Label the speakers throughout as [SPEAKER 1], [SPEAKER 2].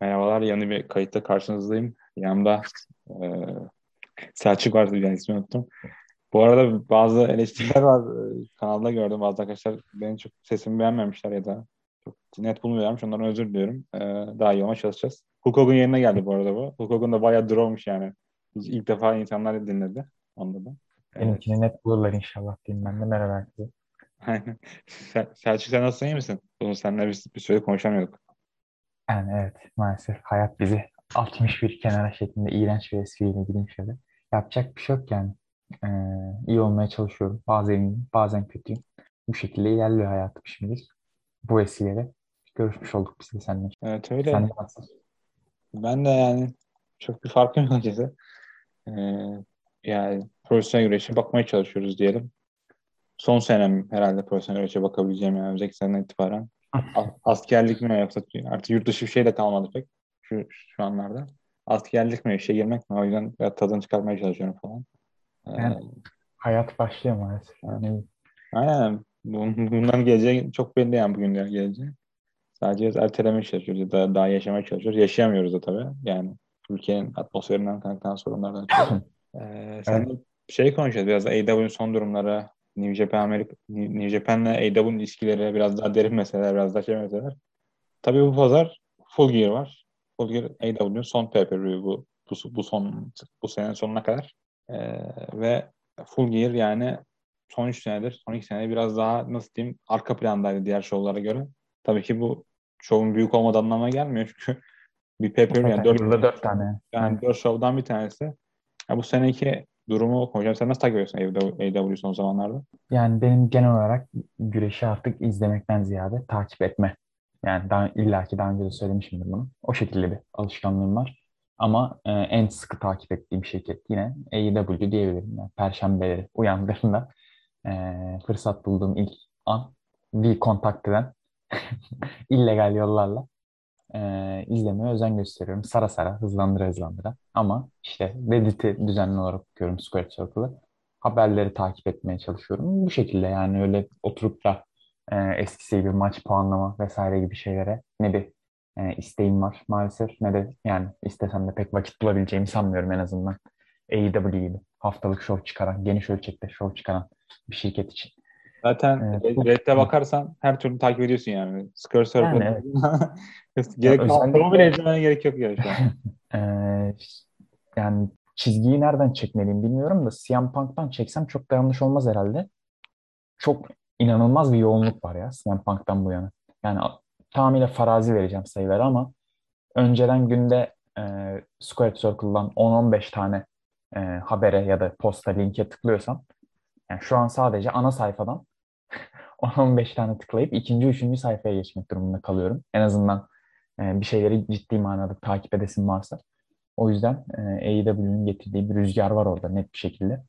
[SPEAKER 1] Merhabalar, yeni bir kayıtta karşınızdayım. Yanımda e, Selçuk var, yani ismini unuttum. Bu arada bazı eleştiriler var. E, kanalda gördüm bazı arkadaşlar benim çok sesimi beğenmemişler ya da çok net bulmuyorlarmış. Ondan özür diliyorum. E, daha iyi olmaya çalışacağız. Hulk Hogan yerine geldi bu arada bu. Hulk Hogan da bayağı drawmuş yani. İlk defa insanlar dinledi. Onda da.
[SPEAKER 2] Benimkini evet. net bulurlar inşallah diyeyim ben de merhaba herkese.
[SPEAKER 1] Aynen. Selçuk sen nasılsın iyi misin? Bunu seninle bir, bir süre konuşamıyorduk.
[SPEAKER 2] Yani evet maalesef hayat bizi 61 kenara şeklinde iğrenç bir espriyle gideyim şöyle. Yapacak bir şey yok yani. Ee, iyi olmaya çalışıyorum. Bazen bazen kötüyüm. Bu şekilde ilerliyor hayatım şimdilik. Bu vesileyle görüşmüş olduk biz de seninle.
[SPEAKER 1] Evet öyle. Sen Ben de yani çok bir farkım yok açıkçası. Ee, yani profesyonel güreşe bakmaya çalışıyoruz diyelim. Son senem herhalde profesyonel güreşe bakabileceğim yani özellikle seneden itibaren askerlik mi yoksa artık yurt dışı bir şey de kalmadı pek şu, şu anlarda. Askerlik mi işe girmek mi? O yüzden biraz tadını çıkarmaya çalışıyorum falan.
[SPEAKER 2] Yani, ee, hayat başlıyor maalesef. Yani...
[SPEAKER 1] Aynen. Bundan geleceği çok belli yani bugün geleceği. Sadece ertelemeye çalışıyoruz. Daha, daha yaşamaya çalışıyoruz. Yaşayamıyoruz da tabii. Yani ülkenin atmosferinden kaynaklanan sorunlardan ee, sen evet. şey konuşacağız biraz da AEW'nin son durumları, New Japan Amerika, New Japan'le AEW'nin ilişkileri biraz daha derin meseleler, biraz daha şey meseleler. Tabii bu pazar Full Gear var. Full Gear AEW'nin son pay per bu, bu, bu son bu senenin sonuna kadar. Ee, ve Full Gear yani son 3 senedir, son 2 senedir biraz daha nasıl diyeyim arka plandaydı diğer şovlara göre. Tabii ki bu şovun büyük olmadan anlamına gelmiyor çünkü bir pay per yani 4, 4 tane. Yani 4 şovdan bir tanesi. Ya bu seneki durumu hocam sen nasıl takip ediyorsun AW son zamanlarda?
[SPEAKER 2] Yani benim genel olarak güreşi artık izlemekten ziyade takip etme. Yani daha, illaki daha önce de söylemişimdir bunu. O şekilde bir alışkanlığım var. Ama e, en sıkı takip ettiğim şirket yine AEW diyebilirim. Yani Perşembeleri uyandığımda e, fırsat bulduğum ilk an bir kontak eden illegal yollarla e, izlemeye özen gösteriyorum. Sara sara, hızlandıra hızlandıra. Ama işte Reddit'i düzenli olarak okuyorum Square Circle'ı. Haberleri takip etmeye çalışıyorum. Bu şekilde yani öyle oturup da e, eskisi gibi maç puanlama vesaire gibi şeylere ne bir e, isteğim var maalesef ne de yani istesem de pek vakit bulabileceğimi sanmıyorum en azından. AEW gibi haftalık show çıkaran, geniş ölçekte show çıkaran bir şirket için.
[SPEAKER 1] Zaten evet, Reddit'e bakarsan her türlü takip ediyorsun yani. Square Circle. Yani, gerek özellikle... bile izlemene gerek yok yani şu an.
[SPEAKER 2] ee, yani çizgiyi nereden çekmeliyim bilmiyorum da CM Punk'tan çeksem çok da yanlış olmaz herhalde. Çok inanılmaz bir yoğunluk var ya CM Punk'tan bu yana. Yani tamamıyla farazi vereceğim sayıları ama önceden günde e, Square Circle'dan 10-15 tane e, habere ya da posta linke tıklıyorsam yani şu an sadece ana sayfadan 10-15 tane tıklayıp ikinci, üçüncü sayfaya geçmek durumunda kalıyorum. En azından e, bir şeyleri ciddi manada takip edesim varsa. O yüzden e, AEW'nin getirdiği bir rüzgar var orada net bir şekilde.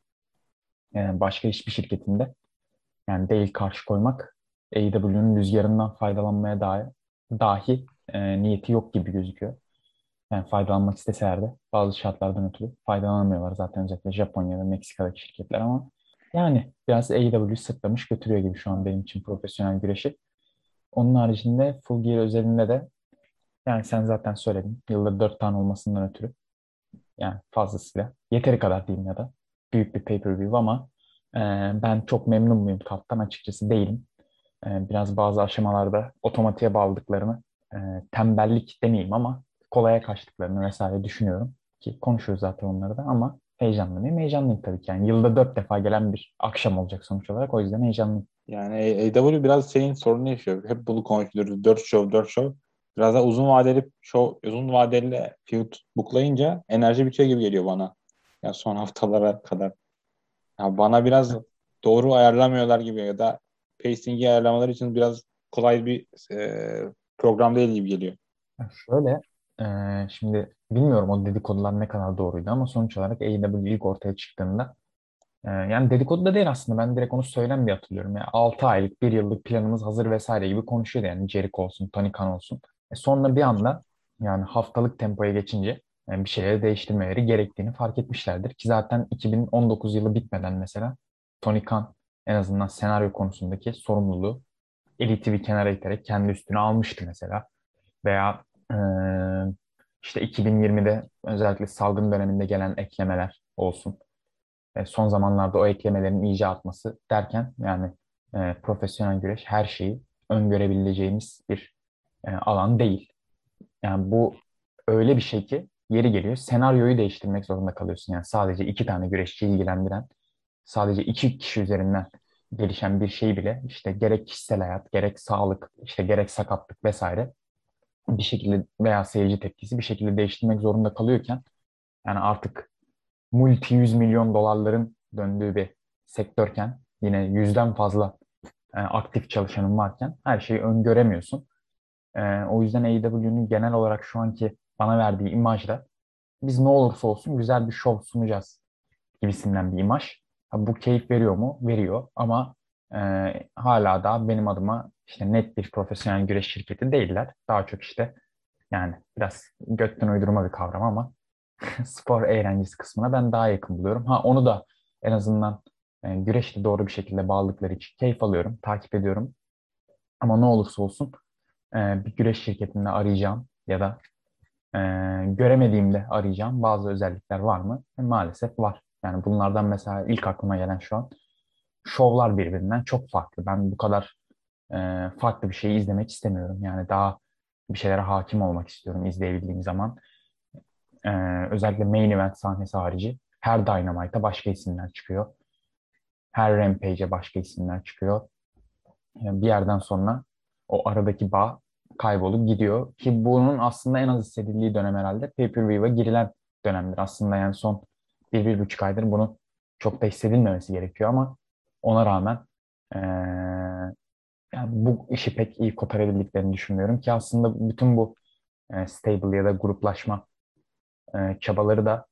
[SPEAKER 2] E, başka hiçbir şirketinde yani değil karşı koymak AEW'nin rüzgarından faydalanmaya dahi, dahi e, niyeti yok gibi gözüküyor. Yani faydalanmak isteseler de bazı şartlardan ötürü faydalanamıyorlar zaten özellikle Japonya ve Meksika'daki şirketler ama yani biraz AEW sırtlamış götürüyor gibi şu an benim için profesyonel güreşi. Onun haricinde Full Gear özelinde de yani sen zaten söyledin. Yılda dört tane olmasından ötürü. Yani fazlasıyla. Yeteri kadar diyeyim ya da. Büyük bir pay-per-view ama e, ben çok memnun muyum karttan açıkçası değilim. E, biraz bazı aşamalarda otomatiğe bağladıklarını e, tembellik demeyeyim ama kolaya kaçtıklarını vesaire düşünüyorum. Ki konuşuyoruz zaten onları da ama heyecanlı mıyım? Heyecanlıyım tabii ki. Yani yılda dört defa gelen bir akşam olacak sonuç olarak. O yüzden heyecanlıyım.
[SPEAKER 1] Yani AW biraz şeyin sorunu yaşıyor. Hep bunu konuşuyoruz. Dört show, dört show. Biraz da uzun vadeli show, uzun vadeli feud buklayınca enerji bitiyor gibi geliyor bana. Yani son haftalara kadar. Yani bana biraz doğru ayarlamıyorlar gibi ya da pacing'i ayarlamaları için biraz kolay bir e, program değil gibi geliyor.
[SPEAKER 2] Şöyle, e, şimdi bilmiyorum o dedikodular ne kadar doğruydu ama sonuç olarak AEW ilk ortaya çıktığında e, yani dedikodu da değil aslında ben direkt onu söylen bir hatırlıyorum. Yani 6 aylık, 1 yıllık planımız hazır vesaire gibi konuşuyordu yani Jericho olsun, Tony Khan olsun. E sonra bir anda yani haftalık tempoya geçince yani bir şeyleri değiştirmeleri gerektiğini fark etmişlerdir. Ki zaten 2019 yılı bitmeden mesela Tony Khan en azından senaryo konusundaki sorumluluğu Elite bir kenara iterek kendi üstüne almıştı mesela. Veya e, işte 2020'de özellikle salgın döneminde gelen eklemeler olsun. E, son zamanlarda o eklemelerin iyice artması derken yani e, profesyonel güreş her şeyi öngörebileceğimiz bir e, alan değil. Yani bu öyle bir şey ki yeri geliyor senaryoyu değiştirmek zorunda kalıyorsun. Yani sadece iki tane güreşçi ilgilendiren, sadece iki kişi üzerinden gelişen bir şey bile işte gerek kişisel hayat, gerek sağlık, işte gerek sakatlık vesaire bir şekilde veya seyirci tepkisi bir şekilde değiştirmek zorunda kalıyorken yani artık multi yüz milyon dolarların döndüğü bir sektörken yine yüzden fazla e, aktif çalışanın varken her şeyi öngöremiyorsun. E, o yüzden AEW'nin genel olarak şu anki bana verdiği imajda biz ne olursa olsun güzel bir şov sunacağız gibisinden bir imaj. Ha, bu keyif veriyor mu? Veriyor ama e, hala da benim adıma işte net bir profesyonel güreş şirketi değiller. Daha çok işte yani biraz götten uydurma bir kavram ama spor eğlencesi kısmına ben daha yakın buluyorum. Ha onu da en azından e, güreşle doğru bir şekilde bağladıkları için keyif alıyorum, takip ediyorum. Ama ne olursa olsun e, bir güreş şirketinde arayacağım ya da e, göremediğimde arayacağım bazı özellikler var mı? E, maalesef var. Yani bunlardan mesela ilk aklıma gelen şu an şovlar birbirinden çok farklı. Ben bu kadar e, farklı bir şeyi izlemek istemiyorum. Yani daha bir şeylere hakim olmak istiyorum izleyebildiğim zaman. E, özellikle main event sahnesi harici her Dynamite'a başka isimler çıkıyor. Her Rampage'e başka isimler çıkıyor. Yani bir yerden sonra o aradaki bağ kaybolup gidiyor. Ki bunun aslında en az hissedildiği dönem herhalde pay-per-view'a girilen dönemdir. Aslında yani son bir, bir buçuk aydır bunu çok da hissedilmemesi gerekiyor ama ona rağmen ee, yani bu işi pek iyi kotarabildiklerini düşünmüyorum ki aslında bütün bu e, stable ya da gruplaşma e, çabaları da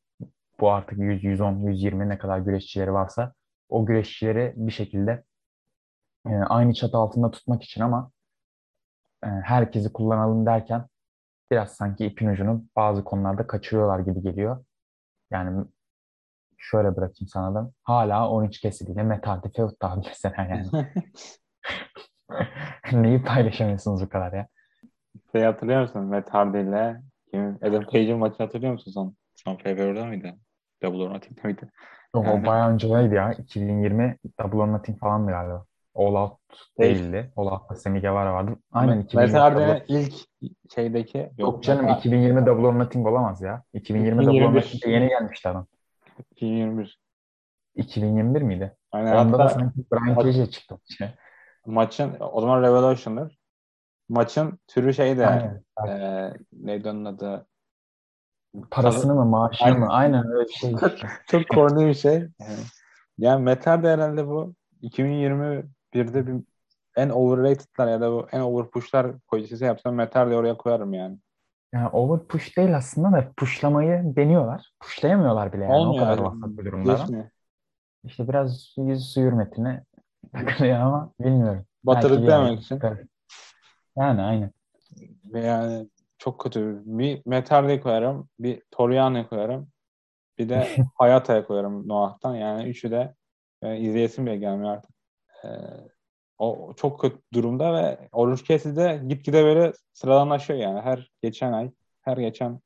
[SPEAKER 2] bu artık 100, 110, 120 ne kadar güreşçileri varsa o güreşçileri bir şekilde e, aynı çatı altında tutmak için ama e, herkesi kullanalım derken biraz sanki ipin ucunu bazı konularda kaçırıyorlar gibi geliyor. Yani şöyle bırakayım sana da. Hala 13 kesiliyle daha mesela yani. Neyi paylaşamıyorsunuz bu kadar ya?
[SPEAKER 1] Şey hatırlıyor musun? Matt Hardy ile Adam Page'in maçını hatırlıyor musun son? Son Februar'da mıydı? Double or Nothing'de miydi?
[SPEAKER 2] Yok yani... o bayağı önceydi ya. 2020 Double or Nothing falandı galiba. All Out değildi. All Out'ta Sammy Guevara vardı. Aynen
[SPEAKER 1] 2020. Matt Hardy'nin ilk şeydeki...
[SPEAKER 2] Yok, yok canım 2020 Double or Nothing olamaz ya. 2020 Double or Nothing'de yeni gelmişti adam.
[SPEAKER 1] 2021.
[SPEAKER 2] 2021 miydi?
[SPEAKER 1] Aynen.
[SPEAKER 2] Onda da sanki Brian Cage çıktı.
[SPEAKER 1] Maçın o zaman Revolution'dır. Maçın türü şey de e, neydi onun adı?
[SPEAKER 2] Parasını mı maaşını Aynen. mı? Aynen öyle bir şey.
[SPEAKER 1] Çok korni bir şey. Yani, yani Metal de herhalde bu 2021'de bir en overrated'lar ya da bu en overpush'lar koyucusu yapsam Metal de oraya koyarım yani.
[SPEAKER 2] Yani over push değil aslında da pushlamayı deniyorlar. Pushlayamıyorlar bile yani Olmuyor o kadar vasat bir durumda. İşte biraz yüz su hürmetine takılıyor ama bilmiyorum.
[SPEAKER 1] Batırık demek için.
[SPEAKER 2] Yani aynen.
[SPEAKER 1] Yani çok kötü. Bir Metal'e koyarım, bir Toriano'ya koyarım. Bir de Hayata'ya koyarım Noah'tan. Yani üçü de e, izleyesim bile gelmiyor artık. E, o çok kötü durumda ve Orange Cassidy de gitgide böyle sıradanlaşıyor yani. Her geçen ay, her geçen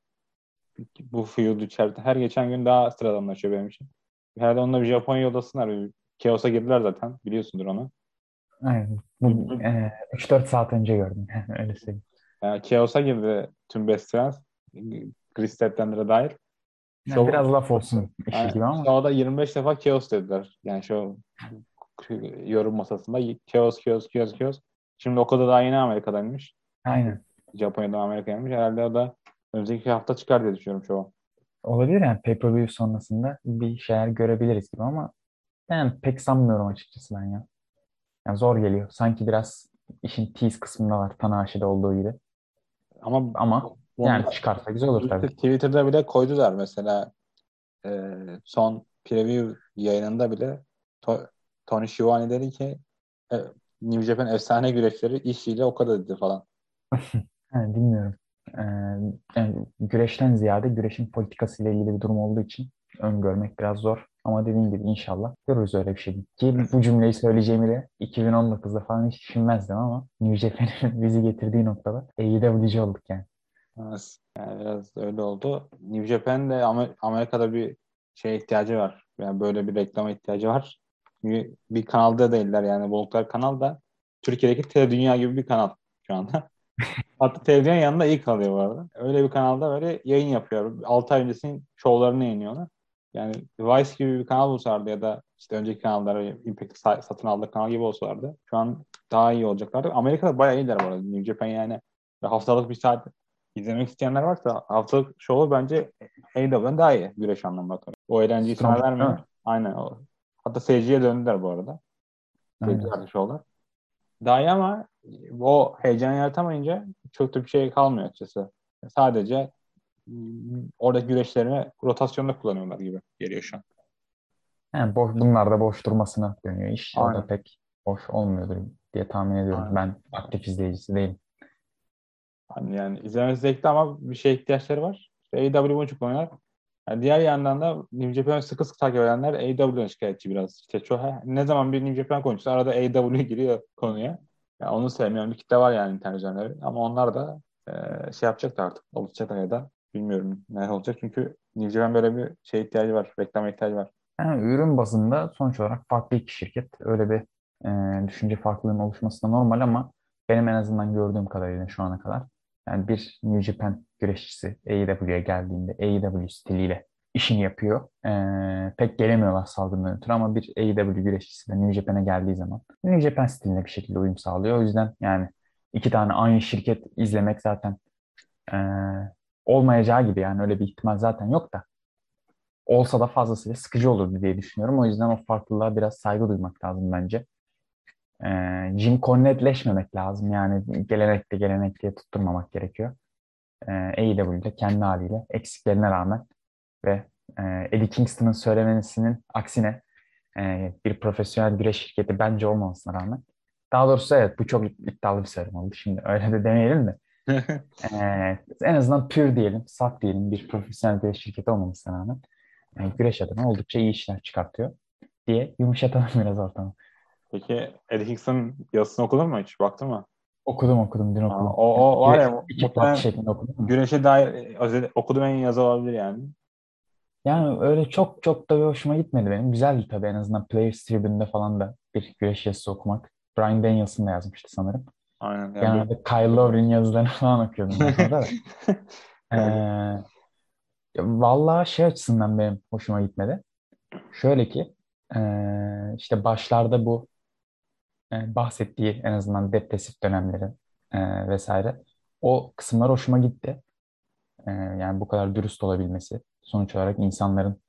[SPEAKER 1] bu feud içerisinde her geçen gün daha sıradanlaşıyor benim için. Herhalde onunla bir Japonya yodasınlar. Chaos'a girdiler zaten. Biliyorsundur onu.
[SPEAKER 2] Aynen. Bu, e, 3-4 saat önce gördüm. Öyle söyleyeyim.
[SPEAKER 1] Yani Chaos'a girdi tüm Best Friends. Chris Steplender'a dair.
[SPEAKER 2] Yani biraz laf olsun yani, gibi ama.
[SPEAKER 1] Show'da 25 defa Chaos dediler. Yani şu yorum masasında Chaos, Chaos, Chaos, Chaos. Şimdi o kadar daha yeni Amerika'daymış.
[SPEAKER 2] Aynen.
[SPEAKER 1] Japonya'da Amerika'ymış. Herhalde o da önümüzdeki hafta çıkar diye düşünüyorum çoğu.
[SPEAKER 2] Olabilir yani pay-per-view sonrasında bir şeyler görebiliriz gibi ama ben pek sanmıyorum açıkçası ben ya. Yani zor geliyor. Sanki biraz işin tease kısmında var Tanahashi'de olduğu gibi. Ama ama yani çıkarsa güzel olur tabii.
[SPEAKER 1] Twitter'da bile koydular mesela e, son preview yayınında bile to, Tony Schiavone dedi ki e, New Japan efsane güreşleri işiyle o kadar dedi falan.
[SPEAKER 2] yani bilmiyorum. Ee, yani güreşten ziyade güreşin politikasıyla ilgili bir durum olduğu için öngörmek biraz zor. Ama dediğim gibi inşallah görürüz öyle bir şey. Ki bu cümleyi söyleyeceğimi de 2019'da falan hiç düşünmezdim ama New Japan'in bizi getirdiği noktada AEW'ci olduk yani.
[SPEAKER 1] Evet. Yani biraz öyle oldu. New Japan de Amer- Amerika'da bir şeye ihtiyacı var. Yani böyle bir reklama ihtiyacı var. Çünkü bir kanalda değiller yani bulundukları kanal da Türkiye'deki Tele Dünya gibi bir kanal şu anda. Hatta televizyon yanında iyi kalıyor bu arada. Öyle bir kanalda böyle yayın yapıyor. 6 ay öncesinin şovlarını yayınlıyorlar. Yani Vice gibi bir kanal olsaydı ya da işte önceki kanalları Impact satın aldığı kanal gibi olsalardı şu an daha iyi olacaklardı. Amerika'da bayağı iyiler bu arada. New Japan yani haftalık bir saat izlemek isteyenler varsa haftalık şovu bence AEW'den daha iyi güreş anlamında. O eğlenceyi sana vermiyor. Aynen. O. Hatta seyirciye döndüler bu arada. Seyirciler şovlar. Daha iyi ama o heyecan yaratamayınca çok da bir şey kalmıyor açıkçası. Sadece oradaki güreşlerini rotasyonda kullanıyorlar gibi geliyor şu an.
[SPEAKER 2] Yani boş, bunlar da boş durmasına dönüyor iş. Aynen. O da pek boş olmuyordur diye tahmin ediyorum. Aynen. Ben aktif izleyicisi değilim.
[SPEAKER 1] Yani, yani izlemesi zevkli ama bir şeye ihtiyaçları var. İşte AEW bunu çok oynar. Yani diğer yandan da New Japan'ı sıkı sıkı takip edenler AEW'den şikayetçi biraz. İşte çok, ne zaman bir New Japan konuşsa arada AEW giriyor konuya. Yani onu sevmeyen bir kitle var yani internet üzerinde. Ama onlar da e, şey yapacak da artık. Olacak ya da bilmiyorum ne olacak. Çünkü Japan böyle bir şey ihtiyacı var. Reklama ihtiyacı var.
[SPEAKER 2] Yani ürün bazında sonuç olarak farklı iki şirket. Öyle bir e, düşünce farklılığının oluşması da normal ama benim en azından gördüğüm kadarıyla şu ana kadar yani bir New Japan güreşçisi AEW'ye geldiğinde AEW stiliyle işini yapıyor. Ee, pek gelemiyorlar salgından ötürü ama bir AEW güreşçisi de New Japan'e geldiği zaman New Japan stiline bir şekilde uyum sağlıyor. O yüzden yani iki tane aynı şirket izlemek zaten e, olmayacağı gibi yani öyle bir ihtimal zaten yok da olsa da fazlasıyla sıkıcı olurdu diye düşünüyorum. O yüzden o farklılığa biraz saygı duymak lazım bence. Ee, Jim Cornette'leşmemek lazım. Yani gelenekli gelenek diye tutturmamak gerekiyor. Ee, AEW'de kendi haliyle eksiklerine rağmen ve e, Eddie Kingston'ın söylemesinin aksine e, bir profesyonel güreş şirketi bence olmamasına rağmen daha doğrusu evet bu çok iddialı bir söylem oldu. Şimdi öyle de demeyelim de e, en azından pür diyelim, saf diyelim bir profesyonel güreş şirketi olmamasına rağmen e, güreş adına oldukça iyi işler çıkartıyor diye yumuşatalım biraz ortamı.
[SPEAKER 1] Peki Eddie Kingston yazısını okudun mu hiç? Baktın mı?
[SPEAKER 2] Okudum okudum dün okudum. Aa,
[SPEAKER 1] o, o var ya muhtemelen şeklinde okudum. Güneşe dair özel, okudum en yazı olabilir yani.
[SPEAKER 2] Yani öyle çok çok da bir hoşuma gitmedi benim. Güzeldi tabii en azından Players Tribune'de falan da bir güreş yazısı okumak. Brian Danielson da yazmıştı sanırım.
[SPEAKER 1] Aynen.
[SPEAKER 2] Yani Genelde. Kyle Lowry'nin yazılarını falan okuyordum. ee, vallahi şey açısından benim hoşuma gitmedi. Şöyle ki ee, işte başlarda bu e, bahsettiği en azından depresif dönemleri e, vesaire o kısımlar hoşuma gitti. E, yani bu kadar dürüst olabilmesi sonuç olarak insanların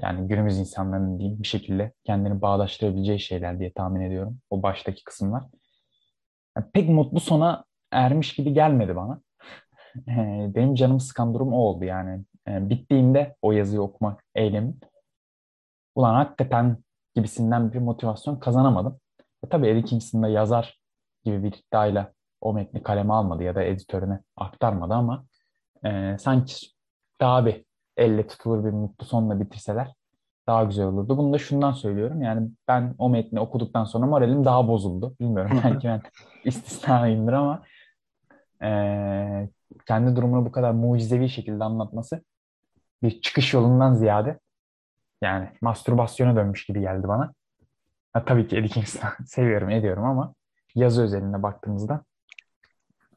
[SPEAKER 2] yani günümüz insanların diyeyim bir şekilde kendini bağdaştırabileceği şeyler diye tahmin ediyorum. O baştaki kısımlar. Yani pek mutlu sona ermiş gibi gelmedi bana. Benim canım sıkan durum o oldu yani. Bittiğinde o yazıyı okumak eylemi. Ulan hakikaten gibisinden bir motivasyon kazanamadım. E tabii Kingston da yazar gibi bir iddiayla o metni kaleme almadı ya da editörüne aktarmadı ama e, sanki daha bir elle tutulur bir mutlu sonla bitirseler daha güzel olurdu. Bunu da şundan söylüyorum. Yani ben o metni okuduktan sonra moralim daha bozuldu. Bilmiyorum belki ben istisnayımdır ama e, kendi durumunu bu kadar mucizevi şekilde anlatması bir çıkış yolundan ziyade yani mastürbasyona dönmüş gibi geldi bana. Ha, tabii ki Eddie seviyorum, ediyorum ama yazı özelinde baktığımızda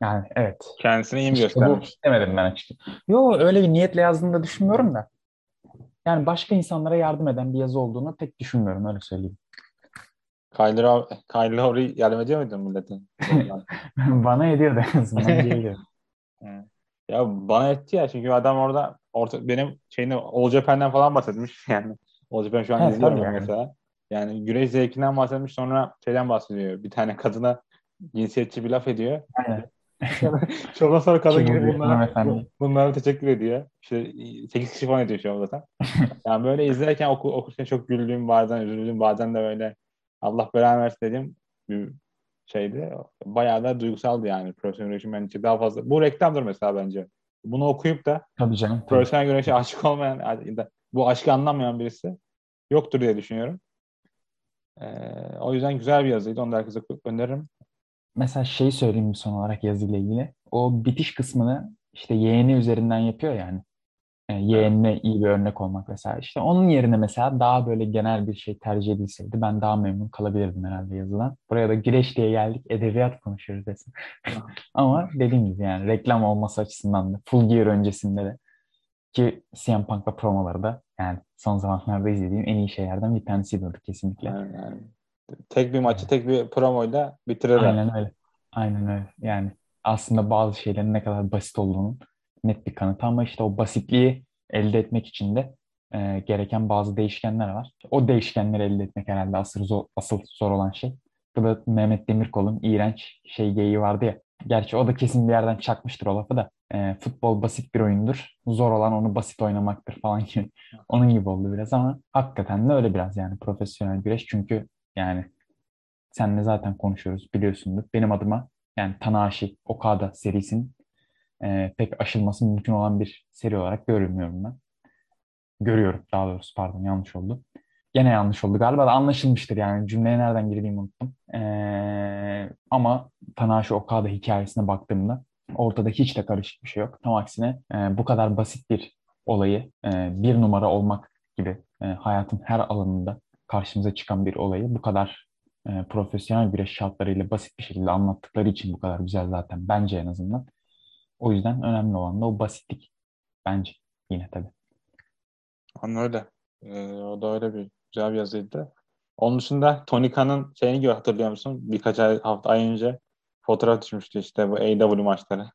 [SPEAKER 2] yani evet.
[SPEAKER 1] Kendisini iyi mi işte göstermiş?
[SPEAKER 2] Bu demedim ben açıkçası. Yo öyle bir niyetle yazdığını da düşünmüyorum da. Yani başka insanlara yardım eden bir yazı olduğunu pek düşünmüyorum öyle söyleyeyim.
[SPEAKER 1] Kyle, Kyle Lowry yardım ediyor muydun milletin?
[SPEAKER 2] bana ediyor en azından
[SPEAKER 1] ya bana etti ya çünkü adam orada orta, benim şeyini Olcapen'den falan bahsetmiş yani. Olcapen şu an evet, izliyorum yani. mesela. Yani güreş zevkinden bahsetmiş sonra şeyden bahsediyor. Bir tane kadına cinsiyetçi bir laf ediyor. Aynen. Çok sonra kadın gibi bunlara, bunlara teşekkür ediyor. İşte 8 kişi falan ediyor şu an zaten. Yani böyle izlerken oku, okurken çok güldüğüm bazen üzüldüğüm bazen de böyle Allah belanı versin dediğim bir şeydi. Bayağı da duygusaldı yani profesyonel güreşin ben için daha fazla. Bu reklamdır mesela bence. Bunu okuyup da
[SPEAKER 2] tabii canım, tabii.
[SPEAKER 1] profesyonel güreşe aşık olmayan bu aşkı anlamayan birisi yoktur diye düşünüyorum. Ee, o yüzden güzel bir yazıydı. Onu da herkese öneririm.
[SPEAKER 2] Mesela şey söyleyeyim son olarak yazıyla ilgili. O bitiş kısmını işte yeğeni üzerinden yapıyor yani. E, yeğenine iyi bir örnek olmak vesaire. İşte onun yerine mesela daha böyle genel bir şey tercih edilseydi ben daha memnun kalabilirdim herhalde yazılan. Buraya da güreş diye geldik edebiyat konuşuyoruz desin. Ama dediğim gibi yani reklam olması açısından da Full Gear öncesinde de ki CM Punk'la promoları da yani son zamanlarda izlediğim en iyi şeylerden bir tanesiydi kesinlikle.
[SPEAKER 1] Yani, yani. Tek bir maçı tek bir promoyla bitirirler.
[SPEAKER 2] Aynen öyle. Aynen öyle. Yani aslında bazı şeylerin ne kadar basit olduğunu net bir kanıt ama işte o basitliği elde etmek için de e, gereken bazı değişkenler var. O değişkenleri elde etmek herhalde asıl zor, asıl zor olan şey. Bu da Mehmet Demirkol'un iğrenç şey geyiği vardı ya. Gerçi o da kesin bir yerden çakmıştır o lafı da. E, futbol basit bir oyundur. Zor olan onu basit oynamaktır falan gibi. Onun gibi oldu biraz ama hakikaten de öyle biraz yani profesyonel güreş. Çünkü yani senle zaten konuşuyoruz biliyorsundur. Benim adıma yani Tanahashi Okada serisinin e, pek aşılması mümkün olan bir seri olarak görmüyorum ben. Görüyorum daha doğrusu pardon yanlış oldu. Gene yanlış oldu galiba da anlaşılmıştır yani cümleye nereden girdiğimi unuttum. Ee, ama Tanahashi Okada hikayesine baktığımda ortada hiç de karışık bir şey yok. Tam aksine e, bu kadar basit bir olayı e, bir numara olmak gibi e, hayatın her alanında karşımıza çıkan bir olayı bu kadar e, profesyonel bir şartlarıyla basit bir şekilde anlattıkları için bu kadar güzel zaten bence en azından. O yüzden önemli olan da o basitlik bence yine tabii.
[SPEAKER 1] Anladım öyle. Ee, o da öyle bir güzel bir yazıydı. Onun dışında Tony Khan'ın şeyini gibi hatırlıyor musun? Birkaç ay, hafta ay önce fotoğraf düşmüştü işte bu AW maçları.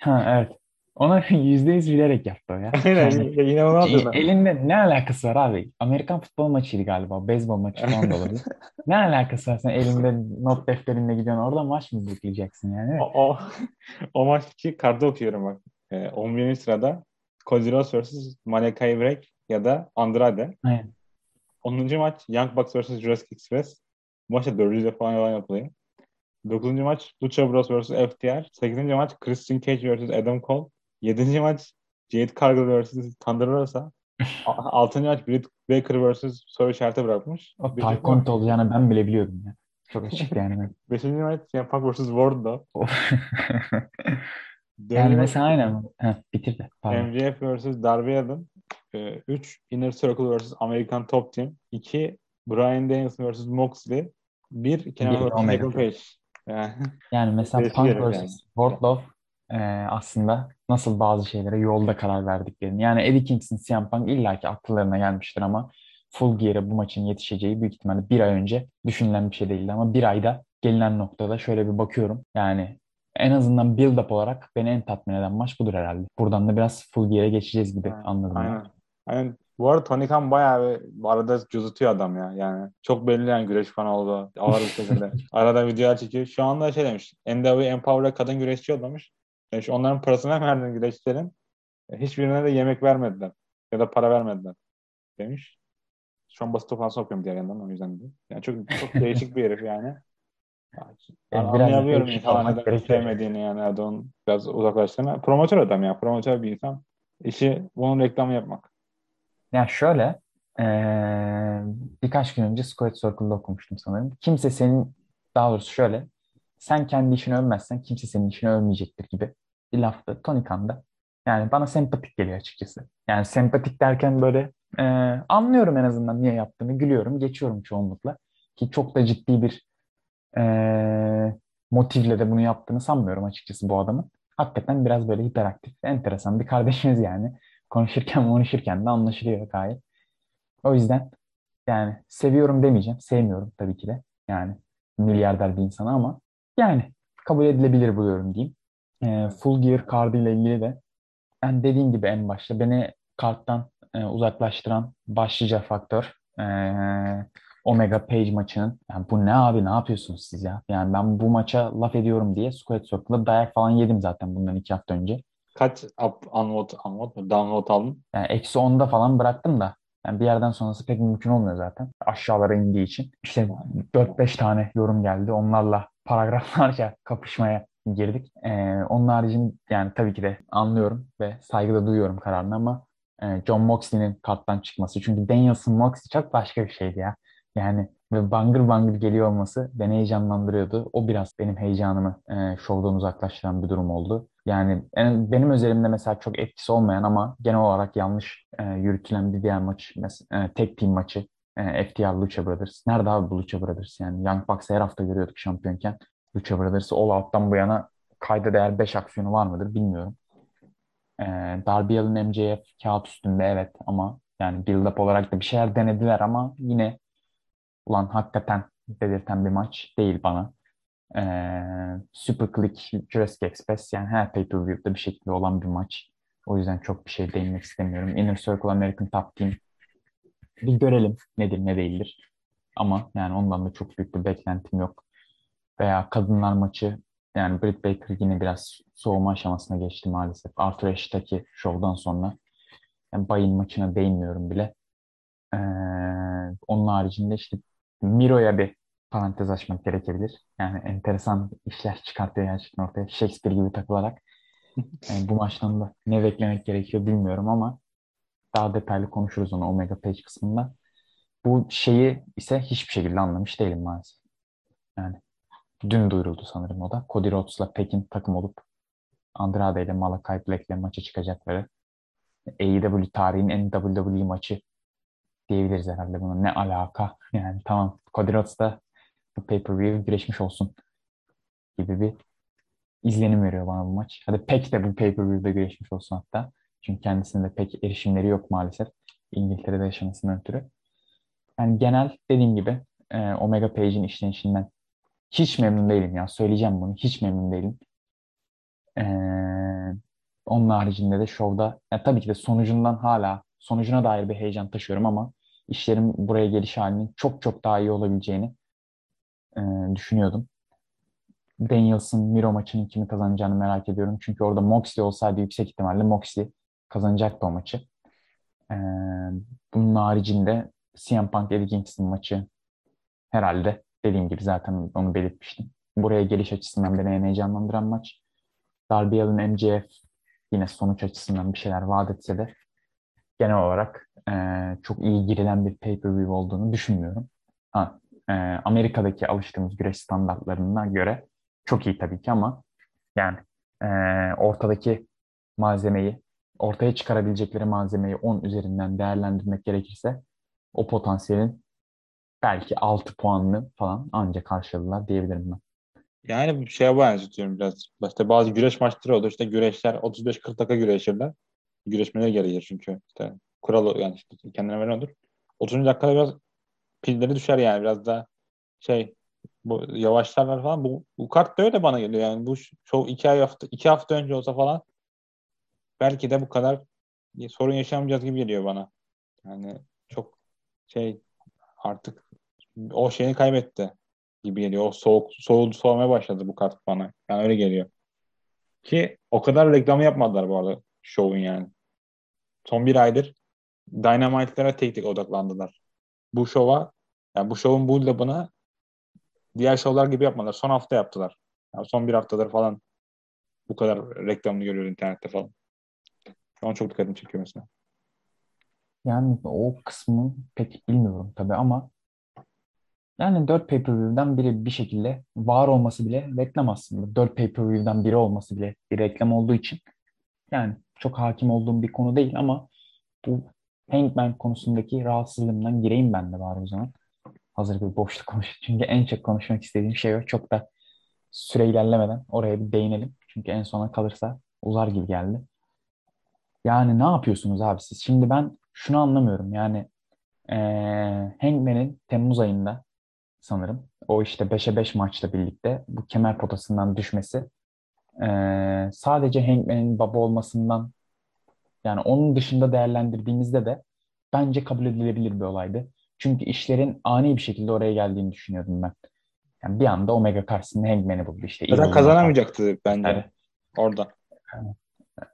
[SPEAKER 2] Ha evet. Ona yüzde yüz bilerek yaptı ya.
[SPEAKER 1] Aynen
[SPEAKER 2] Yani
[SPEAKER 1] yine onu hatırladım.
[SPEAKER 2] elinde ne alakası var abi? Amerikan futbol maçıydı galiba. Beyzbol maçı falan da olabilir. Ne alakası var sen elinde not defterinle gidiyorsun. Orada maç mı bekleyeceksin yani?
[SPEAKER 1] O, o, o maçtaki kartı okuyorum bak. Ee, 11. sırada Rhodes vs. Malakai Black ya da Andrade.
[SPEAKER 2] Aynen.
[SPEAKER 1] 10. maç Young Bucks vs. Jurassic Express. Bu maçta 400 falan yalan yapılıyor. 9. maç Lucha Bros vs. FTR. 8. maç Christian Cage vs. Adam Cole. 7. maç Jade Cargill vs. Thunder Rosa. 6. maç Britt Baker vs. soru işareti bırakmış.
[SPEAKER 2] O Taekwondo olacağını ben bile biliyordum ya. Çok açık yani.
[SPEAKER 1] 5. maç CM Punk vs. Wardlow.
[SPEAKER 2] yani mesela aynen. Heh, bitir de. Pardon.
[SPEAKER 1] MJF vs. Darby Allin. 3. Inner Circle vs. American Top Team. 2. Brian Danielson vs. Moxley. 1. Kenan vs. Page. Yani,
[SPEAKER 2] Yani mesela Punk vs.
[SPEAKER 1] yani.
[SPEAKER 2] Wardlow e, aslında nasıl bazı şeylere yolda karar verdiklerini. Yani Eddie Kingston, CM Punk illaki akıllarına gelmiştir ama Full Gear'e bu maçın yetişeceği büyük ihtimalle bir ay önce düşünülen bir şey değildi. Ama bir ayda gelinen noktada şöyle bir bakıyorum. Yani en azından build-up olarak beni en tatmin eden maç budur herhalde. Buradan da biraz Full Gear'e geçeceğiz gibi anladım. ben.
[SPEAKER 1] Aynen. Aynen. Bu arada Tony Khan bayağı bir arada cızıtıyor adam ya. Yani çok belli yani güreş falan oldu. Ağır bir şekilde. arada videolar çekiyor. Şu anda şey demiş. NWA Empower'a kadın güreşçi yollamış. Demiş onların parasını verdin güreşçilerin. E, Hiçbirine de yemek vermediler. Ya da para vermediler. Demiş. Şu an basit falan okuyorum diğer yandan o yüzden de. Yani çok çok değişik bir herif yani. Yani
[SPEAKER 2] E, biraz
[SPEAKER 1] anlayabiliyorum
[SPEAKER 2] değişik
[SPEAKER 1] insanlar
[SPEAKER 2] olmak
[SPEAKER 1] neden sevmediğini yani Erdoğan biraz uzaklaştığını. Promotör adam ya. Promotör bir insan. İşi bunun reklamı yapmak.
[SPEAKER 2] Ya şöyle eee, birkaç gün önce Squared Circle'da okumuştum sanırım. Kimse senin daha doğrusu şöyle sen kendi işini övmezsen kimse senin işini övmeyecektir gibi bir laftı Tony Khan'da. Yani bana sempatik geliyor açıkçası. Yani sempatik derken böyle eee, anlıyorum en azından niye yaptığını gülüyorum geçiyorum çoğunlukla. Ki çok da ciddi bir eee, motivle de bunu yaptığını sanmıyorum açıkçası bu adamın. Hakikaten biraz böyle hiperaktif, enteresan bir kardeşimiz yani konuşurken konuşurken de anlaşılıyor gayet. O yüzden yani seviyorum demeyeceğim. Sevmiyorum tabii ki de. Yani milyarder bir insana ama yani kabul edilebilir buluyorum diyeyim. Ee, Full Gear kartıyla ilgili de ben dediğim gibi en başta beni karttan e, uzaklaştıran başlıca faktör e, Omega Page maçının. Yani bu ne abi ne yapıyorsunuz siz ya? Yani ben bu maça laf ediyorum diye Squared Circle'da dayak falan yedim zaten bundan iki hafta önce.
[SPEAKER 1] Kaç up, unload, unload mu? Download aldın?
[SPEAKER 2] Yani eksi 10'da falan bıraktım da yani bir yerden sonrası pek mümkün olmuyor zaten. Aşağılara indiği için. İşte 4-5 tane yorum geldi. Onlarla paragraflarca kapışmaya girdik. Ee, onun haricinde yani tabii ki de anlıyorum ve saygıda duyuyorum kararını ama e, John Moxley'nin karttan çıkması. Çünkü Danielson Moxley çok başka bir şeydi ya. Yani ve bangır bangır geliyor olması beni heyecanlandırıyordu. O biraz benim heyecanımı e, şovdan uzaklaştıran bir durum oldu. Yani en, benim özelimde mesela çok etkisi olmayan ama genel olarak yanlış e, yürütülen bir diğer maç, mesela, e, tek team maçı e, FTR Lucha Brothers. Nerede abi bu Lucha Brothers yani? Young Bucks'ı her hafta görüyorduk şampiyonken. Lucha Brothers'ı All Out'tan bu yana kayda değer 5 aksiyonu var mıdır bilmiyorum. E, Darby Allin MJF kağıt üstünde evet ama yani build-up olarak da bir şeyler denediler ama yine ulan hakikaten belirten bir maç değil bana. Ee, Super Click Jurassic Express yani her pay-per-view'da bir şekilde olan bir maç. O yüzden çok bir şey değinmek istemiyorum. Inner Circle American Top Team bir görelim nedir ne değildir. Ama yani ondan da çok büyük bir beklentim yok. Veya kadınlar maçı yani Britt Baker yine biraz soğuma aşamasına geçti maalesef. Arthur Ashe'daki şovdan sonra. Yani Bay'in maçına değinmiyorum bile. Ee, onun haricinde işte Miro'ya bir parantez açmak gerekebilir. Yani enteresan işler çıkartıyor gerçekten ortaya. Shakespeare gibi takılarak. Yani bu maçtan da ne beklemek gerekiyor bilmiyorum ama daha detaylı konuşuruz onu Omega Page kısmında. Bu şeyi ise hiçbir şekilde anlamış değilim maalesef. Yani dün duyuruldu sanırım o da. Cody Rhodes'la Pekin takım olup Andrade ile Malakai Black ile maça çıkacakları AEW tarihin en WWE maçı diyebiliriz herhalde buna. Ne alaka? Yani tamam Cody Rhodes da bu pay-per-view güreşmiş olsun gibi bir izlenim veriyor bana bu maç. Hadi pek de bu pay-per-view'da güreşmiş olsun hatta. Çünkü kendisinde pek erişimleri yok maalesef. İngiltere'de yaşamasından ötürü. Yani genel dediğim gibi e, Omega Page'in işlenişinden hiç memnun değilim ya. Söyleyeceğim bunu. Hiç memnun değilim. E, onun haricinde de şovda yani tabii ki de sonucundan hala sonucuna dair bir heyecan taşıyorum ama işlerin buraya geliş halinin çok çok daha iyi olabileceğini e, düşünüyordum. Danielson Miro maçının kimi kazanacağını merak ediyorum. Çünkü orada Moxley olsaydı yüksek ihtimalle Moxley kazanacaktı o maçı. E, bunun haricinde CM Punk Eddie Kingston maçı herhalde dediğim gibi zaten onu belirtmiştim. Buraya geliş açısından beni en heyecanlandıran maç. Darby Allin MJF yine sonuç açısından bir şeyler vaat etse de genel olarak e, çok iyi girilen bir pay-per-view olduğunu düşünmüyorum. Ha, e, Amerika'daki alıştığımız güreş standartlarına göre çok iyi tabii ki ama yani e, ortadaki malzemeyi, ortaya çıkarabilecekleri malzemeyi 10 üzerinden değerlendirmek gerekirse o potansiyelin belki 6 puanını falan ancak karşıladılar diyebilirim ben.
[SPEAKER 1] Yani bir şeye benziyorum biraz. İşte bazı güreş maçları olur. İşte güreşler 35-40 dakika güreşirler. Güreşmeleri gerekir çünkü. işte kural yani işte kendine veren olur. 30. dakikada biraz pilleri düşer yani biraz da şey bu yavaşlarlar falan. Bu, bu kart da öyle bana geliyor yani. Bu show iki ay hafta iki hafta önce olsa falan belki de bu kadar sorun yaşamayacağız gibi geliyor bana. Yani çok şey artık o şeyini kaybetti gibi geliyor. O soğuk soğudu soğumaya başladı bu kart bana. Yani öyle geliyor. Ki o kadar reklamı yapmadılar bu arada show'un yani. Son bir aydır Dynamite'lara tek tek odaklandılar. Bu şova yani bu şovun bu labına diğer şovlar gibi yapmadılar. Son hafta yaptılar. Yani son bir haftadır falan bu kadar reklamını görüyoruz internette falan. Şu an çok dikkatimi çekiyor mesela.
[SPEAKER 2] Yani o kısmı pek bilmiyorum tabii ama yani 4 pay-per-view'den biri bir şekilde var olması bile reklam aslında. 4 pay-per-view'den biri olması bile bir reklam olduğu için yani çok hakim olduğum bir konu değil ama bu Hangman konusundaki rahatsızlığımdan gireyim ben de bari o zaman. Hazır bir boşluk konuş. Çünkü en çok konuşmak istediğim şey o. Çok da süre ilerlemeden oraya bir değinelim. Çünkü en sona kalırsa uzar gibi geldi. Yani ne yapıyorsunuz abi siz? Şimdi ben şunu anlamıyorum. Yani ee, Hangman'in Temmuz ayında sanırım o işte 5'e 5 maçla birlikte bu kemer potasından düşmesi ee, sadece Hangman'in baba olmasından yani onun dışında değerlendirdiğimizde de bence kabul edilebilir bir olaydı. Çünkü işlerin ani bir şekilde oraya geldiğini düşünüyordum ben. Yani bir anda Omega karşısında Hangman'i buldu işte.
[SPEAKER 1] Zaten kazanamayacaktı bence evet. orada.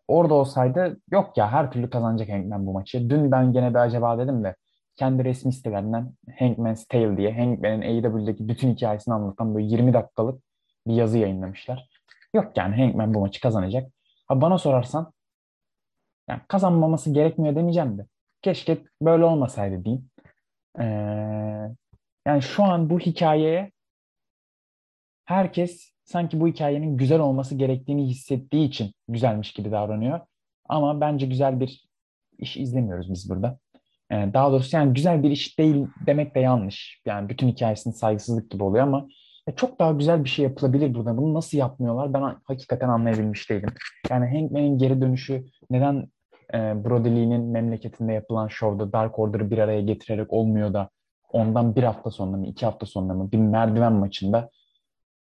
[SPEAKER 2] Orada olsaydı yok ya her türlü kazanacak Hangman bu maçı. Dün ben gene bir acaba dedim de kendi resmi sitelerinden Hangman's Tale diye Hangman'in AEW'deki bütün hikayesini anlatan böyle 20 dakikalık bir yazı yayınlamışlar. Yok yani Hangman bu maçı kazanacak. Ha bana sorarsan yani kazanmaması gerekmiyor demeyeceğim de. Keşke böyle olmasaydı diyeyim. Ee, yani şu an bu hikayeye herkes sanki bu hikayenin güzel olması gerektiğini hissettiği için güzelmiş gibi davranıyor. Ama bence güzel bir iş izlemiyoruz biz burada. Ee, daha doğrusu yani güzel bir iş değil demek de yanlış. Yani bütün hikayesinin saygısızlık gibi oluyor ama çok daha güzel bir şey yapılabilir burada. Bunu nasıl yapmıyorlar ben hakikaten anlayabilmiş değilim. Yani Hankman'in geri dönüşü neden e, Brody Lee'nin memleketinde yapılan şovda Dark Order'ı bir araya getirerek olmuyor da ondan bir hafta sonra mı iki hafta sonra mı bir merdiven maçında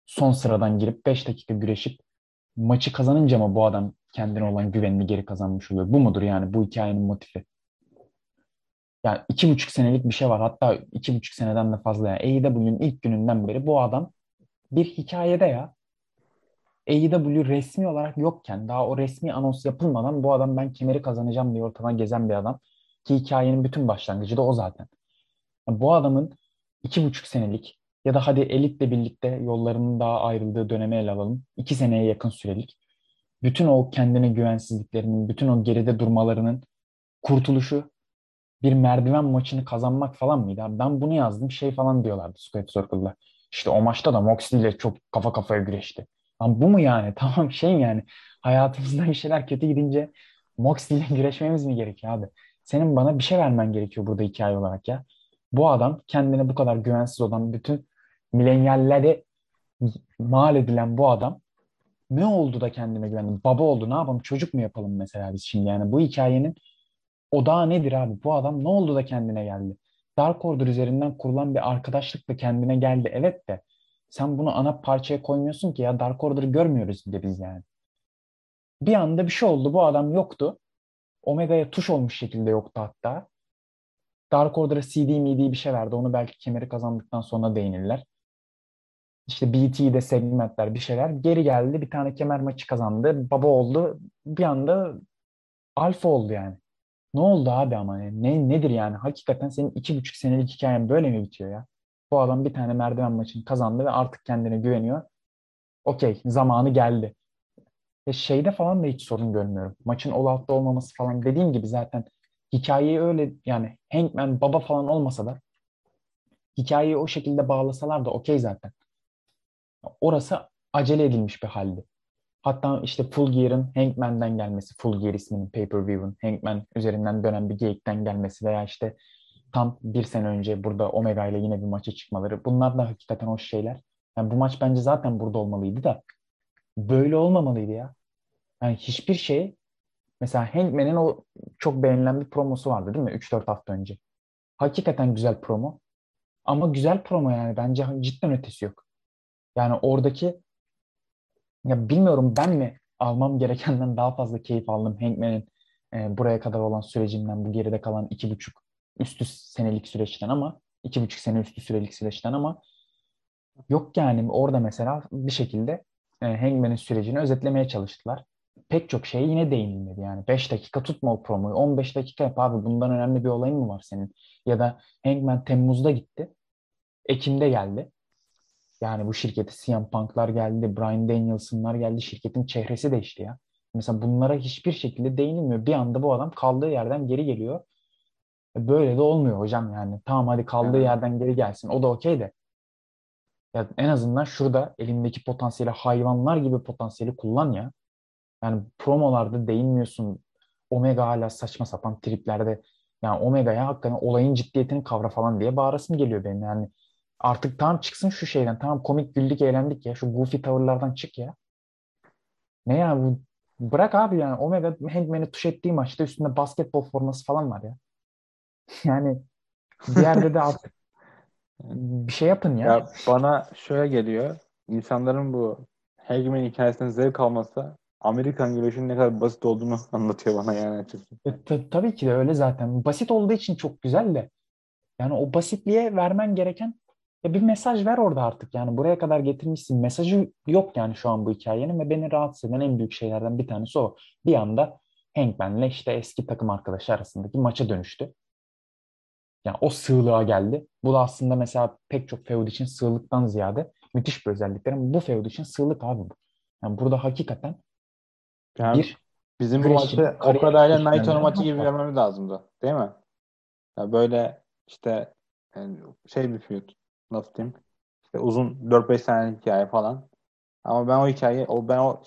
[SPEAKER 2] son sıradan girip 5 dakika güreşip maçı kazanınca mı bu adam kendine olan güvenini geri kazanmış oluyor? Bu mudur yani bu hikayenin motifi? Yani iki buçuk senelik bir şey var. Hatta iki buçuk seneden de fazla. Yani AEW'nin ilk gününden beri bu adam bir hikayede ya. AEW resmi olarak yokken daha o resmi anons yapılmadan bu adam ben kemeri kazanacağım diye ortadan gezen bir adam. Ki hikayenin bütün başlangıcı da o zaten. Bu adamın iki buçuk senelik ya da hadi elitle birlikte yollarının daha ayrıldığı dönemi ele alalım. iki seneye yakın sürelik. Bütün o kendine güvensizliklerinin, bütün o geride durmalarının kurtuluşu bir merdiven maçını kazanmak falan mıydı? Ben bunu yazdım şey falan diyorlardı Square Circle'da. İşte o maçta da Moxley ile çok kafa kafaya güreşti. Lan bu mu yani? Tamam şey yani? Hayatımızda bir şeyler kötü gidince Moxley ile güreşmemiz mi gerekiyor abi? Senin bana bir şey vermen gerekiyor burada hikaye olarak ya. Bu adam kendine bu kadar güvensiz olan bütün milenyallere mal edilen bu adam ne oldu da kendime güvendim? Baba oldu ne yapalım? Çocuk mu yapalım mesela biz şimdi yani? Bu hikayenin odağı nedir abi? Bu adam ne oldu da kendine geldi? Dark Order üzerinden kurulan bir arkadaşlıkla kendine geldi. Evet de sen bunu ana parçaya koymuyorsun ki ya Dark Order'ı görmüyoruz bile biz yani. Bir anda bir şey oldu. Bu adam yoktu. Omega'ya tuş olmuş şekilde yoktu hatta. Dark Order'a CD midi bir şey verdi. Onu belki kemeri kazandıktan sonra değinirler. İşte BT'de segmentler bir şeyler. Geri geldi. Bir tane kemer maçı kazandı. Baba oldu. Bir anda alfa oldu yani. Ne oldu abi ama? Ne, nedir yani? Hakikaten senin iki buçuk senelik hikayen böyle mi bitiyor ya? Bu adam bir tane merdiven maçını kazandı ve artık kendine güveniyor. Okey, zamanı geldi. Ve şeyde falan da hiç sorun görmüyorum. Maçın all out'ta olmaması falan dediğim gibi zaten hikayeyi öyle yani Hankman baba falan olmasa da hikayeyi o şekilde bağlasalar da okey zaten. Orası acele edilmiş bir haldi. Hatta işte Full Gear'ın Hankman'den gelmesi, Full Gear isminin pay-per-view'un Hankman üzerinden dönen bir geyikten gelmesi veya işte tam bir sene önce burada Omega ile yine bir maça çıkmaları. Bunlar da hakikaten hoş şeyler. Yani bu maç bence zaten burada olmalıydı da böyle olmamalıydı ya. Yani hiçbir şey mesela Hankman'in o çok beğenilen bir promosu vardı değil mi? 3-4 hafta önce. Hakikaten güzel promo. Ama güzel promo yani bence cidden ötesi yok. Yani oradaki ya bilmiyorum ben mi almam gerekenden daha fazla keyif aldım Hankman'in e, buraya kadar olan sürecimden bu geride kalan iki buçuk üstü senelik süreçten ama iki buçuk sene üstü sürelik süreçten ama yok yani orada mesela bir şekilde e, Hangman'in sürecini özetlemeye çalıştılar. Pek çok şeye yine değinilmedi yani. 5 dakika tutma o promoyu. 15 dakika yap abi. Bundan önemli bir olayın mı var senin? Ya da Hangman Temmuz'da gitti. Ekim'de geldi. Yani bu şirketi CM Punk'lar geldi, Brian Danielson'lar geldi. Şirketin çehresi değişti ya. Mesela bunlara hiçbir şekilde değinilmiyor. Bir anda bu adam kaldığı yerden geri geliyor. E, böyle de olmuyor hocam yani. Tamam hadi kaldığı evet. yerden geri gelsin. O da okey de. Ya en azından şurada elindeki potansiyeli hayvanlar gibi potansiyeli kullan ya. Yani promolarda değinmiyorsun. Omega hala saçma sapan triplerde. Yani Omega'ya hakikaten olayın ciddiyetini kavra falan diye bağırasım geliyor benim. Yani Artık tam çıksın şu şeyden. Tamam komik güldük eğlendik ya. Şu goofy tavırlardan çık ya. Ne ya bu? Bırak abi yani. Omega Hangman'i tuş ettiği maçta üstünde basketbol forması falan var ya. yani bir yerde de artık bir şey yapın ya. ya.
[SPEAKER 1] Bana şöyle geliyor. İnsanların bu Hangman hikayesinden zevk alması Amerikan güreşinin ne kadar basit olduğunu anlatıyor bana yani açıkçası.
[SPEAKER 2] E, t- tabii ki de öyle zaten. Basit olduğu için çok güzel de. Yani o basitliğe vermen gereken ya bir mesaj ver orada artık yani buraya kadar getirmişsin. Mesajı yok yani şu an bu hikayenin ve beni rahatsız eden en büyük şeylerden bir tanesi o. Bir anda Hangman'le işte eski takım arkadaşı arasındaki maça dönüştü. Yani o sığlığa geldi. Bu da aslında mesela pek çok feud için sığlıktan ziyade müthiş bir özellikler ama bu feud için sığlık abi bu. Yani burada hakikaten
[SPEAKER 1] yani bir bizim bu maçı Okada ile Naito maçı gibi görmemiz lazımdı. Değil mi? Ya böyle işte yani şey bir feud nasıl diyeyim işte uzun 4-5 senelik hikaye falan. Ama ben o hikayeyi, o ben o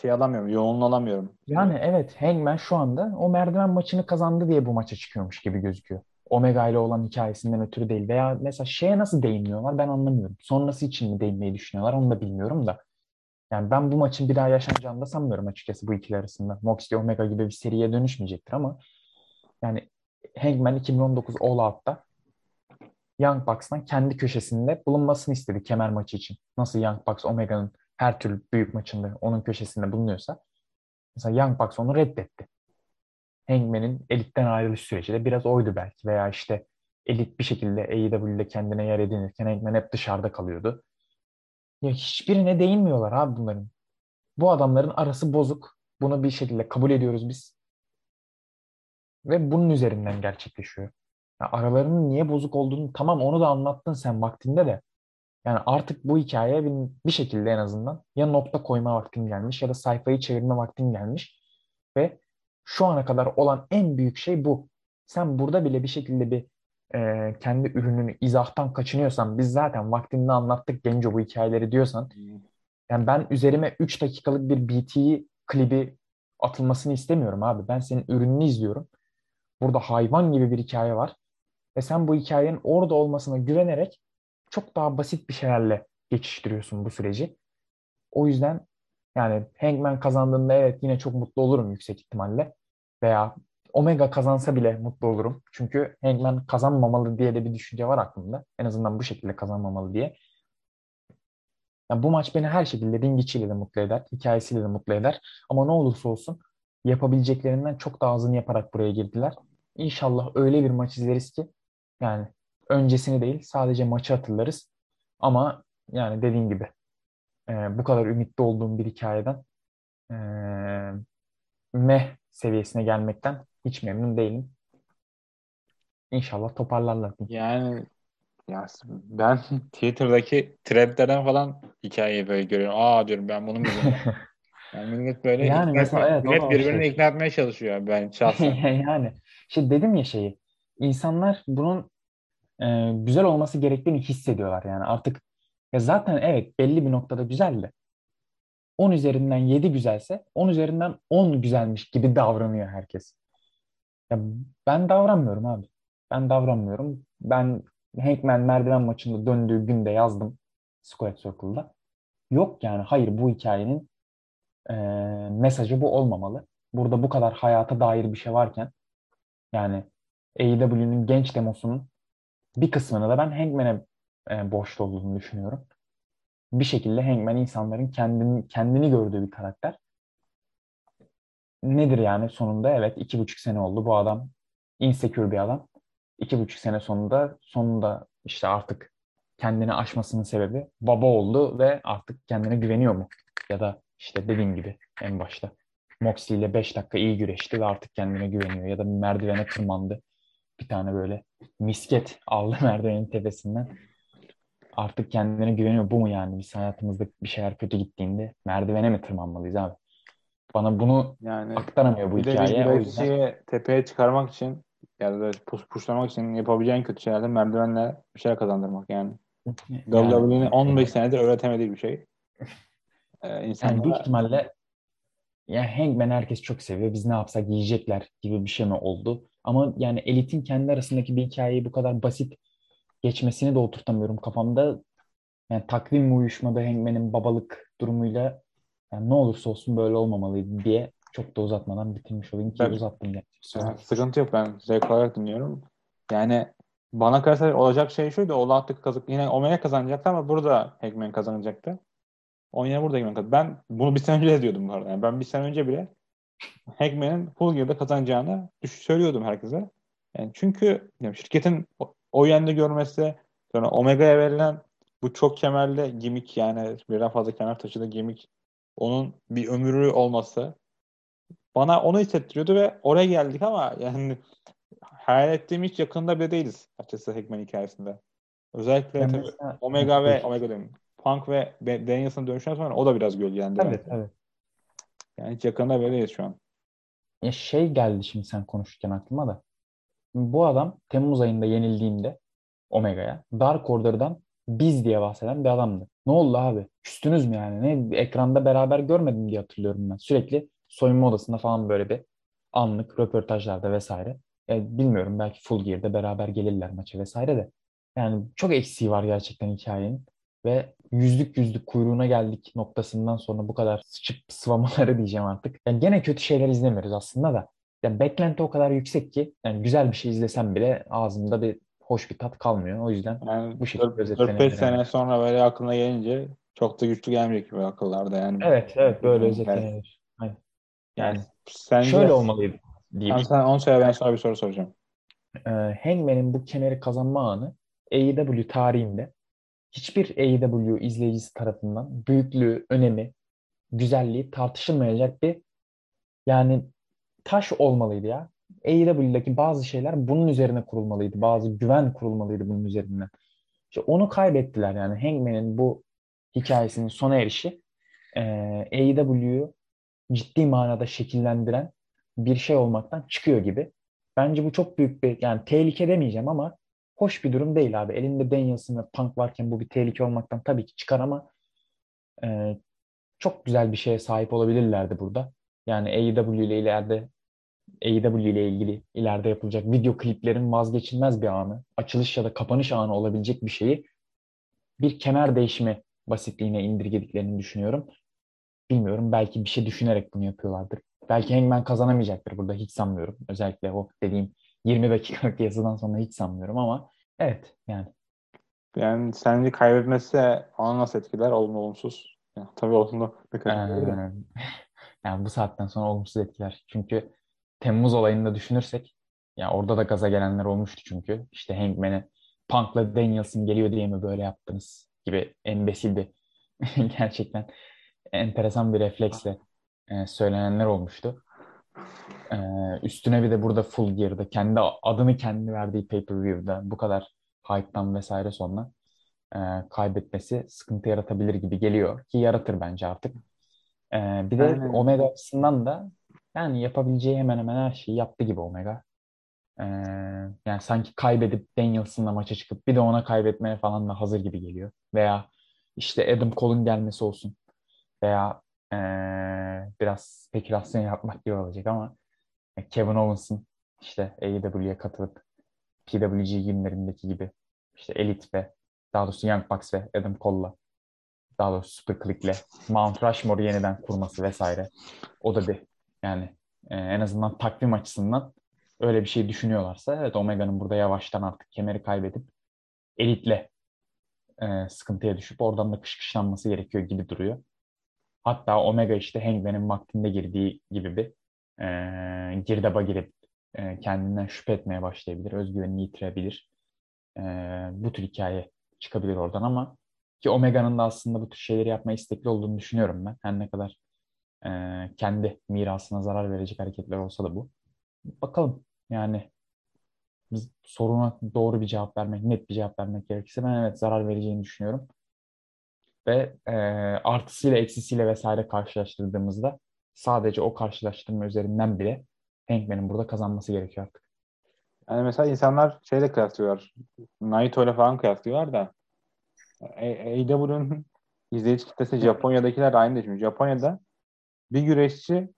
[SPEAKER 1] şey alamıyorum, yoğunluğunu alamıyorum.
[SPEAKER 2] Yani evet Hangman şu anda o merdiven maçını kazandı diye bu maça çıkıyormuş gibi gözüküyor. Omega ile olan hikayesinden ötürü değil. Veya mesela şeye nasıl değinmiyorlar ben anlamıyorum. Sonrası için mi değinmeyi düşünüyorlar onu da bilmiyorum da. Yani ben bu maçın bir daha yaşanacağını da sanmıyorum açıkçası bu ikili arasında. Moxley Omega gibi bir seriye dönüşmeyecektir ama yani Hangman 2019 All Out'ta Young Bucks'tan kendi köşesinde bulunmasını istedi kemer maçı için. Nasıl Young Bucks Omega'nın her türlü büyük maçında onun köşesinde bulunuyorsa mesela Young Bucks onu reddetti. Hangman'in elitten ayrılış süreci de biraz oydu belki veya işte elit bir şekilde AEW'de kendine yer edinirken Hangman hep dışarıda kalıyordu. Ya hiçbirine değinmiyorlar abi bunların. Bu adamların arası bozuk. Bunu bir şekilde kabul ediyoruz biz. Ve bunun üzerinden gerçekleşiyor. Ya aralarının niye bozuk olduğunu tamam onu da anlattın sen vaktinde de. Yani artık bu hikayeye bir, bir şekilde en azından ya nokta koyma vaktin gelmiş ya da sayfayı çevirme vaktin gelmiş. Ve şu ana kadar olan en büyük şey bu. Sen burada bile bir şekilde bir e, kendi ürününü izahtan kaçınıyorsan biz zaten vaktinde anlattık Genco bu hikayeleri diyorsan yani ben üzerime 3 dakikalık bir BT klibi atılmasını istemiyorum abi. Ben senin ürününü izliyorum. Burada hayvan gibi bir hikaye var. Ve sen bu hikayenin orada olmasına güvenerek çok daha basit bir şeylerle geçiştiriyorsun bu süreci. O yüzden yani Hangman kazandığında evet yine çok mutlu olurum yüksek ihtimalle. Veya Omega kazansa bile mutlu olurum. Çünkü Hangman kazanmamalı diye de bir düşünce var aklımda. En azından bu şekilde kazanmamalı diye. Yani bu maç beni her şekilde ring içiyle de mutlu eder, hikayesiyle de mutlu eder. Ama ne olursa olsun yapabileceklerinden çok daha azını yaparak buraya girdiler. İnşallah öyle bir maç izleriz ki yani öncesini değil sadece maçı hatırlarız. Ama yani dediğim gibi e, bu kadar ümitli olduğum bir hikayeden e, meh seviyesine gelmekten hiç memnun değilim. İnşallah toparlarlar.
[SPEAKER 1] Yani ya ben Twitter'daki threadlerden falan hikayeyi böyle görüyorum. Aa diyorum ben bunu mu Yani millet böyle
[SPEAKER 2] yani mesela evet,
[SPEAKER 1] millet birbirini
[SPEAKER 2] şey.
[SPEAKER 1] ikna etmeye çalışıyor ben şahsen.
[SPEAKER 2] yani şey dedim ya şeyi insanlar bunun e, güzel olması gerektiğini hissediyorlar yani artık ya zaten evet belli bir noktada güzeldi. 10 üzerinden 7 güzelse 10 üzerinden 10 güzelmiş gibi davranıyor herkes. Ya ben davranmıyorum abi. Ben davranmıyorum. Ben Hankman merdiven maçında döndüğü günde yazdım Square Circle'da. Yok yani hayır bu hikayenin e, mesajı bu olmamalı. Burada bu kadar hayata dair bir şey varken yani AEW'nin genç demosunun bir kısmını da ben Hangman'e e, borçlu olduğunu düşünüyorum. Bir şekilde Hangman insanların kendini, kendini gördüğü bir karakter. Nedir yani sonunda? Evet iki buçuk sene oldu bu adam. Insecure bir adam. İki buçuk sene sonunda sonunda işte artık kendini aşmasının sebebi baba oldu ve artık kendine güveniyor mu? Ya da işte dediğim gibi en başta Moxley ile 5 dakika iyi güreşti ve artık kendine güveniyor. Ya da merdivene tırmandı. Bir tane böyle misket aldı merdivenin tepesinden. Artık kendine güveniyor. Bu mu yani? Biz hayatımızda bir şeyler kötü gittiğinde merdivene mi tırmanmalıyız abi? Bana bunu
[SPEAKER 1] yani
[SPEAKER 2] aktaramıyor bu
[SPEAKER 1] bir
[SPEAKER 2] hikaye.
[SPEAKER 1] de
[SPEAKER 2] o yüzden
[SPEAKER 1] tepeye çıkarmak için ya da push pushlamak için yapabileceğin kötü şeylerden merdivenle bir şeyler kazandırmak yani.
[SPEAKER 2] yani,
[SPEAKER 1] WWE'nin 15 senedir öğretemediği bir şey. Ee,
[SPEAKER 2] yani
[SPEAKER 1] insanlara
[SPEAKER 2] büyük ihtimalle ya Hangman herkes çok seviyor. Biz ne yapsak yiyecekler gibi bir şey mi oldu? Ama yani elitin kendi arasındaki bir hikayeyi bu kadar basit geçmesini de oturtamıyorum kafamda. Yani takvim uyuşmadı Hangman'in babalık durumuyla yani ne olursa olsun böyle olmamalıydı diye çok da uzatmadan bitirmiş olayım ki
[SPEAKER 1] Tabii.
[SPEAKER 2] uzattım yani.
[SPEAKER 1] Yani sıkıntı yok ben zevk olarak dinliyorum. Yani bana kalırsa olacak şey şuydu. O attık kazık yine Omega kazanacaktı ama burada Hangman kazanacaktı. O yine burada Hangman kazanacaktı. Ben bunu bir sene önce de diyordum bu arada. Yani ben bir sene önce bile Hangman'in Full Gear'da kazanacağını söylüyordum herkese. Yani çünkü yani şirketin o, o yönde görmesi sonra Omega'ya verilen bu çok kemerli gimmick yani birden fazla kemer taşıdığı gimmick onun bir ömrü olması bana onu hissettiriyordu ve oraya geldik ama yani hayal ettiğim hiç yakında bile değiliz açıkçası Hekman hikayesinde. Özellikle
[SPEAKER 2] Ben
[SPEAKER 1] tabii
[SPEAKER 2] mesela-
[SPEAKER 1] Omega ve. Omega dedim. Punk ve Daniels'ın dönüşünden sonra o da biraz gölgelendi.
[SPEAKER 2] Evet,
[SPEAKER 1] bence.
[SPEAKER 2] evet.
[SPEAKER 1] Yani hiç yakında değiliz şu an.
[SPEAKER 2] Ya şey geldi şimdi sen konuşurken aklıma da. Bu adam Temmuz ayında yenildiğinde Omega'ya Dark Order'dan biz diye bahseden bir adamdı. Ne oldu abi? Küstünüz mü yani? Ne ekranda beraber görmedim diye hatırlıyorum ben. Sürekli soyunma odasında falan böyle bir anlık röportajlarda vesaire. Ya bilmiyorum belki Full Gear'da beraber gelirler maça vesaire de. Yani çok eksiği var gerçekten hikayenin. Ve yüzlük yüzlük kuyruğuna geldik noktasından sonra bu kadar sıçıp sıvamaları diyeceğim artık. Yani gene kötü şeyler izlemiyoruz aslında da. Yani beklenti o kadar yüksek ki yani güzel bir şey izlesem bile ağzımda bir hoş bir tat kalmıyor. O yüzden
[SPEAKER 1] Yani
[SPEAKER 2] bu şekilde
[SPEAKER 1] 4-5
[SPEAKER 2] özetlenebilir.
[SPEAKER 1] sene sonra böyle aklına gelince çok da güçlü gelmeyecek gibi akıllarda yani.
[SPEAKER 2] Evet, evet böyle
[SPEAKER 1] Yani,
[SPEAKER 2] özetlenebilir. Aynen.
[SPEAKER 1] yani
[SPEAKER 2] Yani
[SPEAKER 1] sence
[SPEAKER 2] şöyle olmalıydı diyeyim.
[SPEAKER 1] Tamam, sen onu söyle ben sana bir soru soracağım.
[SPEAKER 2] Ee, Hangman'in bu kemeri kazanma anı AEW tarihinde hiçbir AEW izleyicisi tarafından büyüklüğü, önemi, güzelliği tartışılmayacak bir yani taş olmalıydı ya. AEW'deki bazı şeyler bunun üzerine kurulmalıydı. Bazı güven kurulmalıydı bunun üzerinden. İşte onu kaybettiler yani. Hangman'in bu hikayesinin sona erişi e, AEW'yu ciddi manada şekillendiren bir şey olmaktan çıkıyor gibi. Bence bu çok büyük bir yani tehlike demeyeceğim ama hoş bir durum değil abi. Elinde Danielson ve Punk varken bu bir tehlike olmaktan tabii ki çıkar ama e, çok güzel bir şeye sahip olabilirlerdi burada. Yani AEW ile ileride AEW ile ilgili ileride yapılacak video kliplerin vazgeçilmez bir anı, açılış ya da kapanış anı olabilecek bir şeyi bir kemer değişimi basitliğine indirgediklerini düşünüyorum. Bilmiyorum belki bir şey düşünerek bunu yapıyorlardır. Belki Hangman kazanamayacaktır burada hiç sanmıyorum. Özellikle o dediğim 20 dakikalık yazıdan sonra hiç sanmıyorum ama evet yani.
[SPEAKER 1] Yani sence kaybetmesi onu nasıl etkiler? Olumlu olumsuz. Yani, tabii olumlu
[SPEAKER 2] Ee, yani bu saatten sonra olumsuz etkiler. Çünkü Temmuz olayını da düşünürsek ya orada da gaza gelenler olmuştu çünkü. İşte Hangman'e Punk'la Danielson geliyor diye mi böyle yaptınız gibi embesil bir gerçekten enteresan bir refleksle e, söylenenler olmuştu. E, üstüne bir de burada Full Gear'da kendi adını kendi verdiği pay-per-view'da bu kadar hype'tan vesaire sonra e, kaybetmesi sıkıntı yaratabilir gibi geliyor ki yaratır bence artık. E, bir de
[SPEAKER 1] Yani
[SPEAKER 2] Omega açısından da yani yapabileceği hemen hemen her şeyi yaptı gibi Omega. E, yani sanki kaybedip Danielson'la maça çıkıp bir de ona kaybetmeye falan da hazır gibi geliyor. Veya işte Adam Cole'un gelmesi olsun veya eee, biraz spekülasyon yapmak gibi olacak ama Kevin Owens'ın işte AEW'ye katılıp PWG günlerindeki gibi işte Elite ve daha doğrusu Young Bucks ve Adam Cole'la daha doğrusu Super Click'le Mount Rushmore'u yeniden kurması vesaire. O da bir yani e, en azından takvim açısından öyle bir şey düşünüyorlarsa evet Omega'nın burada yavaştan artık kemeri kaybedip Elite'le e, sıkıntıya düşüp oradan da kışkışlanması gerekiyor gibi duruyor. Hatta Omega işte Hangman'in vaktinde girdiği gibi bir e, girdaba girip e, kendinden şüphe etmeye başlayabilir. Özgüvenini yitirebilir. E, bu tür hikaye çıkabilir oradan ama ki Omega'nın da aslında bu tür şeyleri yapmaya istekli olduğunu düşünüyorum ben. Her ne kadar e, kendi mirasına zarar verecek hareketler olsa da bu. Bakalım yani biz soruna doğru bir cevap vermek, net bir cevap vermek gerekirse ben evet zarar vereceğini düşünüyorum ve e, artısıyla eksisiyle vesaire karşılaştırdığımızda sadece o karşılaştırma üzerinden bile Hangman'in burada kazanması gerekiyor artık.
[SPEAKER 1] Yani mesela insanlar şeyle kıyaslıyorlar. Naito ile falan kıyaslıyorlar da AEW'nun izleyici kitlesi Japonya'dakiler aynı değil. Japonya'da bir güreşçi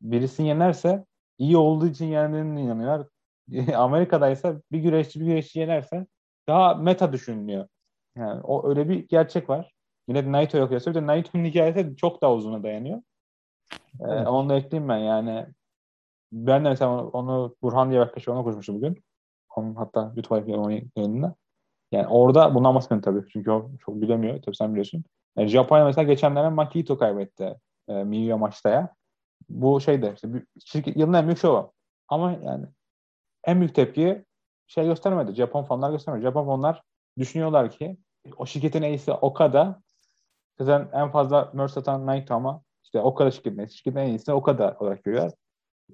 [SPEAKER 1] birisini yenerse iyi olduğu için yendiğine inanıyorlar. Amerika'da ise bir güreşçi bir güreşçi yenerse daha meta düşünülüyor. Yani o öyle bir gerçek var. Yine Naito'ya kıyasla. Bir de Naito'nun hikayesi çok daha uzuna dayanıyor. Ee,
[SPEAKER 2] Evet.
[SPEAKER 1] onu da ekleyeyim ben yani. Ben de mesela onu, Burhan diye bir arkadaşım ona konuşmuştum bugün. Onun hatta YouTube yayınında. Yani orada bundan bahsetmiyorum tabii. Çünkü o çok bilemiyor. Tabii sen biliyorsun. Yani Japonya mesela geçenlerde Makito kaybetti. E, Miyu maçta ya. Bu şeyde işte bir, şirket, yılın en büyük şovu. Ama yani en büyük tepkiyi şey göstermedi. Japon fanlar göstermedi. Japon fanlar düşünüyorlar ki o şirketin iyisi Okada zaten en fazla merch satan Naito ama işte Okada şirketin şirketin en iyisi Okada olarak görüyorlar.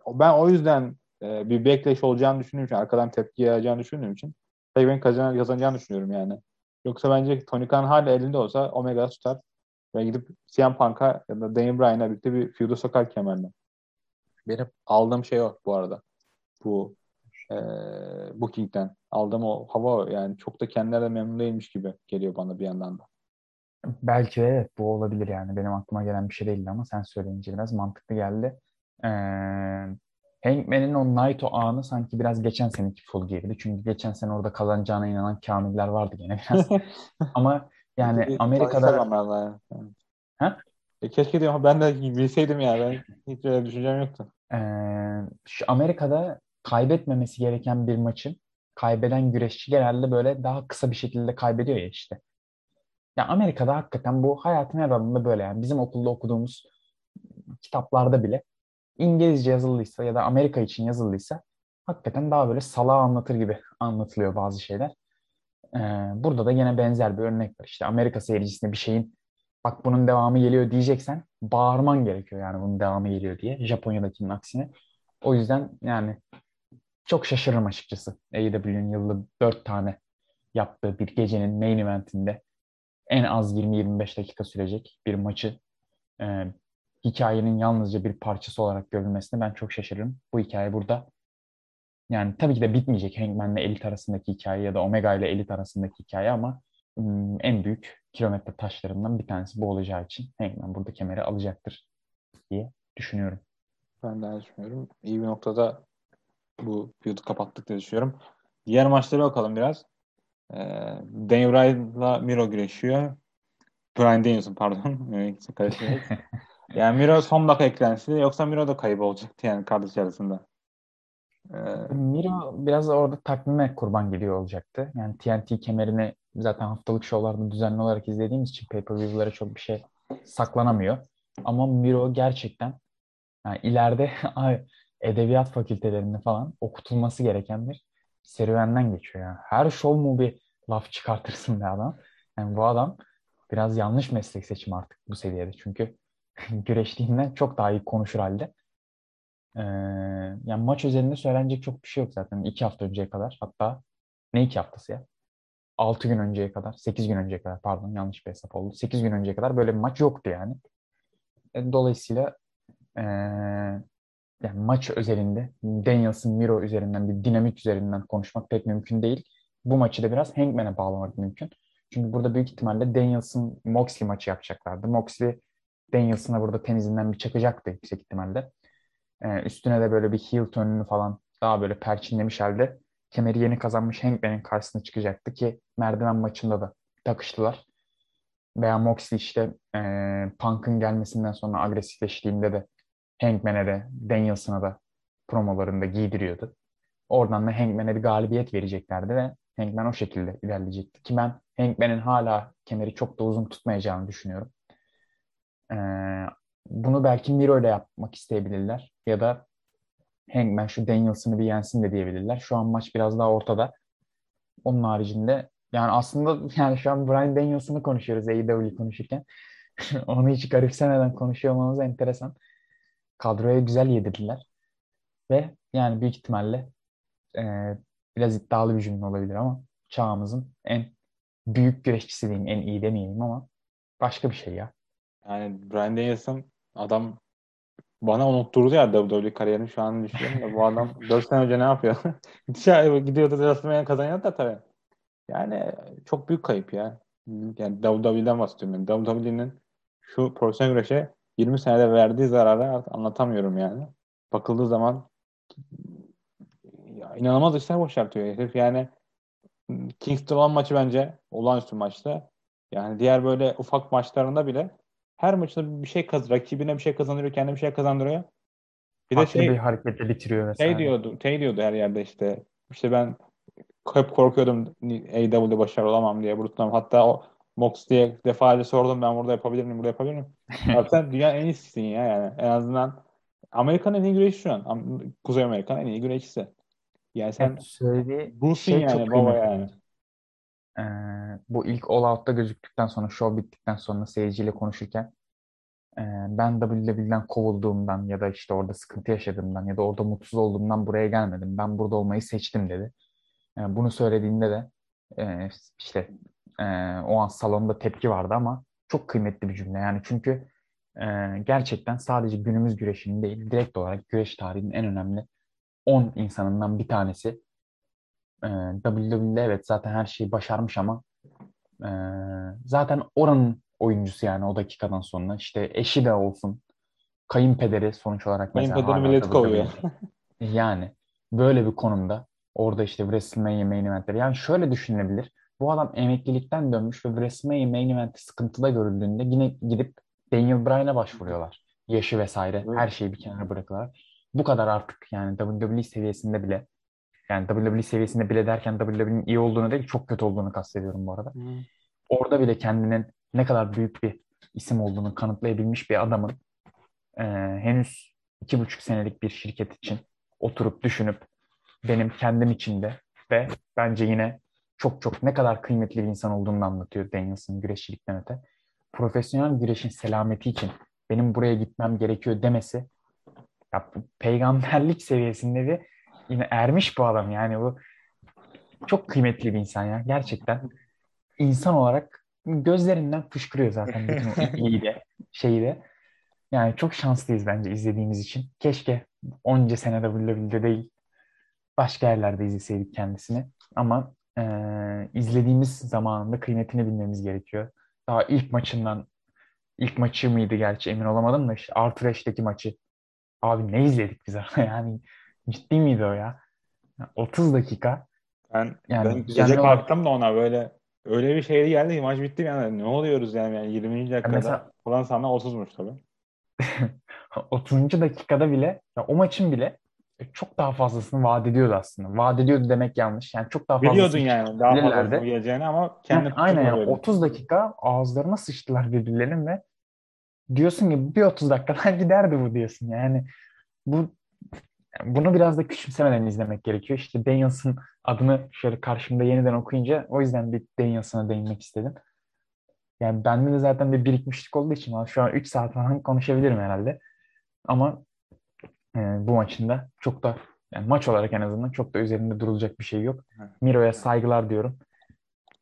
[SPEAKER 1] Ben o yüzden e, bir backlash olacağını düşündüğüm için, arkadan tepki yağacağını düşündüğüm için Heyman'in kazan, kazanacağını düşünüyorum yani. Yoksa bence Tony Khan hala elinde olsa Omega tutar ve gidip CM Punk'a ya da Daniel Bryan'a birlikte bir feud'a sokar kemerle. Benim aldığım şey o bu arada. Bu e, Booking'den aldığım o hava o. yani çok da kendilerine memnun değilmiş gibi geliyor bana bir yandan da.
[SPEAKER 2] Belki evet bu olabilir yani. Benim aklıma gelen bir şey değildi ama sen söyleyince biraz mantıklı geldi. Ee, Hangman'in o Naito anı sanki biraz geçen seneki full geriydi. Çünkü geçen sene orada kazanacağına inanan kamiller vardı gene biraz. Ama yani Amerika'da ha?
[SPEAKER 1] E, keşke diyorum ben de bilseydim ya ben hiç öyle düşüncem yoktu.
[SPEAKER 2] Ee, şu Amerika'da kaybetmemesi gereken bir maçın kaybeden güreşçi genelde böyle daha kısa bir şekilde kaybediyor ya işte. Ya Amerika'da hakikaten bu hayatın her alanında böyle yani. Bizim okulda okuduğumuz kitaplarda bile İngilizce yazıldıysa ya da Amerika için yazıldıysa hakikaten daha böyle salağı anlatır gibi anlatılıyor bazı şeyler. Ee, burada da yine benzer bir örnek var. İşte Amerika seyircisine bir şeyin bak bunun devamı geliyor diyeceksen bağırman gerekiyor yani bunun devamı geliyor diye. Japonya'dakinin aksine. O yüzden yani çok şaşırırım açıkçası. AEW'nin yılda 4 tane yaptığı bir gecenin main eventinde en az 20-25 dakika sürecek bir maçı e, hikayenin yalnızca bir parçası olarak görülmesine ben çok şaşırırım. Bu hikaye burada yani tabii ki de bitmeyecek Hangman ile Elit arasındaki hikaye ya da Omega ile Elit arasındaki hikaye ama ım, en büyük kilometre taşlarından bir tanesi bu olacağı için Hangman burada kemeri alacaktır diye düşünüyorum.
[SPEAKER 1] Ben de düşünüyorum. İyi bir noktada bu feud'u kapattık diye düşünüyorum. Diğer maçlara bakalım biraz. Ee, Daniel Bryan'la Miro güreşiyor. Brian Danielson pardon. Karışıyor. yani Miro son dakika eklensi yoksa Miro da kayıp olacaktı yani kardeş arasında.
[SPEAKER 2] Ee, Miro biraz orada takvime kurban gidiyor olacaktı. Yani TNT kemerini zaten haftalık şovlarda düzenli olarak izlediğimiz için pay-per-view'lara çok bir şey saklanamıyor. Ama Miro gerçekten yani ileride edebiyat fakültelerinde falan okutulması gereken bir serüvenden geçiyor. Yani. Her şov mu bir laf çıkartırsın be adam. Yani bu adam biraz yanlış meslek seçimi artık bu seviyede. Çünkü güreştiğinden çok daha iyi konuşur halde. Ee, yani maç üzerinde söylenecek çok bir şey yok zaten. iki hafta önceye kadar. Hatta ne iki haftası ya? Altı gün önceye kadar, sekiz gün önceye kadar pardon yanlış bir hesap oldu. Sekiz gün önceye kadar böyle bir maç yoktu yani. E, dolayısıyla e, yani maç özelinde Danielson Miro üzerinden bir dinamik üzerinden konuşmak pek mümkün değil. Bu maçı da biraz Hangman'e bağlamak mümkün. Çünkü burada büyük ihtimalle Danielson Moxley maçı yapacaklardı. Moxley Danielson'a burada tenizinden bir çakacaktı yüksek ihtimalle. Ee, üstüne de böyle bir heel turnunu falan daha böyle perçinlemiş halde kemeri yeni kazanmış Hangman'in karşısına çıkacaktı ki merdiven maçında da takıştılar. Veya Moxley işte e, Punk'ın gelmesinden sonra agresifleştiğinde de Hangman'e de Danielson'a da promolarında giydiriyordu. Oradan da Hangman'e bir galibiyet vereceklerdi ve Hangman o şekilde ilerleyecekti. Ki ben Hangman'in hala kemeri çok da uzun tutmayacağını düşünüyorum. Ee, bunu belki Miro ile yapmak isteyebilirler. Ya da Hangman şu Danielson'ı bir yensin de diyebilirler. Şu an maç biraz daha ortada. Onun haricinde yani aslında yani şu an Brian Danielson'ı konuşuyoruz AEW konuşurken. Onu hiç garipsemeden konuşuyor olmamız enteresan. Kadroya güzel yedirdiler. Ve yani büyük ihtimalle e, biraz iddialı bir cümle olabilir ama çağımızın en büyük güreşçisi diyeyim, en iyi demeyelim ama başka bir şey ya.
[SPEAKER 1] Yani Brian Danielson adam bana unutturdu ya WWE kariyerini şu an düşünüyorum da bu adam 4 sene önce ne yapıyor? Gidiyordu WrestleMania kazanıyor da tabii. Yani çok büyük kayıp ya. Yani WWE'den bahsediyorum. Yani WWE'nin şu profesyonel güreşe 20 senede verdiği zararı anlatamıyorum yani. Bakıldığı zaman ya, inanılmaz işler başartıyor herif. Yani Kingston olan maçı bence olağanüstü maçtı. Yani diğer böyle ufak maçlarında bile her maçında bir şey kaz rakibine bir şey kazandırıyor, kendine bir şey kazandırıyor.
[SPEAKER 2] Bir Farklı de şey bir hareketle bitiriyor
[SPEAKER 1] mesela. Şey diyordu, şey diyordu her yerde işte. İşte ben hep korkuyordum AEW'de başarılı olamam diye Brutus'tan. Hatta o Mox diye defalarca sordum ben burada yapabilir miyim, burada yapabilir miyim? Abi sen dünyanın en iyisisin ya yani. En azından Amerika'nın en iyi güreşçisi şu an. Kuzey Amerika'nın en iyi güreşçisi. Yani sen
[SPEAKER 2] söylediği
[SPEAKER 1] busun şey yani baba yani.
[SPEAKER 2] Ee, bu ilk All Out'ta gözüktükten sonra, show bittikten sonra seyirciyle konuşurken e, ben WWE'den kovulduğumdan ya da işte orada sıkıntı yaşadığımdan ya da orada mutsuz olduğumdan buraya gelmedim. Ben burada olmayı seçtim dedi. Yani bunu söylediğinde de e, işte e, o an salonda tepki vardı ama çok kıymetli bir cümle. Yani çünkü e, gerçekten sadece günümüz güreşinin değil, direkt olarak güreş tarihinin en önemli 10 insanından bir tanesi. E, WWE'de evet zaten her şeyi başarmış ama e, zaten oranın oyuncusu yani o dakikadan sonra. İşte eşi de olsun. Kayınpederi sonuç olarak mesela
[SPEAKER 1] Kayınpederi millet
[SPEAKER 2] WWE'de.
[SPEAKER 1] kovuyor.
[SPEAKER 2] Yani böyle bir konumda orada işte WrestleMania main eventleri. Yani şöyle düşünülebilir. Bu adam emeklilikten dönmüş ve WrestleMania main eventi sıkıntıda görüldüğünde yine gidip Daniel Bryan'a başvuruyorlar. Yaşı vesaire
[SPEAKER 1] Evet.
[SPEAKER 2] her şeyi bir kenara bırakıyorlar. Bu kadar artık yani WWE seviyesinde bile yani WWE seviyesinde bile derken WWE'nin iyi olduğunu değil çok kötü olduğunu kastediyorum bu arada. Orada bile kendinin ne kadar büyük bir isim olduğunu kanıtlayabilmiş bir adamın e, henüz iki buçuk senelik bir şirket için oturup düşünüp benim kendim için de ve bence yine çok çok ne kadar kıymetli bir insan olduğunu anlatıyor Danielson güreşçilikten öte. Profesyonel güreşin selameti için benim buraya gitmem gerekiyor demesi ya peygamberlik seviyesinde bir yine ermiş bu adam yani bu çok kıymetli bir insan ya gerçekten insan olarak gözlerinden fışkırıyor zaten bütün o iyi de şeyi de. Yani çok şanslıyız bence izlediğimiz için. Keşke onca sene WWE'de değil başka yerlerde izleseydik kendisini. Ama eee, izlediğimiz zamanında kıymetini bilmemiz gerekiyor. Daha ilk maçından ilk maçı mıydı gerçi emin olamadım da işte Arthur Ashe'deki maçı. Abi ne izledik biz orada yani ciddi miydi o ya? 30 dakika
[SPEAKER 1] Ben,
[SPEAKER 2] Yani
[SPEAKER 1] ben
[SPEAKER 2] olarak-
[SPEAKER 1] kalktım da ona böyle öyle bir şeydi geldi ki maç bitti yani ne oluyoruz yani, yani 20. dakikada
[SPEAKER 2] mesela-
[SPEAKER 1] falan sana 30'muş tabii.
[SPEAKER 2] 30. dakikada bile ya o maçın bile çok daha fazlasını vaat ediyordu aslında. Vaat ediyordu demek yanlış. Yani çok daha
[SPEAKER 1] Biliyordun
[SPEAKER 2] fazlasını
[SPEAKER 1] yani daha fazla geleceğini ama kendi
[SPEAKER 2] aynen yani
[SPEAKER 1] tutturmadın.
[SPEAKER 2] 30 dakika ağızlarına sıçtılar birbirlerinin ve diyorsun ki bir 30 dakikadan giderdi bu diyorsun. Yani bu bunu biraz da küçümsemeden izlemek gerekiyor. İşte Danielson adını şöyle karşımda yeniden okuyunca o yüzden bir Danielson'a değinmek istedim. Yani bende de zaten bir birikmişlik olduğu için şu an 3 saat falan konuşabilirim herhalde. Ama e, bu maçında çok da yani maç olarak en azından çok da üzerinde durulacak bir şey yok. Miro'ya saygılar diyorum.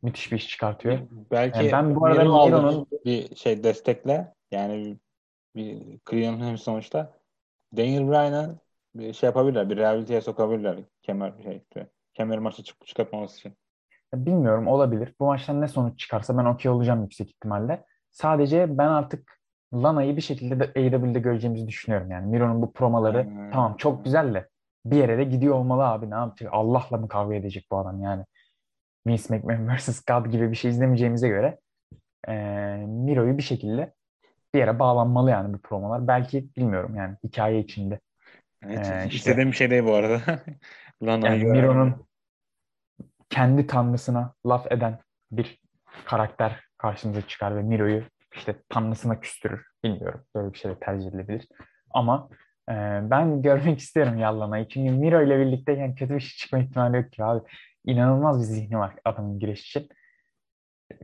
[SPEAKER 2] Müthiş bir iş çıkartıyor.
[SPEAKER 1] Belki
[SPEAKER 2] Yani ben bu arada Miro'nun-
[SPEAKER 1] bir şey destekle yani bir Cleveland'ın sonuçta Daniel Bryan'a bir şey yapabilirler. Bir rehabiliteye sokabilirler. Kemer şey kemer maçı çık çıkartmaması için.
[SPEAKER 2] Bilmiyorum olabilir. Bu maçtan ne sonuç çıkarsa ben okey olacağım yüksek ihtimalle. Sadece ben artık Lana'yı bir şekilde de AEW'de göreceğimizi düşünüyorum. Yani Miro'nun bu promoları
[SPEAKER 1] Hmm.
[SPEAKER 2] tamam çok güzel de bir yere de gidiyor olmalı abi. Ne yapacak? Allah'la mı kavga edecek bu adam yani? Vince McMahon vs. God gibi bir şey izlemeyeceğimize göre eee Miro'yu bir şekilde bir yere bağlanmalı yani bu promolar. Belki bilmiyorum yani hikaye içinde.
[SPEAKER 1] Evet,
[SPEAKER 2] Ee, işte-
[SPEAKER 1] istediğim şey değil bu arada. Lan
[SPEAKER 2] Yani Miro'nun kendi tanrısına laf eden bir karakter karşımıza çıkar ve Miro'yu işte tanrısına küstürür. Bilmiyorum. Böyle bir şey de tercih edilebilir. Ama e, ben görmek isterim Yallana'yı. Çünkü Miro ile birlikte yani kötü bir şey çıkma ihtimali yok ki abi. İnanılmaz bir zihni var adamın giriş için.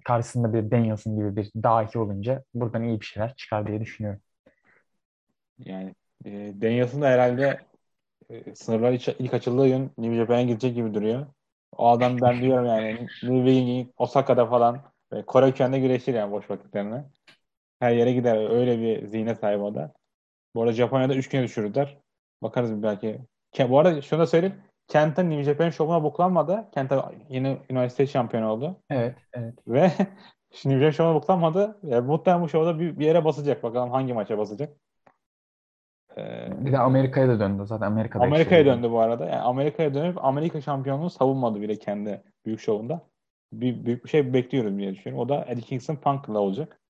[SPEAKER 2] Karşısında bir Danielson gibi bir dahi olunca buradan iyi bir şeyler çıkar diye düşünüyorum.
[SPEAKER 1] Yani e, Danielson da herhalde e, sınırlar ilk, ilk açıldığı gün New Japan'a gidecek gibi duruyor. O adam ben diyorum yani New Osaka'da falan Kore kökeninde güreşir yani boş vakitlerine. Her yere gider. Öyle bir zihne sahip o da. Bu arada Japonya'da 3 güne düşürdüler. Bakarız belki. Bu arada şunu da söyleyeyim. Kenta New Japan şovuna buklanmadı. Kenta yeni üniversite şampiyonu oldu.
[SPEAKER 2] Evet, evet.
[SPEAKER 1] Ve New Japan şovuna buklanmadı. Yani muhtemelen bu şovda bir, bir yere basacak. Bakalım hangi maça basacak. Ee,
[SPEAKER 2] Bir de Amerika'ya da döndü. Zaten Amerika'da
[SPEAKER 1] Amerika'ya
[SPEAKER 2] işte-
[SPEAKER 1] döndü bu arada. Yani Amerika'ya dönüp Amerika şampiyonluğunu savunmadı bile kendi büyük şovunda. Bir, büyük bir şey bekliyoruz diye düşünüyorum. O da Eddie Kingston Punk'la olacak.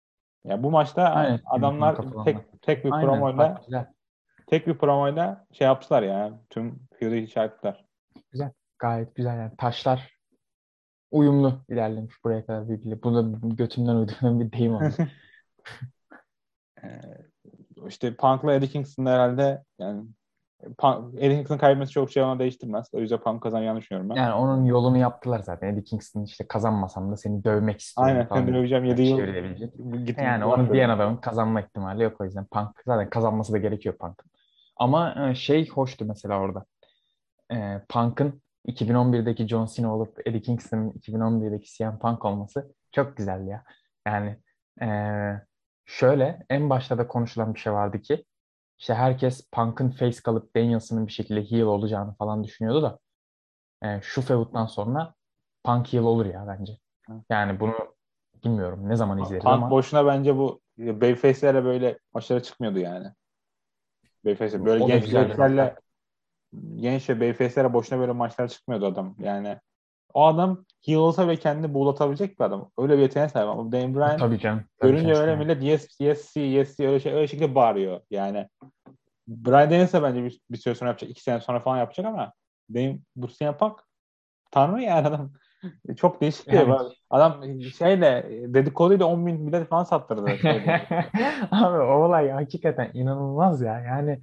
[SPEAKER 1] Yani bu maçta
[SPEAKER 2] Aynen,
[SPEAKER 1] adamlar
[SPEAKER 2] Punk
[SPEAKER 1] tek tek bir promoyla
[SPEAKER 2] güzel.
[SPEAKER 1] tek bir promoyla şey yaptılar ya. Tüm feud'u içerttiler.
[SPEAKER 2] Gayet güzel yani. Taşlar uyumlu ilerlemiş buraya kadar birbiriyle. Bu da götümden uydurduğum bir deyim oldu.
[SPEAKER 1] Ee, işte Punk'la Eddie Kingston herhalde yani Punk, Eddie Kingston kaybetmesi çok şey ona değiştirmez. O yüzden Punk kazanacağını düşünüyorum ben.
[SPEAKER 2] Yani onun yolunu yaptılar zaten. Eddie Kingston işte kazanmasam da seni dövmek istiyorum
[SPEAKER 1] Aynen. Seni döveceğim 7 yıl. Gittim,
[SPEAKER 2] Yani onu diyen adamın kazanma ihtimali yok o yüzden. Punk zaten kazanması da gerekiyor Punk'ın. Ama e, şey hoştu mesela orada. E, Punk'ın 2011'deki John Cena olup Eddie Kingston'ın 2011'deki CM Punk olması çok güzeldi ya. Yani e, şöyle en başta da konuşulan bir şey vardı ki işte herkes Punk'ın face kalıp Danielson'ın bir şekilde heel olacağını falan düşünüyordu da e, şu feud'dan sonra Punk heel olur ya bence. Yani bunu bilmiyorum ne zaman izleriz
[SPEAKER 1] Punk
[SPEAKER 2] ama
[SPEAKER 1] boşuna bence bu Babyface'lere böyle maçlara çıkmıyordu yani. Babyface böyle gençlerle genç ve Babyface'lere boşuna böyle maçlara çıkmıyordu adam. Yani o adam heel olsa ve kendini buğulatabilecek bir adam. Öyle bir yeteneğe sahip ama Daniel Bryan
[SPEAKER 2] tabii canım. Tabii
[SPEAKER 1] görünce
[SPEAKER 2] canım.
[SPEAKER 1] öyle millet yes yes yes öyle şey öyle şekilde bağırıyor. Yani Bryan Daniels'a bence bir, bir süre sonra yapacak. iki sene sonra falan yapacak ama benim bu CM Punk tanrı yani adam. Çok değişik bir
[SPEAKER 2] Yani-
[SPEAKER 1] adam. Adam şeyle dedikoduyla 10 bin bilet falan sattırdı.
[SPEAKER 2] Abi o olay hakikaten inanılmaz ya. Yani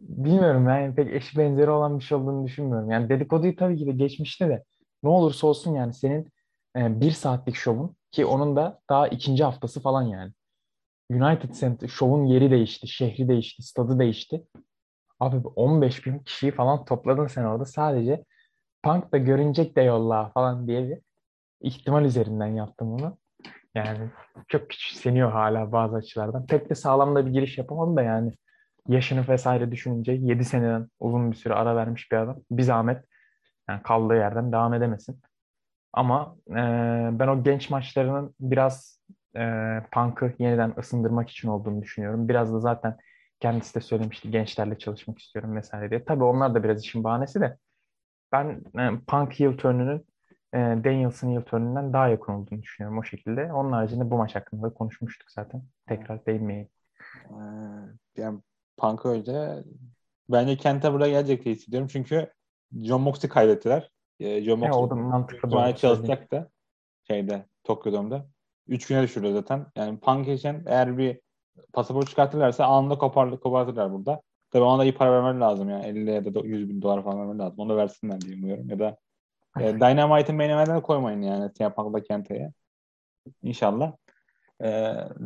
[SPEAKER 2] bilmiyorum yani pek eşi benzeri olan bir şey olduğunu düşünmüyorum. Yani dedikoduyu tabii ki de geçmişte de ne olursa olsun yani senin e, bir saatlik şovun ki onun da daha ikinci haftası falan yani. United Center şovun yeri değişti, şehri değişti, stadı değişti. Abi 15 bin kişiyi falan topladın sen orada sadece Punk da görünecek de yolla falan diye bir ihtimal üzerinden yaptım bunu. Yani çok küçümseniyor hala bazı açılardan. Pek de sağlam da bir giriş yapamadı da yani yaşını vesaire düşününce 7 seneden uzun bir süre ara vermiş bir adam. Bir zahmet yani kaldığı yerden devam edemesin. Ama e, ben o genç maçlarının biraz e, Punk'ı yeniden ısındırmak için olduğunu düşünüyorum. Biraz da zaten kendisi de söylemişti gençlerle çalışmak istiyorum vesaire diye. Tabii onlar da biraz işin bahanesi de ben e, Punk heel turn'ünün e, Danielson heel turn'ünden daha yakın olduğunu düşünüyorum o şekilde. Onun haricinde bu maç hakkında da konuşmuştuk zaten. Tekrar değinmeyeyim.
[SPEAKER 1] Ee, yani Punk öyle. Bence Kenta buraya gelecek diye hissediyorum. Çünkü John Moxley kaybettiler. Ee, John
[SPEAKER 2] E,
[SPEAKER 1] Moxley
[SPEAKER 2] o da mantıklı
[SPEAKER 1] çalışacak da şeyde Tokyo Dome'da. Üç güne düşürdü zaten. Yani Punk için eğer bir pasaport çıkartırlarsa anında kopar, kopartırlar burada. Tabii ona da iyi para vermeleri lazım yani. 50 ya da 100 bin dolar falan vermeleri lazım. Onu da versinler diye umuyorum. Ya da e, Dynamite'ın main koymayın yani. CM Punk'la Kenta'ya. İnşallah. E,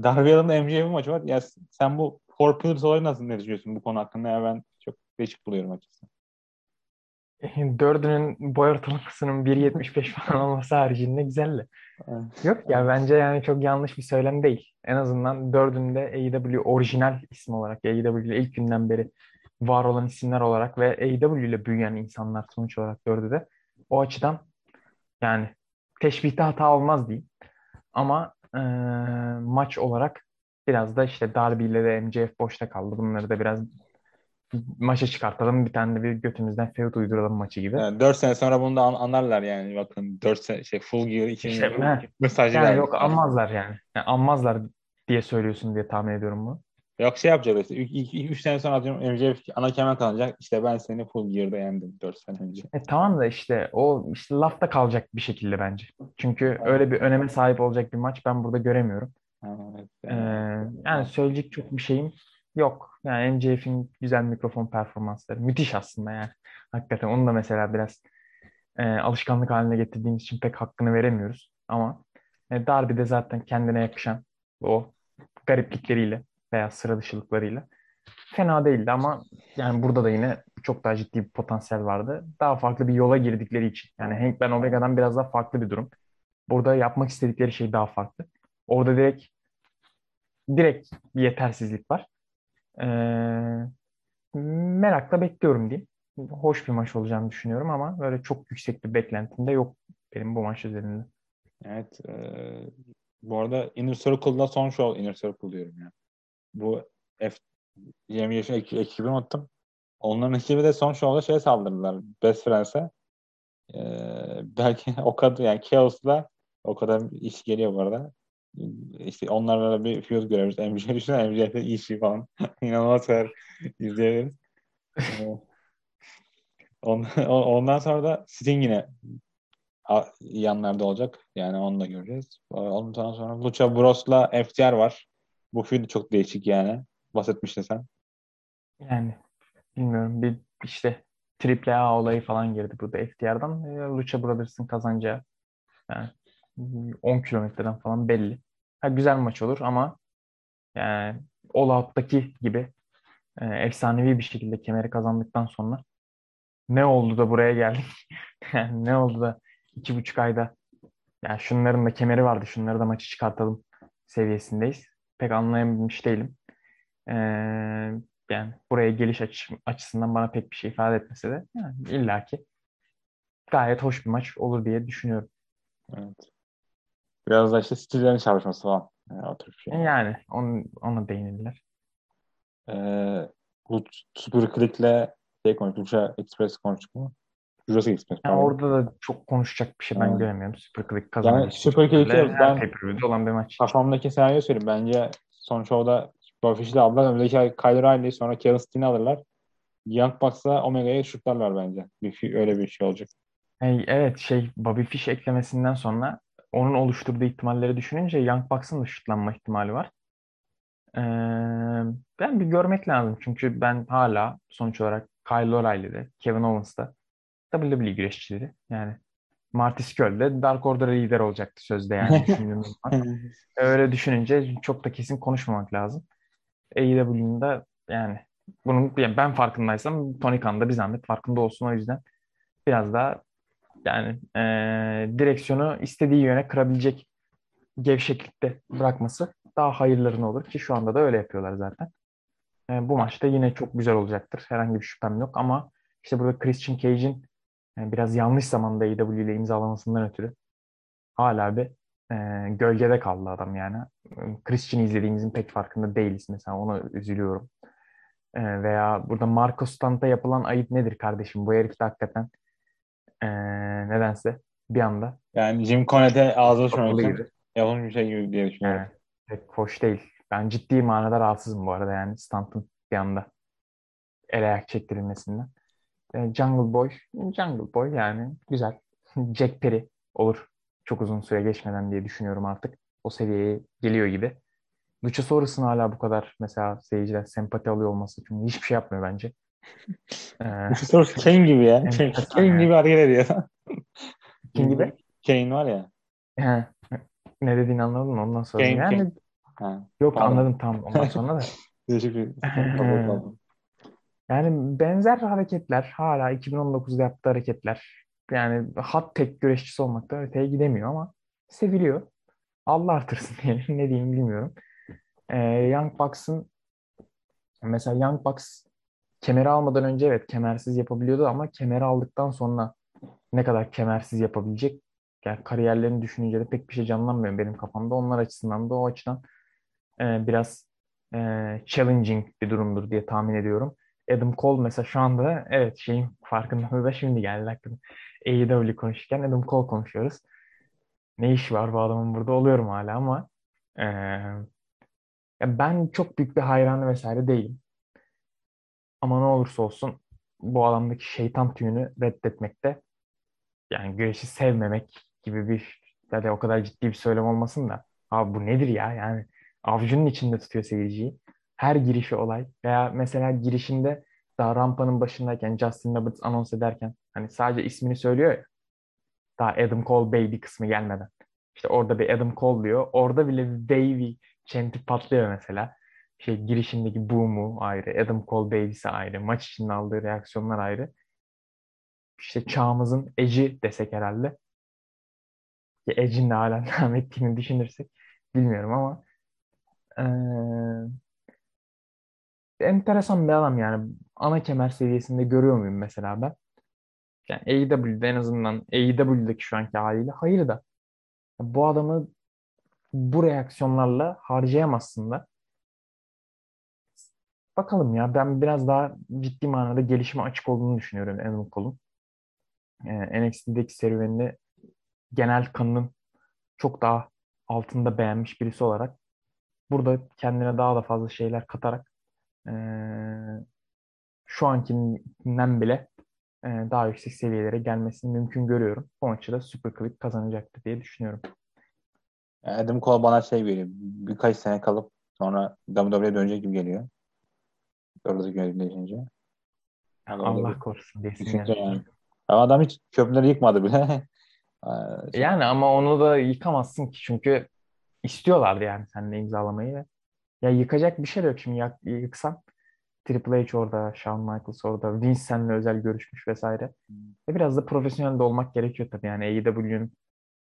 [SPEAKER 1] Darby Allin'la MJF maçı var. Ya sen bu Four Pillars olayı nasıl ne düşünüyorsun bu konu hakkında? Ya ben çok değişik buluyorum açıkçası.
[SPEAKER 2] Dördünün boy ortalamasının 1.75 falan olması haricinde güzeldi.
[SPEAKER 1] Evet.
[SPEAKER 2] Yok ya bence yani çok yanlış bir söylem değil. En azından dördünde AEW orijinal isim olarak AEW ile ilk günden beri var olan isimler olarak ve AEW ile büyüyen insanlar sonuç olarak dördü de o açıdan yani teşbihte hata olmaz diyeyim. Ama eee, maç olarak biraz da işte Darby ile de MJF boşta kaldı. Bunları da biraz maça çıkartalım. Bir tane de bir götümüzden feud uyduralım maçı gibi.
[SPEAKER 1] Yani 4 sene sonra bunu da an- anlarlar yani. Bakın 4 sene şey Full Gear 2000
[SPEAKER 2] İşte,
[SPEAKER 1] mesajı
[SPEAKER 2] Yani yok anmazlar yani. yani. Anmazlar diye söylüyorsun diye tahmin ediyorum bunu.
[SPEAKER 1] Yok şey yapacaklar işte. 3 sene sonra atıyorum MJF ana kemer kalacak. İşte ben seni Full Gear'da yendim 4 sene önce.
[SPEAKER 2] E tamam da işte o işte lafta kalacak bir şekilde bence. Çünkü öyle bir öneme sahip olacak bir maç ben burada göremiyorum.
[SPEAKER 1] Evet.
[SPEAKER 2] Ee, yani söyleyecek çok bir şeyim yok. Yani MJF'in güzel mikrofon performansları müthiş aslında yani. Hakikaten onu da mesela biraz e, alışkanlık haline getirdiğimiz için pek hakkını veremiyoruz. Ama e, Darby de zaten kendine yakışan o gariplikleriyle veya sıra dışılıklarıyla fena değildi ama yani burada da yine çok daha ciddi bir potansiyel vardı. Daha farklı bir yola girdikleri için. Yani Hank Ben Omega'dan biraz daha farklı bir durum. Burada yapmak istedikleri şey daha farklı. Orada direkt direkt bir yetersizlik var. Ee, merakla bekliyorum diyeyim. Hoş bir maç olacağını düşünüyorum ama böyle çok yüksek bir beklentim de yok benim bu maç üzerinde.
[SPEAKER 1] Evet. E, bu arada Inner Circle'da son show Inner Circle diyorum ya. Bu F 20 yaşın ek- ekibi unuttum. Onların ekibi de son show'da şey saldırdılar. Best Friends'e. E, belki o kadar yani Chaos'la o kadar iş geliyor bu arada. İşte onlarla bir feud görüyoruz. MJ düşünsene MJ'de işi falan. İnanılmaz kadar izleyebiliriz. Ee, on- o- Ondan sonra da Sting yine yanlarda olacak. Yani onu da göreceğiz. Ondan sonra Lucha Bros'la FTR var. Bu feud çok değişik yani. Bahsetmiştin sen.
[SPEAKER 2] Yani bilmiyorum bir işte Triple A olayı falan girdi burada FTR'dan. E, Lucha Brothers'ın kazanacağı yani 10 kilometreden falan belli. Ha, güzel maç olur ama yani All Out'taki gibi e, efsanevi bir şekilde kemeri kazandıktan sonra ne oldu da buraya geldik? Ne oldu da iki buçuk ayda yani şunların da kemeri vardı şunları da maçı çıkartalım seviyesindeyiz. Pek anlayabilmiş değilim. Ee, yani buraya geliş açı- açısından bana pek bir şey ifade etmese de yani illaki gayet hoş bir maç olur diye düşünüyorum.
[SPEAKER 1] Evet. Biraz da işte stillerin çalışması falan. Yani o tür bir şey.
[SPEAKER 2] Yani onu, ona değinirler.
[SPEAKER 1] Ee, bu Super Click'le şey konuştuk. Lucha Express konuştuk mu? Jurassic Express.
[SPEAKER 2] Yani
[SPEAKER 1] pardon.
[SPEAKER 2] orada da çok konuşacak bir şey ben
[SPEAKER 1] Evet.
[SPEAKER 2] göremiyorum. Super Click kazandı.
[SPEAKER 1] Yani Super Click'e
[SPEAKER 2] Her
[SPEAKER 1] ben
[SPEAKER 2] olan bir maç.
[SPEAKER 1] kafamdaki senaryo söyleyeyim. Bence son show'da Bobby Fish'i aldılar. Önümüzdeki Kyle Riley sonra Kevin Steen'i alırlar. Young Bucks'la Omega'yı şutlarlar bence. Bir, öyle bir şey olacak.
[SPEAKER 2] Hey, evet şey Bobby Fish eklemesinden sonra onun oluşturduğu ihtimalleri düşününce Young Bucks'ın da şutlanma ihtimali var. Ee, ben bir görmek lazım. Çünkü ben hala sonuç olarak Kyle O'Reilly'de, Kevin Owens'da WWE güreşçileri. Yani Marty Scurll'de Dark Order'a lider olacaktı sözde yani düşündüğümüz zaman. Öyle düşününce çok da kesin konuşmamak lazım. AEW'nin de yani bunun yani ben farkındaysam Tony Khan da bir zahmet farkında olsun o yüzden biraz daha yani eee, direksiyonu istediği yöne kırabilecek gevşeklikte bırakması daha hayırlarına olur ki şu anda da öyle yapıyorlar zaten. E, bu maçta yine çok güzel olacaktır. Herhangi bir şüphem yok ama işte burada Christian Cage'in e, biraz yanlış zamanda AEW ile imzalamasından ötürü hala bir e, gölgede kaldı adam yani. E, Christian'ı izlediğimizin pek farkında değiliz mesela ona üzülüyorum. E, veya burada Marco Stunt'a yapılan ayıp nedir kardeşim? Bu herif de hakikaten e, nedense bir anda
[SPEAKER 1] Yani Jim Cornette için
[SPEAKER 2] gibi.
[SPEAKER 1] yapılmış bir şey gibi diye düşünüyorum.
[SPEAKER 2] Yani pek hoş değil. Ben ciddi manada rahatsızım bu arada yani Stunt'ın bir anda ele ayak çektirilmesinden. E, Jungle Boy, Jungle Boy yani güzel. Jack Perry olur çok uzun süre geçmeden diye düşünüyorum artık. O seviyeye geliyor gibi. Luchasaurus'un hala bu kadar mesela seyirciler sempati alıyor olması çünkü hiçbir şey yapmıyor bence. Ee,
[SPEAKER 1] Luchasaurus Kane gibi ya. Kane gibi hareket ediyor.
[SPEAKER 2] Kim gibi?
[SPEAKER 1] Kane var ya.
[SPEAKER 2] ne dediğini anladın mı? Ondan sonra.
[SPEAKER 1] Kane,
[SPEAKER 2] yani
[SPEAKER 1] Kane. Ha.
[SPEAKER 2] yok
[SPEAKER 1] Pardon.
[SPEAKER 2] anladım tam ondan sonra da. Yani benzer hareketler hala 2019'da yaptığı hareketler. Yani hat tek güreşçisi olmaktan öteye gidemiyor ama seviliyor. Allah artırsın diyelim. Ne diyeyim bilmiyorum. Ee, Young Bucks'ın mesela Young Bucks kemeri almadan önce evet kemersiz yapabiliyordu ama kemeri aldıktan sonra ne kadar kemersiz yapabilecek yani kariyerlerini düşününce de pek bir şey canlanmıyor benim kafamda. Onlar açısından da o açıdan e, biraz e, challenging bir durumdur diye tahmin ediyorum. Adam Cole mesela şu anda evet şeyin farkındalığı da şimdi geldi aklıma. AEW konuşurken Adam Cole konuşuyoruz. Ne iş var bu adamın burada oluyorum hala ama e, ben çok büyük bir hayranı vesaire değilim. Ama ne olursa olsun bu adamdaki şeytan tüyünü reddetmekte yani güreşi sevmemek gibi bir yani o kadar ciddi bir söylem olmasın da abi bu nedir ya yani avcunun içinde tutuyor seyirciyi. Her girişi olay veya mesela girişinde daha rampanın başındayken Justin Roberts anons ederken hani sadece ismini söylüyor ya daha Adam Cole Baby kısmı gelmeden. İşte orada bir Adam Cole diyor. Orada bile Baby chant'i patlıyor mesela. Şey girişindeki boom'u ayrı, Adam Cole Baby'si ayrı, maç içinde aldığı reaksiyonlar ayrı. İşte çağımızın Edge'i desek herhalde. Ki Edge'in de hala devam ettiğini düşünürsek bilmiyorum ama eee, enteresan bir adam yani. Ana kemer seviyesinde görüyor muyum mesela ben? Yani AEW'de en azından AEW'deki şu anki haliyle hayır da bu adamı bu reaksiyonlarla harcayamazsın da. Bakalım ya ben biraz daha ciddi manada gelişime açık olduğunu düşünüyorum Adam Cole'un. Ee, NXT'deki serüvenini genel kanının çok daha altında beğenmiş birisi olarak burada kendine daha da fazla şeyler katarak ee, şu ankinden bile ee, daha yüksek seviyelere gelmesini mümkün görüyorum. Bu maçı da Super Click kazanacaktır diye düşünüyorum.
[SPEAKER 1] Adam Cole bana şey geliyor. Birkaç sene kalıp sonra WWE'ye dönecek gibi geliyor. Yönetim değişince. Yani
[SPEAKER 2] Allah korusun
[SPEAKER 1] düşünce
[SPEAKER 2] yani.
[SPEAKER 1] Ama adam hiç köprüleri yıkmadı bile. Ee,
[SPEAKER 2] Yani ama onu da yıkamazsın ki çünkü istiyorlardı yani seninle imzalamayı. ve Ya yıkacak bir şey de yok şimdi yak- yıksan Triple H orada, Shawn Michaels orada, Vince seninle özel görüşmüş vesaire. Ve biraz da profesyonel de olmak gerekiyor tabii yani AEW'nin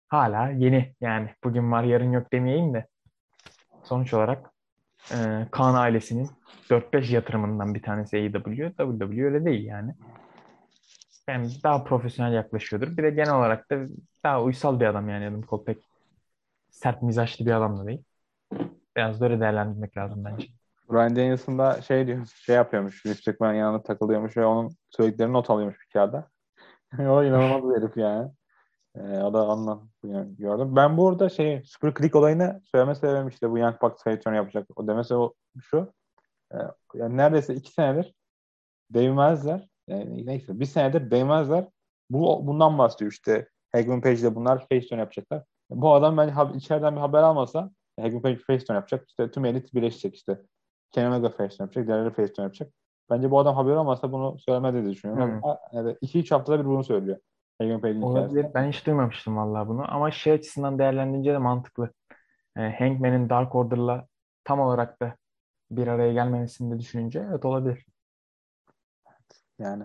[SPEAKER 2] hala yeni yani bugün var yarın yok demeyeyim de sonuç olarak e, Khan ailesinin 4-5 yatırımından bir tanesi AEW. WWE öyle değil yani. Yani daha profesyonel yaklaşıyordur. Bir de genel olarak da daha uysal bir adam yani Adam Cole pek sert mizaçlı bir adam da değil. Biraz da öyle değerlendirmek lazım bence.
[SPEAKER 1] Brian Danielson da şey diyor, şey yapıyormuş. Vince McMahon'ın yanında takılıyormuş ve onun söylediklerini not alıyormuş bir kağıda. o inanılmaz bir herif yani. Ee, o da ondan yani gördüm. Ben bu arada şey Super Click olayını söyleme sebebim işte bu Young Bucks return yapacak. O demesi o şu. E, yani neredeyse iki senedir değmezler. Yani neyse bir senedir değmezler. Bu bundan bahsediyor işte. Hagman Page ile bunlar face turn yapacaklar. Bu adam bence içeriden bir haber almasa Hagman Page face turn yapacak. İşte tüm elit birleşecek işte. Kenny Omega face turn yapacak. Diğerleri face turn yapacak. Bence bu adam haber almasa bunu söylemedi diye düşünüyorum. Hmm. Yani iki üç haftada bir bunu söylüyor. Hagman Page'in
[SPEAKER 2] Olabilir. Ben hiç duymamıştım vallahi bunu. Ama şey açısından değerlendirince de mantıklı. Yani Hangman'in Dark Order'la tam olarak da bir araya gelmemesini de düşününce evet olabilir.
[SPEAKER 1] Yani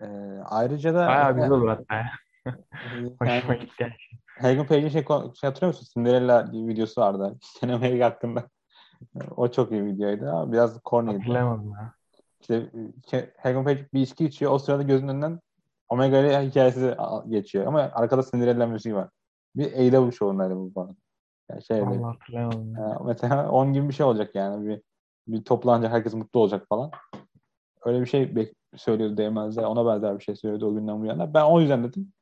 [SPEAKER 1] e, ayrıca da
[SPEAKER 2] bayağı güzel olur hatta. Hoşuma gitti.
[SPEAKER 1] Hagen Page'in şey, şey hatırlıyor musun? Cinderella videosu vardı. Kenny Omega hakkında. o çok iyi videoydu. Biraz corny'ydi.
[SPEAKER 2] Hatırlamadım ya.
[SPEAKER 1] İşte Hagen Page bir içki içiyor. O sırada gözünün önünden Omega ile hikayesi geçiyor. Ama arkada Cinderella müziği var. Bir AW şovundaydı bu bana.
[SPEAKER 2] Yani şey Allah hatırlayamadım.
[SPEAKER 1] Yani mesela 10 gibi bir şey olacak yani. Bir, bir toplanacak herkes mutlu olacak falan. Öyle bir şey söylüyordu Değmez'de. Ona benzer bir şey söylüyordu o günden bu yana. Ben o yüzden dedim.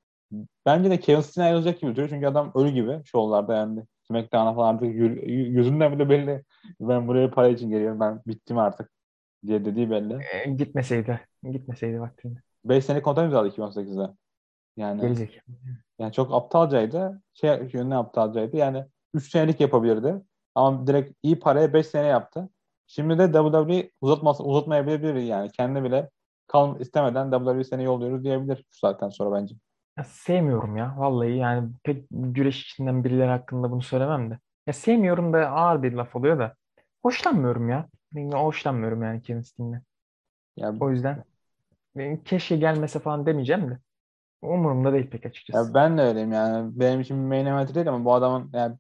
[SPEAKER 1] Bence de Kevin Steen ayrılacak gibi duruyor. Çünkü adam ölü gibi şovlarda yani. SmackDown'a falan artık yüzünden bile belli. Ben buraya para için geliyorum. Ben bittim artık diye dediği belli.
[SPEAKER 2] E, gitmeseydi. Gitmeseydi vaktinde.
[SPEAKER 1] 5 sene kontrat imzaladı 2018'de. Yani
[SPEAKER 2] Gelecek.
[SPEAKER 1] Yani çok aptalcaydı. Şey yönüne aptalcaydı. Yani 3 senelik yapabilirdi. Ama direkt iyi paraya 5 sene yaptı. Şimdi de WWE uzatması uzatmayabilir yani. Kendi bile kal istemeden WWE seni yolluyoruz diyebilir şu saatten sonra bence.
[SPEAKER 2] Ya sevmiyorum ya vallahi yani pek güreş içinden birileri hakkında bunu söylemem de. Ya sevmiyorum da ağır bir laf oluyor da. Hoşlanmıyorum ya. Hoşlanmıyorum yani Steen'le. Ya, o yüzden keşke gelmese falan demeyeceğim de. Umurumda değil pek açıkçası.
[SPEAKER 1] Ya ben de öyleyim yani. Benim için bir main event değil ama bu adamın yani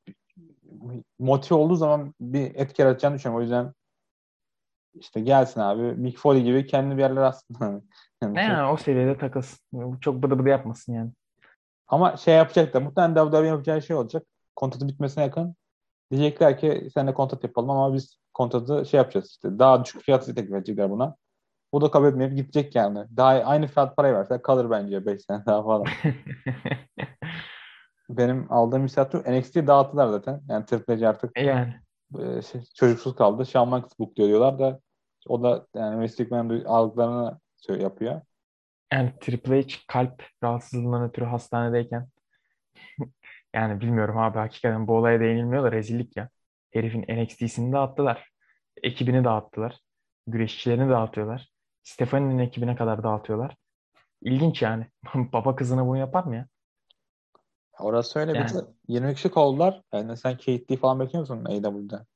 [SPEAKER 1] motive olduğu zaman bir etki yaratacağını düşünüyorum. O yüzden işte gelsin abi. Mick Foley gibi kendi bir yerler aslında.
[SPEAKER 2] yani ne yani o seviyede takılsın. Çok bıdı bıdı yapmasın yani.
[SPEAKER 1] Ama şey yapacak da muhtemelen WWE yapacağı şey olacak. Kontratı bitmesine yakın. Diyecekler ki seninle kontrat yapalım ama biz kontratı şey yapacağız işte. Daha düşük fiyatı teklif edecekler buna. Bu da kabul etmeyip gidecek yani. Daha aynı fiyat parayı verse kalır bence 5 sene daha falan. Benim aldığım hissiyatı NXT dağıttılar zaten. Yani Triple H artık
[SPEAKER 2] yani.
[SPEAKER 1] E, şey, çocuksuz kaldı. Shawn Michaels book diyorlar da o da yani meslekmen aldıklarını yapıyor.
[SPEAKER 2] Yani Triple H kalp rahatsızlığından ötürü hastanedeyken yani bilmiyorum abi hakikaten bu olaya değinilmiyor da rezillik ya. Herifin NXT'sini dağıttılar. Ekibini dağıttılar. Güreşçilerini dağıtıyorlar. Stephanie'nin ekibine kadar dağıtıyorlar. İlginç yani. Baba kızına bunu yapar mı ya?
[SPEAKER 1] Orası öyle. Yani. Bir de 20 kişi kovdular. Yani sen Kate falan bekliyor musun AEW'de?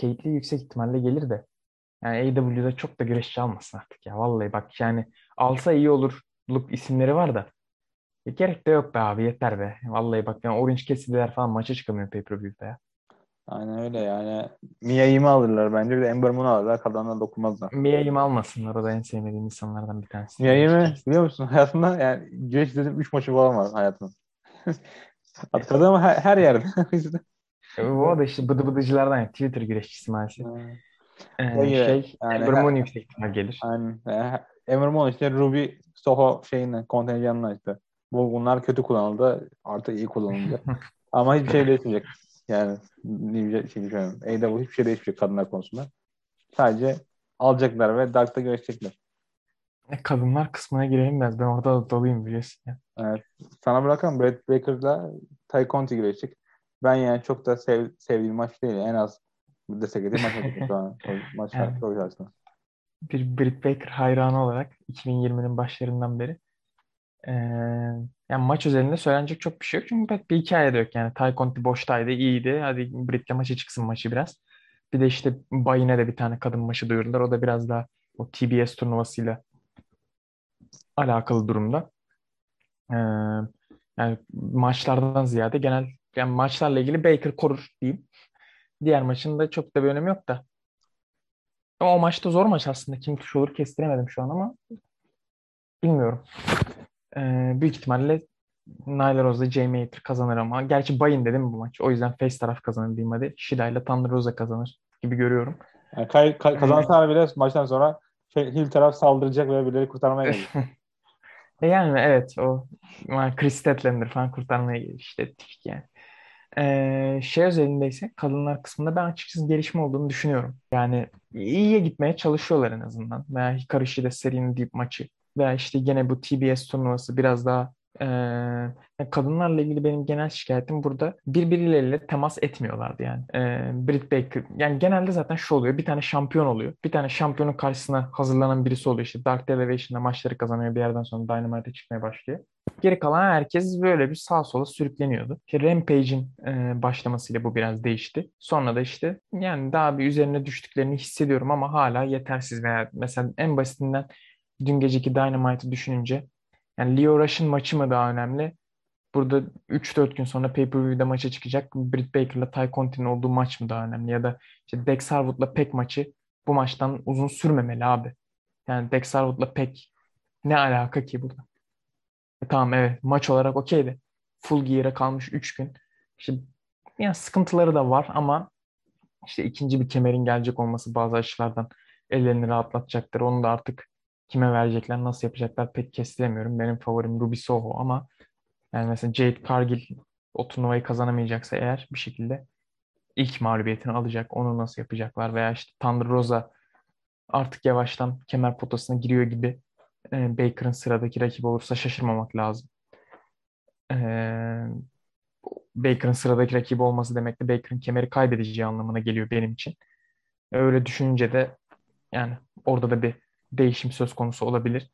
[SPEAKER 2] Kate yüksek ihtimalle gelir de. Yani AEW'de çok da güreşçi almasın artık ya. Vallahi bak yani alsa iyi olur. Look isimleri var da. E, gerek de yok be abi yeter be. Vallahi bak yani Orange Cassidy'ler falan maça çıkamıyor pay-per-view'da ya.
[SPEAKER 1] Aynen öyle yani. Mia'yı alırlar bence. Bir de Ember Moon'u alırlar. Kalanına dokunmazlar.
[SPEAKER 2] Mia'yı almasınlar. O da en sevmediğim insanlardan bir tanesi.
[SPEAKER 1] Mia'yı biliyor musun? Hayatımda yani güreş dedim 3 maçı falan var hayatımda. Kadın ama her, her yerde.
[SPEAKER 2] o da işte bıdı bıdıcılardan ya. Twitter güreşçisi maalesef. Ee, şey, yani, Ember Moon yüksek ihtimal gelir.
[SPEAKER 1] Aynen. Ember Moon işte Ruby Soho şeyine, kontenjanına işte. Bu, bunlar kötü kullanıldı. Artık iyi kullanıldı. Ama hiçbir şey değişmeyecek. Yani şey düşünüyorum. AW hiçbir şey değişmeyecek kadınlar konusunda. Sadece alacaklar ve Dark'ta görüşecekler.
[SPEAKER 2] E, kadınlar kısmına girelim biraz. Ben orada da doluyum biliyorsun ya.
[SPEAKER 1] Evet. Sana bırakalım. Brett Baker'la Ty Conti girecek. Ben yani çok da sev, sevdiğim maç değil. En az destek edeyim maç olacak şu an. Maç yani, çok aslında.
[SPEAKER 2] Bir Britt Baker hayranı olarak 2020'nin başlarından beri ee, yani maç üzerinde söylenecek çok bir şey yok. Çünkü pek bir hikaye de yok. Yani Ty Conti boştaydı, iyiydi. Hadi Britt'le maçı çıksın maçı biraz. Bir de işte Bayine de bir tane kadın maçı duyurdular. O da biraz daha o TBS turnuvasıyla alakalı durumda. Ee, yani maçlardan ziyade genel yani maçlarla ilgili Baker korur diyeyim. Diğer maçın da çok da bir önemi yok da. Ama o maçta zor maç aslında. Kim tuş olur kestiremedim şu an ama bilmiyorum. Ee, büyük ihtimalle Nyla Rose'la Jamie Hayter kazanır ama. Gerçi Bayin dedim bu maç. O yüzden face taraf kazanır diyeyim hadi. Shida ile Thunder Rosa kazanır gibi görüyorum.
[SPEAKER 1] Yani kay, kay, kazansalar bile maçtan sonra şey, Hill taraf saldıracak ve birileri kurtarmaya gelecek.
[SPEAKER 2] E yani evet o yani Chris Statlander falan kurtarmaya gelir işte yani. Ee, şey özelinde ise kadınlar kısmında ben açıkçası gelişme olduğunu düşünüyorum. Yani iyiye gitmeye çalışıyorlar en azından. Veya Hikaru Shida serinin deep maçı. Veya işte gene bu TBS turnuvası biraz daha ee, kadınlarla ilgili benim genel şikayetim burada birbirleriyle temas etmiyorlardı yani. Ee, Britt Baker yani genelde zaten şu oluyor bir tane şampiyon oluyor. Bir tane şampiyonun karşısına hazırlanan birisi oluyor işte Dark Elevation'da maçları kazanıyor bir yerden sonra Dynamite'e çıkmaya başlıyor. Geri kalan herkes böyle bir sağ sola sürükleniyordu. İşte Rampage'in e, başlamasıyla bu biraz değişti. Sonra da işte yani daha bir üzerine düştüklerini hissediyorum ama hala yetersiz veya mesela en basitinden dün geceki Dynamite'ı düşününce yani Leo Rush'ın maçı mı daha önemli? Burada 3-4 gün sonra pay-per-view'de maça çıkacak Britt Baker'la Ty Conti'nin olduğu maç mı daha önemli? Ya da işte Dex Harwood'la Peck maçı bu maçtan uzun sürmemeli abi. Yani Dex Harwood'la Peck ne alaka ki burada? E tamam evet maç olarak okeydi. Full gear'e kalmış 3 gün. İşte yani sıkıntıları da var ama işte ikinci bir kemerin gelecek olması bazı açılardan ellerini rahatlatacaktır. Onu da artık kime verecekler, nasıl yapacaklar pek kestiremiyorum. Benim favorim Ruby Soho ama yani mesela Jade Cargill o turnuvayı kazanamayacaksa eğer bir şekilde ilk mağlubiyetini alacak. Onu nasıl yapacaklar veya işte Thunder Rosa artık yavaştan kemer potasına giriyor gibi e, Baker'ın sıradaki rakibi olursa şaşırmamak lazım. E, Baker'ın sıradaki rakibi olması demek de Baker'ın kemeri kaybedeceği anlamına geliyor benim için. Öyle düşününce de yani orada da bir değişim söz konusu olabilir.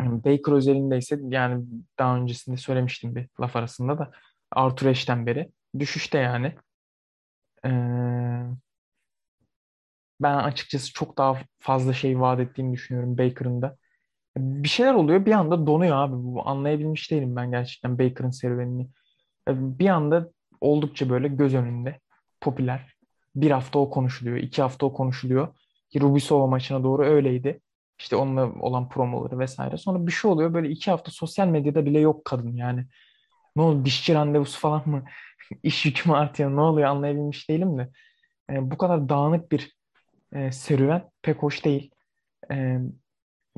[SPEAKER 2] Baker özelinde ise yani daha öncesinde söylemiştim bir laf arasında da Arthur Ashe'den beri düşüşte yani. Ee, ben açıkçası çok daha fazla şey vaat ettiğini düşünüyorum Baker'ın da. Bir şeyler oluyor bir anda donuyor abi. Bu anlayabilmiş değilim ben gerçekten Baker'ın serüvenini. Bir anda oldukça böyle göz önünde popüler. Bir hafta o konuşuluyor, iki hafta o konuşuluyor. Ki Rubisova maçına doğru öyleydi. İşte onunla olan promoları vesaire. Sonra bir şey oluyor böyle iki hafta sosyal medyada bile yok kadın yani. Ne oldu dişçi randevusu falan mı? İş yükü mü artıyor? Ne oluyor anlayabilmiş değilim de. E, bu kadar dağınık bir e, serüven pek hoş değil. E,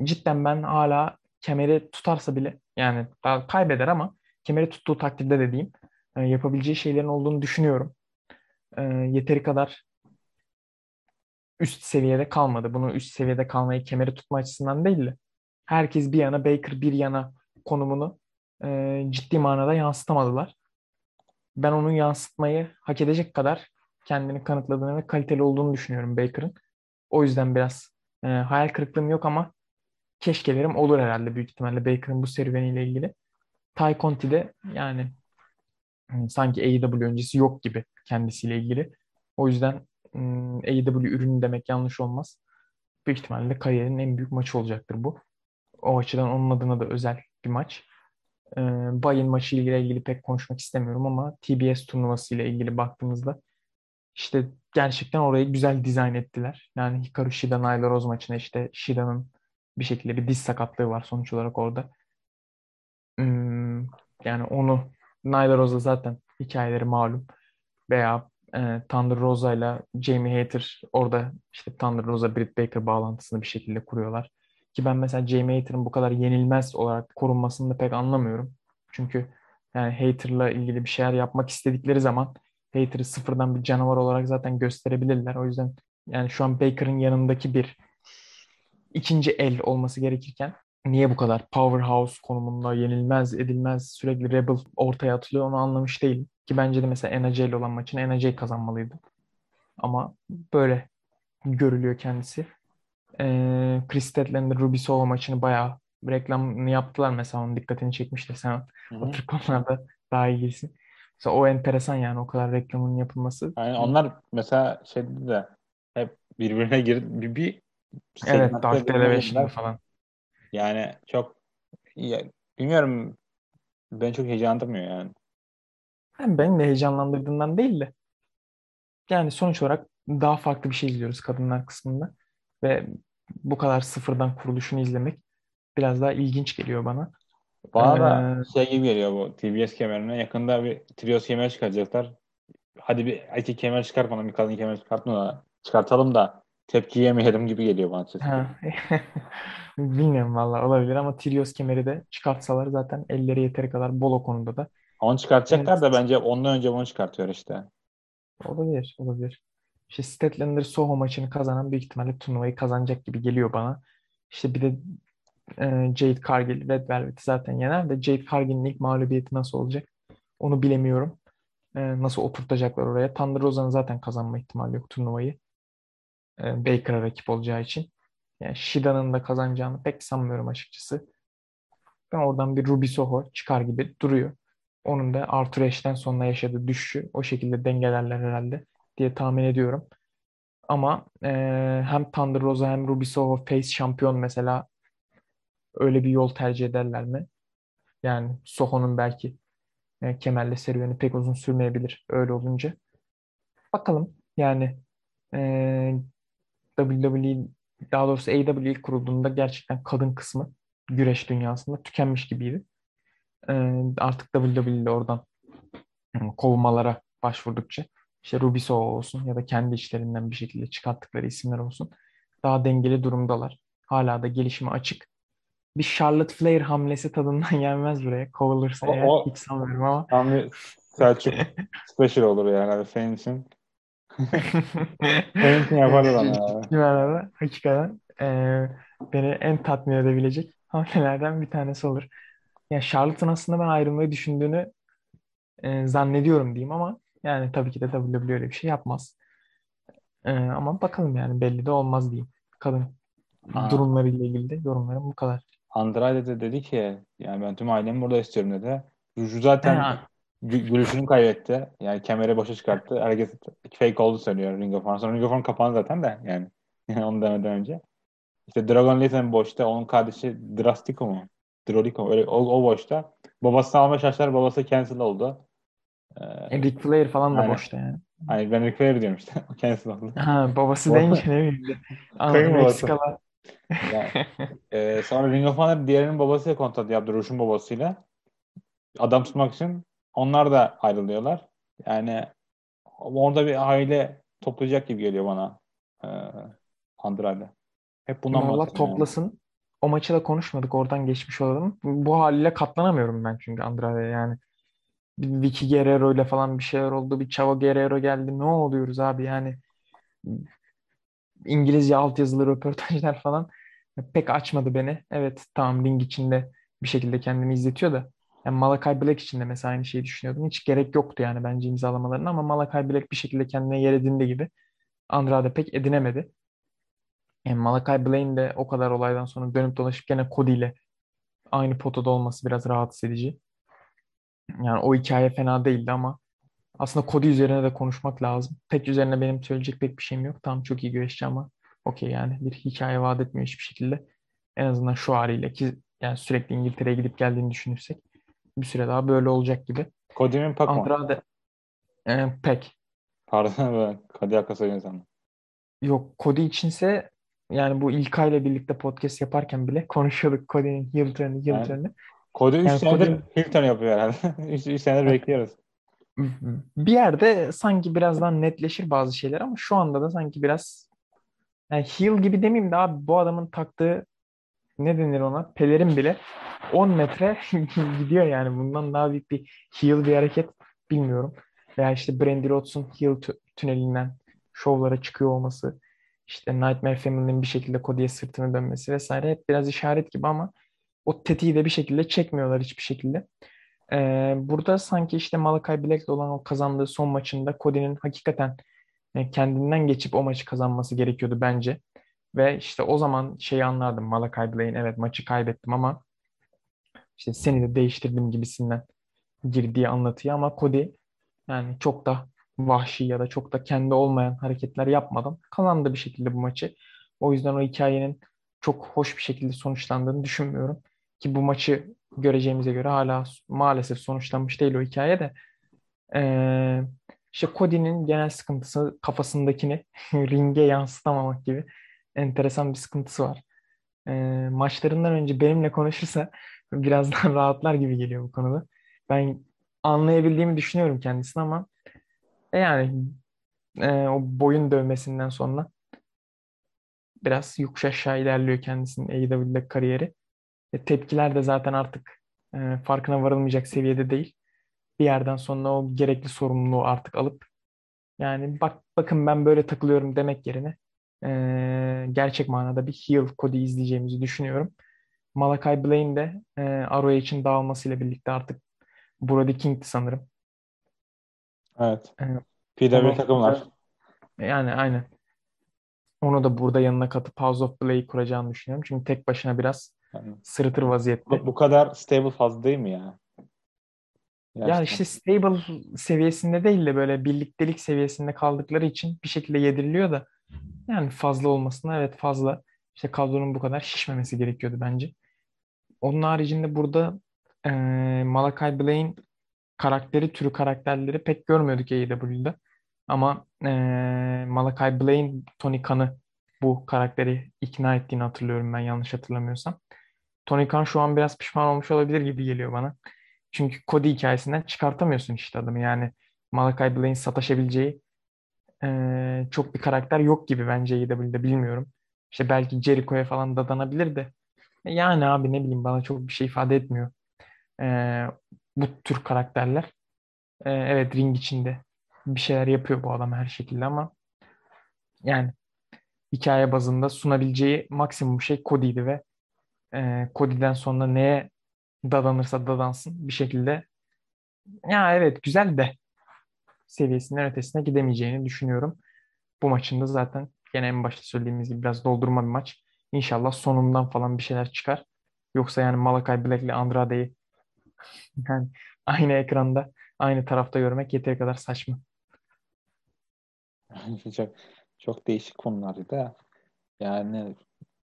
[SPEAKER 2] cidden ben hala kemeri tutarsa bile yani kaybeder ama kemeri tuttuğu takdirde de diyeyim e, yapabileceği şeylerin olduğunu düşünüyorum. E, yeteri kadar üst seviyede kalmadı. Bunu üst seviyede kalmayı kemeri tutma açısından değil de herkes bir yana Baker bir yana konumunu e, ciddi manada yansıtamadılar. Ben onun yansıtmayı hak edecek kadar kendini kanıtladığını ve kaliteli olduğunu düşünüyorum Baker'ın. O yüzden biraz e, hayal kırıklığım yok ama keşkelerim olur herhalde büyük ihtimalle Baker'ın bu serüveniyle ilgili. Ty Conti de yani sanki AEW öncesi yok gibi kendisiyle ilgili. O yüzden AEW ürünü demek yanlış olmaz. Büyük ihtimalle kariyerin en büyük maçı olacaktır bu. O açıdan onun adına da özel bir maç. E, Bayern maçı ile ilgili pek konuşmak istemiyorum ama TBS turnuvası ile ilgili baktığımızda işte gerçekten orayı güzel dizayn ettiler. Yani Hikaru Shida Nyla Rose maçına işte Shida'nın bir şekilde bir diz sakatlığı var sonuç olarak orada. Hmm, yani onu Nyla Rose'a zaten hikayeleri malum. Veya e, Thunder Rosa ile Jamie Hater orada işte Thunder Rosa Britt Baker bağlantısını bir şekilde kuruyorlar. Ki ben mesela Jamie Hater'ın bu kadar yenilmez olarak korunmasını da pek anlamıyorum. Çünkü yani Hater'la ilgili bir şeyler yapmak istedikleri zaman Hater'ı sıfırdan bir canavar olarak zaten gösterebilirler. O yüzden yani şu an Baker'ın yanındaki bir ikinci el olması gerekirken niye bu kadar powerhouse konumunda yenilmez, edilmez, sürekli rebel ortaya atılıyor onu anlamış değilim. Ki bence de mesela NAC ile olan maçını NAC kazanmalıydı. Ama böyle görülüyor kendisi. Ee, Chris Statland'ın Ruby Solo maçını bayağı reklamını yaptılar mesela onun dikkatini çekmişti sen Hı-hı. o tür konularda daha ilgilisin. Mesela o enteresan yani o kadar reklamın yapılması.
[SPEAKER 1] Yani onlar mesela şeyde de hep birbirine gir bir, bir
[SPEAKER 2] Evet Dark Elevation falan.
[SPEAKER 1] Yani çok ya, bilmiyorum ben çok heyecanlandırmıyor yani.
[SPEAKER 2] Hem beni de heyecanlandırdığından değil de yani sonuç olarak daha farklı bir şey izliyoruz kadınlar kısmında ve bu kadar sıfırdan kuruluşunu izlemek biraz daha ilginç geliyor bana.
[SPEAKER 1] Bana da şey gibi geliyor bu TBS kemerine. Yakında bir trios kemer çıkaracaklar. Hadi bir iki kemer çıkart bana bir kadın kemer çıkartma da çıkartalım da tepki yemeyelim gibi geliyor bana.
[SPEAKER 2] Bilmiyorum valla olabilir ama Trios kemeri de çıkartsalar zaten elleri yeteri kadar bol o konuda da.
[SPEAKER 1] Onu çıkartacaklar da bence ondan önce bunu çıkartıyor işte.
[SPEAKER 2] Olabilir, olabilir. İşte Statlander Soho maçını kazanan büyük ihtimalle turnuvayı kazanacak gibi geliyor bana. İşte bir de e, Jade Cargill Red Velvet'i zaten yener de Jade Cargill'in ilk mağlubiyeti nasıl olacak? Onu bilemiyorum. E, nasıl oturtacaklar oraya? Thunder Rosa'nın zaten kazanma ihtimali yok turnuvayı. E, Baker'a rakip olacağı için. Yani Shida'nın da kazanacağını pek sanmıyorum açıkçası. Ben oradan bir Ruby Soho çıkar gibi duruyor. Onun da Arthur Ashe'den sonra yaşadığı düşüşü o şekilde dengelerler herhalde diye tahmin ediyorum. Ama e, hem Thunder Rosa hem Ruby Soho face şampiyon mesela öyle bir yol tercih ederler mi? Yani Soho'nun belki e, kemerle serüveni pek uzun sürmeyebilir öyle olunca. Bakalım yani e, WWE daha doğrusu AEW ilk kurulduğunda gerçekten kadın kısmı güreş dünyasında tükenmiş gibiydi. E, artık WWE oradan kovmalara başvurdukça işte Ruby Soho olsun ya da kendi işlerinden bir şekilde çıkarttıkları isimler olsun daha dengeli durumdalar. Hala da gelişime açık. Bir Charlotte Flair hamlesi tadından gelmez buraya. Kovulursa
[SPEAKER 1] O-
[SPEAKER 2] eğer
[SPEAKER 1] o-
[SPEAKER 2] hiç sanmıyorum ama.
[SPEAKER 1] Tam bir Selçuk special olur yani. Hani senin için. Senin için yaparlar ama ya.
[SPEAKER 2] Dünyada hakikaten eee, beni en tatmin edebilecek hamlelerden bir tanesi olur. Yani Charlotte'ın aslında ben ayrılmayı düşündüğünü e, zannediyorum diyeyim ama yani tabii ki de WWE öyle bir şey yapmaz. E, ama bakalım yani belli de olmaz diyeyim. Kadın
[SPEAKER 1] Aa.
[SPEAKER 2] durumlarıyla ilgili de yorumlarım bu kadar.
[SPEAKER 1] Andrade de dedi ki yani ben tüm ailemi burada istiyorum dedi. Juju zaten
[SPEAKER 2] Ha.
[SPEAKER 1] gülüşünü kaybetti. Yani kemeri boşa çıkarttı. Herkes fake oldu söylüyor Ring of Honor. Sonra Ring of Honor kapandı zaten de yani. Yani onu demeden önce. İşte Dragon Lee boşta. Onun kardeşi Drastico mu? Drolico? Öyle, o, o boşta. Babasını alma şaşlar. Babası cancel oldu. Ee,
[SPEAKER 2] Ric Flair falan da
[SPEAKER 1] Aynen.
[SPEAKER 2] boşta yani.
[SPEAKER 1] hani ben Ric Flair diyorum işte. O cancel oldu.
[SPEAKER 2] Ha, babası
[SPEAKER 1] Baba-
[SPEAKER 2] deyince ne bileyim. Meksikalı.
[SPEAKER 1] Yani, e, sonra Ring of Honor diğerinin babasıyla kontrat yaptı. Rush'un babasıyla. Adam tutmak için. Onlar da ayrılıyorlar. Yani orada bir aile toplayacak gibi geliyor bana. E, Andrade. Hep bundan
[SPEAKER 2] Allah
[SPEAKER 1] bahsediyorum yani.
[SPEAKER 2] O maçı da konuşmadık. Oradan geçmiş olalım. Bu haliyle katlanamıyorum ben çünkü Andrade'ye yani. Vicky Guerrero ile falan bir şeyler oldu. Bir Chavo Guerrero geldi. Ne oluyoruz abi yani. İngilizce altyazılı röportajlar falan pek açmadı beni. Evet tamam ring içinde bir şekilde kendini izletiyor da. Yani Malakai Black için de mesela aynı şeyi düşünüyordum. Hiç gerek yoktu yani bence imzalamalarına ama Malakai Black bir şekilde kendine yer edindi gibi. Andrade pek edinemedi. Yani Malakai Black'in de o kadar olaydan sonra dönüp dolaşıp gene Cody ile aynı potada olması biraz rahatsız edici. Yani o hikaye fena değildi ama aslında Cody üzerine de konuşmak lazım. Tek üzerine benim söyleyecek pek bir şeyim yok. Tamam çok iyi güreşçi ama okey yani bir hikaye vaat etmiyor hiçbir şekilde. En azından şu haliyle ki yani sürekli İngiltere'ye gidip geldiğini düşünürsek bir süre daha böyle olacak gibi.
[SPEAKER 1] Kodim'in Pac-Man.
[SPEAKER 2] Andrade e, pek.
[SPEAKER 1] Pardon ben Kadiaka söylüyorum sana.
[SPEAKER 2] Yok Cody içinse yani bu İlkay ile birlikte podcast yaparken bile konuşuyorduk Cody'nin heel turn'ı, heel
[SPEAKER 1] Yani-
[SPEAKER 2] turn'ı.
[SPEAKER 1] Kodi 3
[SPEAKER 2] Yani
[SPEAKER 1] senedir
[SPEAKER 2] Cody-
[SPEAKER 1] Hilton yapıyor herhalde. 3 senedir bekliyoruz.
[SPEAKER 2] bir yerde sanki birazdan netleşir bazı şeyler ama şu anda da sanki biraz yani heel gibi demeyeyim de abi bu adamın taktığı ne denir ona pelerin bile 10 metre gidiyor yani bundan daha büyük bir heel bir hareket bilmiyorum. Veya işte Brandy Rhodes'un heel tü- tünelinden şovlara çıkıyor olması işte Nightmare Family'nin bir şekilde Cody'ye sırtını dönmesi vesaire hep biraz işaret gibi ama o tetiği de bir şekilde çekmiyorlar hiçbir şekilde. Ee, burada sanki işte Malakai Black'le olan o kazandığı son maçında Cody'nin hakikaten e, kendinden geçip o maçı kazanması gerekiyordu bence. Ve işte o zaman şeyi anlardım Malakai Black'in evet maçı kaybettim ama işte seni de değiştirdim gibisinden girdiği anlatıyor ama Cody yani çok da vahşi ya da çok da kendi olmayan hareketler yapmadan kazandı bir şekilde bu maçı. O yüzden o hikayenin çok hoş bir şekilde sonuçlandığını düşünmüyorum. Ki bu maçı göreceğimize göre hala maalesef sonuçlanmış değil o hikaye de. Ee, işte Cody'nin genel sıkıntısı kafasındakini ringe yansıtamamak gibi enteresan bir sıkıntısı var. Ee, maçlarından önce benimle konuşursa birazdan rahatlar gibi geliyor bu konuda. Ben anlayabildiğimi düşünüyorum kendisini ama e yani e, o boyun dövmesinden sonra biraz yokuş aşağı ilerliyor kendisinin AEW'de kariyeri. E, tepkiler de zaten artık e, farkına varılmayacak seviyede değil. Bir yerden sonra o gerekli sorumluluğu artık alıp yani bak bakın ben böyle takılıyorum demek yerine e, gerçek manada bir heel Cody izleyeceğimizi düşünüyorum. Malakai Blaine de e, ROH'in dağılmasıyla birlikte artık Brody King'ti sanırım.
[SPEAKER 1] Evet.
[SPEAKER 2] E,
[SPEAKER 1] PW takımlar.
[SPEAKER 2] yani aynen. Onu da burada yanına katıp House of Black'i kuracağını düşünüyorum. Çünkü tek başına biraz
[SPEAKER 1] Yani
[SPEAKER 2] sırıtır vaziyette.
[SPEAKER 1] bu, bu kadar stable fazla değil mi ya?
[SPEAKER 2] Ya
[SPEAKER 1] Gerçekten.
[SPEAKER 2] işte stable seviyesinde değil de böyle birliktelik seviyesinde kaldıkları için bir şekilde yediriliyor da yani fazla olmasına evet fazla. İşte kadronun bu kadar şişmemesi gerekiyordu bence. Onun haricinde burada e, Malakai Blaine karakteri türü karakterleri pek görmüyorduk AEW'de. Ama e, Malakai Blaine Tony Khan'ı bu karakteri ikna ettiğini hatırlıyorum ben yanlış hatırlamıyorsam. Tony Khan şu an biraz pişman olmuş olabilir gibi geliyor bana. Çünkü Cody hikayesinden çıkartamıyorsun işte adamı. Yani Malakai Blaine sataşabileceği e, çok bir karakter yok gibi bence AEW'de bilmiyorum. İşte belki Jericho'ya falan dadanabilir de. Yani abi ne bileyim bana çok bir şey ifade etmiyor. E, bu tür karakterler. E, evet ring içinde bir şeyler yapıyor bu adam her şekilde ama yani hikaye bazında sunabileceği maksimum şey Cody'ydi ve e, Cody'den sonra neye dadanırsa dadansın bir şekilde ya evet güzel de seviyesinden ötesine gidemeyeceğini düşünüyorum. Bu maçın da zaten gene en başta söylediğimiz gibi biraz doldurma bir maç. İnşallah sonundan falan bir şeyler çıkar. Yoksa yani Malakai Black ile Andrade'yi yani aynı ekranda aynı tarafta görmek yeteri kadar saçma.
[SPEAKER 1] çok, çok değişik konulardı da. Yani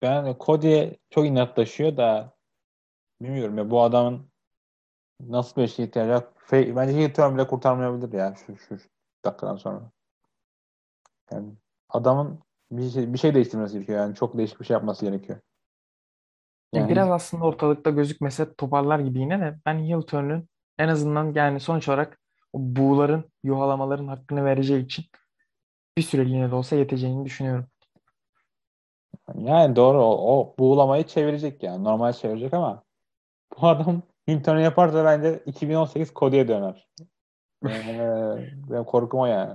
[SPEAKER 1] ben Cody'ye çok inatlaşıyor da bilmiyorum ya bu adamın nasıl bir şey ihtiyacı? Fe- Bence heel turn bile kurtarmayabilir ya şu, şu, şu dakikadan sonra. Yani adamın bir şey, bir şey değiştirmesi gerekiyor. Yani çok değişik bir şey yapması gerekiyor. Yani
[SPEAKER 2] Biraz aslında ortalıkta gözükmese toparlar gibi yine de ben heel turn'ün en azından yani sonuç olarak o buğuların, yuhalamaların hakkını vereceği için bir süreliğine de olsa yeteceğini düşünüyorum.
[SPEAKER 1] Yani doğru o, o buğulamayı çevirecek yani. Normal çevirecek ama bu adam Hinton'u yaparsa bence 2018 Cody'ye döner. Ee, korkum o yani.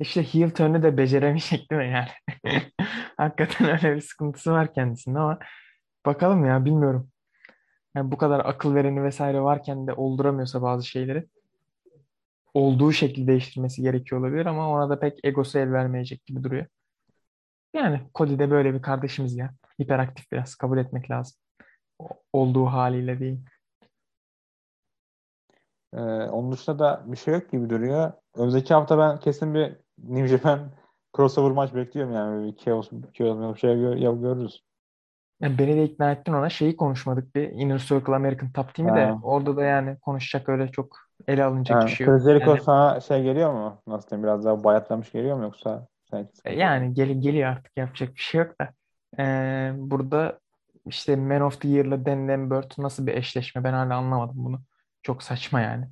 [SPEAKER 2] İşte heel turn'ü de beceremeyecek değil mi yani? Hakikaten öyle bir sıkıntısı var kendisinde ama bakalım ya bilmiyorum. Yani bu kadar akıl vereni vesaire varken de olduramıyorsa bazı şeyleri olduğu şekilde değiştirmesi gerekiyor olabilir ama ona da pek egosu el vermeyecek gibi duruyor. Yani Cody de böyle bir kardeşimiz ya. Hiperaktif biraz kabul etmek lazım. Olduğu haliyle değil.
[SPEAKER 1] Ee, onun dışında da bir şey yok gibi duruyor. Önümüzdeki hafta ben kesin bir New Japan crossover maç bekliyorum yani. Bir Chaos, Chaos bir şey gör, görürüz.
[SPEAKER 2] Yani beni de ikna ettin ona. Şeyi konuşmadık bir Inner Circle American Top Team'i de
[SPEAKER 1] Ha.
[SPEAKER 2] orada da yani konuşacak öyle çok ele alınacak
[SPEAKER 1] Ha,
[SPEAKER 2] bir şey yok.
[SPEAKER 1] Jericho
[SPEAKER 2] Yani,
[SPEAKER 1] sana şey geliyor mu? Nasıl diyeyim? Biraz daha bayatlamış geliyor mu yoksa
[SPEAKER 2] e, yani gel, geliyor artık yapacak bir şey yok da. Ee, burada işte Man of the Year'la Dan Lambert nasıl bir eşleşme ben hala anlamadım bunu. Çok saçma yani.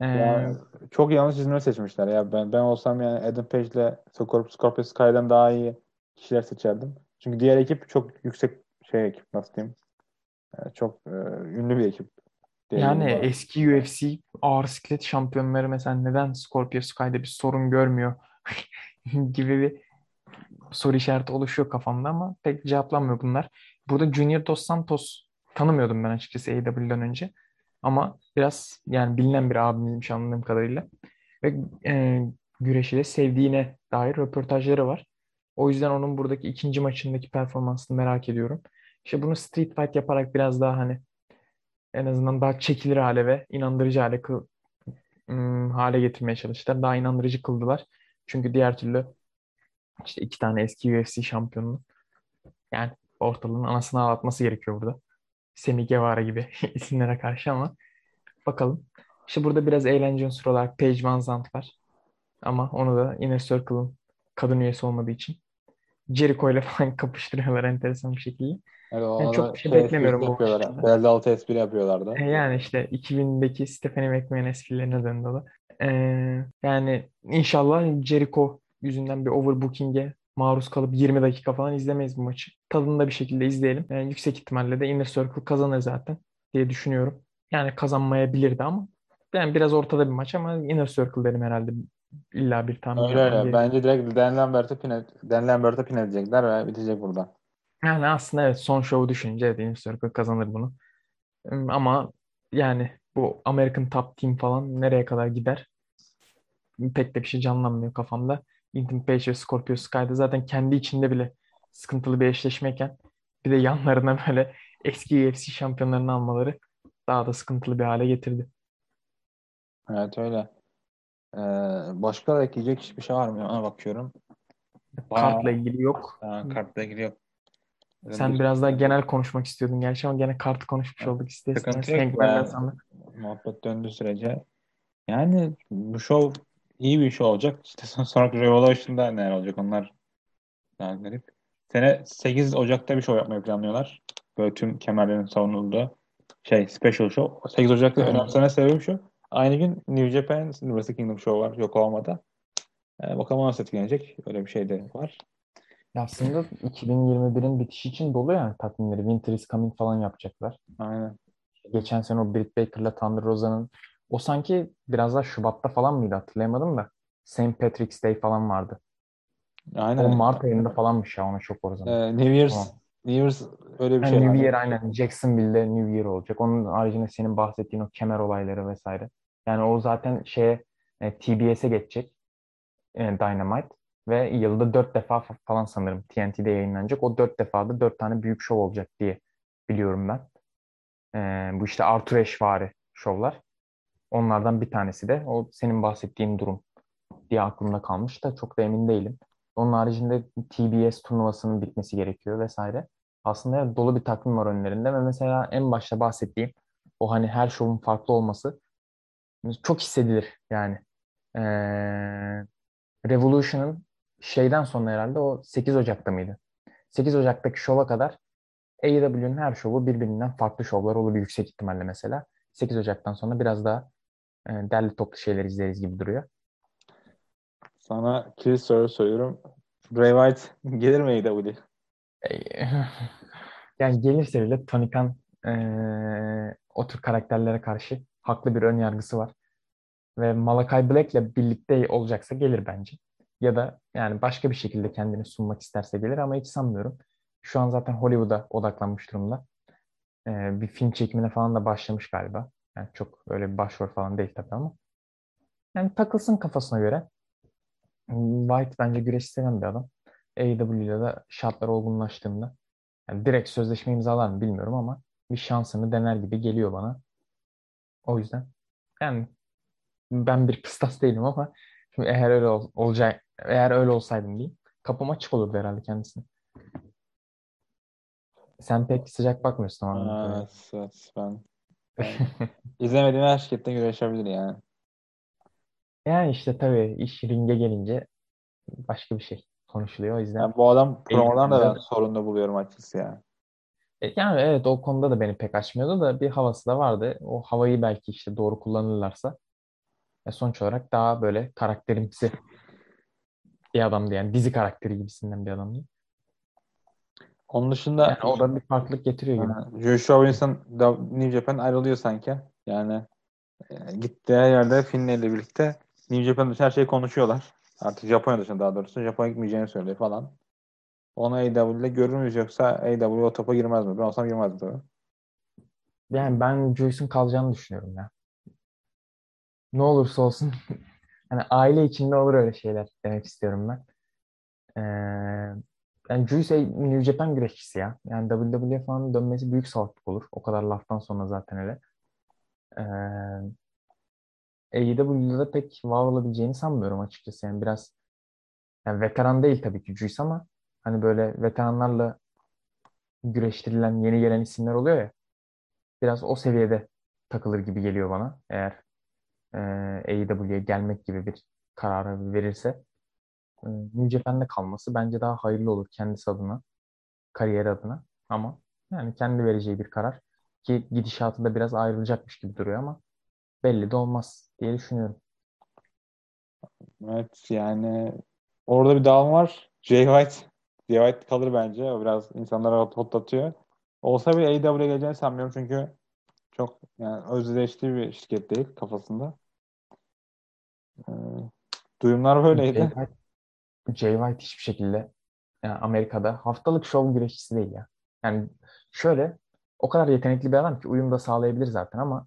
[SPEAKER 2] Ee,
[SPEAKER 1] Ya çok yanlış isimleri seçmişler ya. Ben ben olsam yani Adam Page ile Scorpio, Sky'dan daha iyi kişiler seçerdim. Çünkü diğer ekip çok yüksek şey ekip nasıl diyeyim? Yani çok e, ünlü bir ekip.
[SPEAKER 2] Yani
[SPEAKER 1] bana.
[SPEAKER 2] eski UFC ağır siklet şampiyonları mesela neden Scorpio Sky'da bir sorun görmüyor gibi bir soru işareti oluşuyor kafamda ama pek cevaplanmıyor bunlar. Burada Junior Dos Santos tanımıyordum ben açıkçası AEW'den önce. Ama biraz yani bilinen bir abimizmiş anladığım kadarıyla. Ve e, güreşi de sevdiğine dair röportajları var. O yüzden onun buradaki ikinci maçındaki performansını merak ediyorum. İşte bunu street fight yaparak biraz daha hani en azından daha çekilir hale ve inandırıcı hale kıl, ım, hale getirmeye çalıştılar. Daha inandırıcı kıldılar. Çünkü diğer türlü işte iki tane eski UFC şampiyonunu yani ortalığın anasını ağlatması gerekiyor burada. Sammy Guevara gibi isimlere karşı ama bakalım. İşte burada biraz eğlence unsuru olarak Paige Van Zandt var. Ama onu da Inner Circle'ın kadın üyesi olmadığı için Jericho ile falan kapıştırıyorlar enteresan bir şekilde.
[SPEAKER 1] Evet, o
[SPEAKER 2] Yani çok bir şey
[SPEAKER 1] şey
[SPEAKER 2] beklemiyorum bu maçta.
[SPEAKER 1] Belde altı espri yapıyorlardı.
[SPEAKER 2] E yani işte 2000'deki Stephanie McMahon esprilerine döndü o da. E, yani inşallah Jericho yüzünden bir overbooking'e maruz kalıp 20 dakika falan izlemeyiz bu maçı. Tadında bir şekilde izleyelim. Yani yüksek ihtimalle de Inner Circle kazanır zaten diye düşünüyorum. Yani kazanmayabilirdi ama yani biraz ortada bir maç ama Inner Circle derim herhalde. İlla bir tahmin
[SPEAKER 1] Öyle öyle. Bence direkt Dan Lambert'e pin, Dan Lambert'e pin edecekler ve bitecek burada.
[SPEAKER 2] Yani aslında evet son şovu düşününce evet Inner Circle kazanır bunu. Ama yani bu American Top Team falan nereye kadar gider? Pek de bir şey canlanmıyor kafamda. Ethan Page ve Scorpio Sky'da zaten kendi içinde bile sıkıntılı bir eşleşmeyken bir de yanlarına böyle eski UFC şampiyonlarını almaları daha da sıkıntılı bir hale getirdi.
[SPEAKER 1] Evet öyle. Ee, başka da ekleyecek hiçbir şey var mı? Ona bakıyorum. Bayağı
[SPEAKER 2] Kartla ilgili yok.
[SPEAKER 1] ha, kartla ilgili yok.
[SPEAKER 2] Sen biraz daha genel konuşmak istiyordun gerçi ama gene kartı konuşmuş olduk ister
[SPEAKER 1] Sıkıntı muhabbet döndüğü sürece. Yani bu show iyi bir show olacak. İşte son- sonraki Revolution'da neler olacak onlar daha garip. Sene 8 Ocak'ta bir show yapmayı planlıyorlar. Böyle tüm kemerlerin savunulduğu şey special show. 8 Ocak'ta
[SPEAKER 2] Hı.
[SPEAKER 1] önemseme sebebi şu. Aynı gün New Japan Wrestle Kingdom show var Yokohama'da. Ee, bakalım nasıl etkilenecek. Öyle bir şey de var.
[SPEAKER 2] Ya aslında 2021'in bitişi için dolu yani takvimleri. Winter is Coming falan yapacaklar.
[SPEAKER 1] Aynen.
[SPEAKER 2] Geçen sene o Britt Baker'la Thunder Rosa'nın o sanki biraz daha Şubat'ta falan mıydı hatırlayamadım da St. Patrick's Day falan vardı.
[SPEAKER 1] Aynen.
[SPEAKER 2] O Mart ayında falanmış ya ona çok o zaman.
[SPEAKER 1] Ee, New Year's
[SPEAKER 2] Tamam.
[SPEAKER 1] New Year's öyle bir
[SPEAKER 2] Yani
[SPEAKER 1] şey
[SPEAKER 2] New
[SPEAKER 1] var.
[SPEAKER 2] Year aynen Jacksonville'de New Year olacak. Onun haricinde senin bahsettiğin o kemer olayları vesaire. Yani o zaten şeye e, TBS'e geçecek e, Dynamite ve yılda dört defa fa- falan sanırım TNT'de yayınlanacak. O dört defada dört tane büyük şov olacak diye biliyorum ben. E, bu işte Arthur Ashe'vari şovlar. Onlardan bir tanesi de o senin bahsettiğin durum diye aklımda kalmış da çok da emin değilim. Onun haricinde TBS turnuvasının bitmesi gerekiyor vesaire. Aslında dolu bir takvim var önlerinde ve mesela en başta bahsettiğim o hani her şovun farklı olması çok hissedilir yani. Ee, Revolution'ın şeyden sonra herhalde o 8 Ocak'ta mıydı? 8 Ocak'taki şova kadar AEW'nin her şovu birbirinden farklı şovlar olur yüksek ihtimalle mesela. 8 Ocak'tan sonra biraz daha e, derli toplu şeyler izleriz gibi duruyor.
[SPEAKER 1] Sana kilit soru soruyorum. Bray Wyatt gelir mi AEW?
[SPEAKER 2] Yani gelirse bile Tony Khan eee, o tür karakterlere karşı haklı bir ön yargısı var. Ve Malakai Black'le birlikte olacaksa gelir bence. Ya da yani başka bir şekilde kendini sunmak isterse gelir ama hiç sanmıyorum. Şu an zaten Hollywood'a odaklanmış durumda. Eee, bir film çekimine falan da başlamış galiba. Yani çok öyle bir başrol falan değil tabii ama. Yani takılsın kafasına göre. White bence güreş seven bir adam. AEW'de de şartlar olgunlaştığında yani direkt sözleşme imzalar mı bilmiyorum ama bir şansını dener gibi geliyor bana. O yüzden yani ben bir kıstas değilim ama şimdi eğer öyle ol, olacak eğer öyle olsaydım diyeyim kapım açık olurdu herhalde kendisine. Sen pek sıcak bakmıyorsun ama.
[SPEAKER 1] Evet, evet, ben, ben izlemediğim her şirkette güreşebilir yani.
[SPEAKER 2] Yani işte tabii iş ringe gelince başka bir şey konuşuluyor. O yüzden
[SPEAKER 1] Yani bu adam promodan da ben sorunlu buluyorum açıkçası yani.
[SPEAKER 2] E, Yani evet o konuda da beni pek açmıyordu da bir havası da vardı. O havayı belki işte doğru kullanırlarsa e, sonuç olarak daha böyle karakterimsi bir adamdı yani dizi karakteri gibisinden bir adamdı.
[SPEAKER 1] Onun dışında
[SPEAKER 2] Yani o da bir farklılık getiriyor gibi.
[SPEAKER 1] Ha, Joshua Wilson da New Japan ayrılıyor sanki. Yani e, gittiği her yerde Finn ile birlikte New Japan her şeyi konuşuyorlar. Artık Japonya dışında daha doğrusu. Japonya gitmeyeceğini söylüyor falan. Onu AEW'de görür müyüz yoksa AEW o topa girmez mi? Ben olsam girmezdim tabii.
[SPEAKER 2] Yani ben Joyce'un kalacağını düşünüyorum ya. Ne olursa olsun hani aile içinde olur öyle şeyler demek istiyorum ben. Ee, yani Joyce New Japan güreşçisi ya. Yani WWE falan dönmesi büyük salaklık olur. O kadar laftan sonra zaten öyle. Ee, AEW'de de pek var olabileceğini sanmıyorum açıkçası. Yani biraz yani veteran değil tabii ki Juice ama hani böyle veteranlarla güreştirilen yeni gelen isimler oluyor ya biraz o seviyede takılır gibi geliyor bana eğer e, AEW'ye gelmek gibi bir kararı verirse. e, New Japan'de kalması bence daha hayırlı olur kendisi adına, kariyer adına. Ama yani kendi vereceği bir karar ki gidişatı da biraz ayrılacakmış gibi duruyor ama belli de olmaz diye düşünüyorum.
[SPEAKER 1] Evet yani orada bir dağılma var. Jay White. Jay White kalır bence. O biraz insanlara hot- hotlatıyor. Olsa bir AEW'ye geleceğini sanmıyorum çünkü çok yani özdeştiği bir şirket değil kafasında. Ee, duyumlar
[SPEAKER 2] Jay
[SPEAKER 1] böyleydi.
[SPEAKER 2] White, Jay White hiçbir şekilde yani Amerika'da haftalık şov güreşçisi değil ya. Yani şöyle o kadar yetenekli bir adam ki uyum da sağlayabilir zaten ama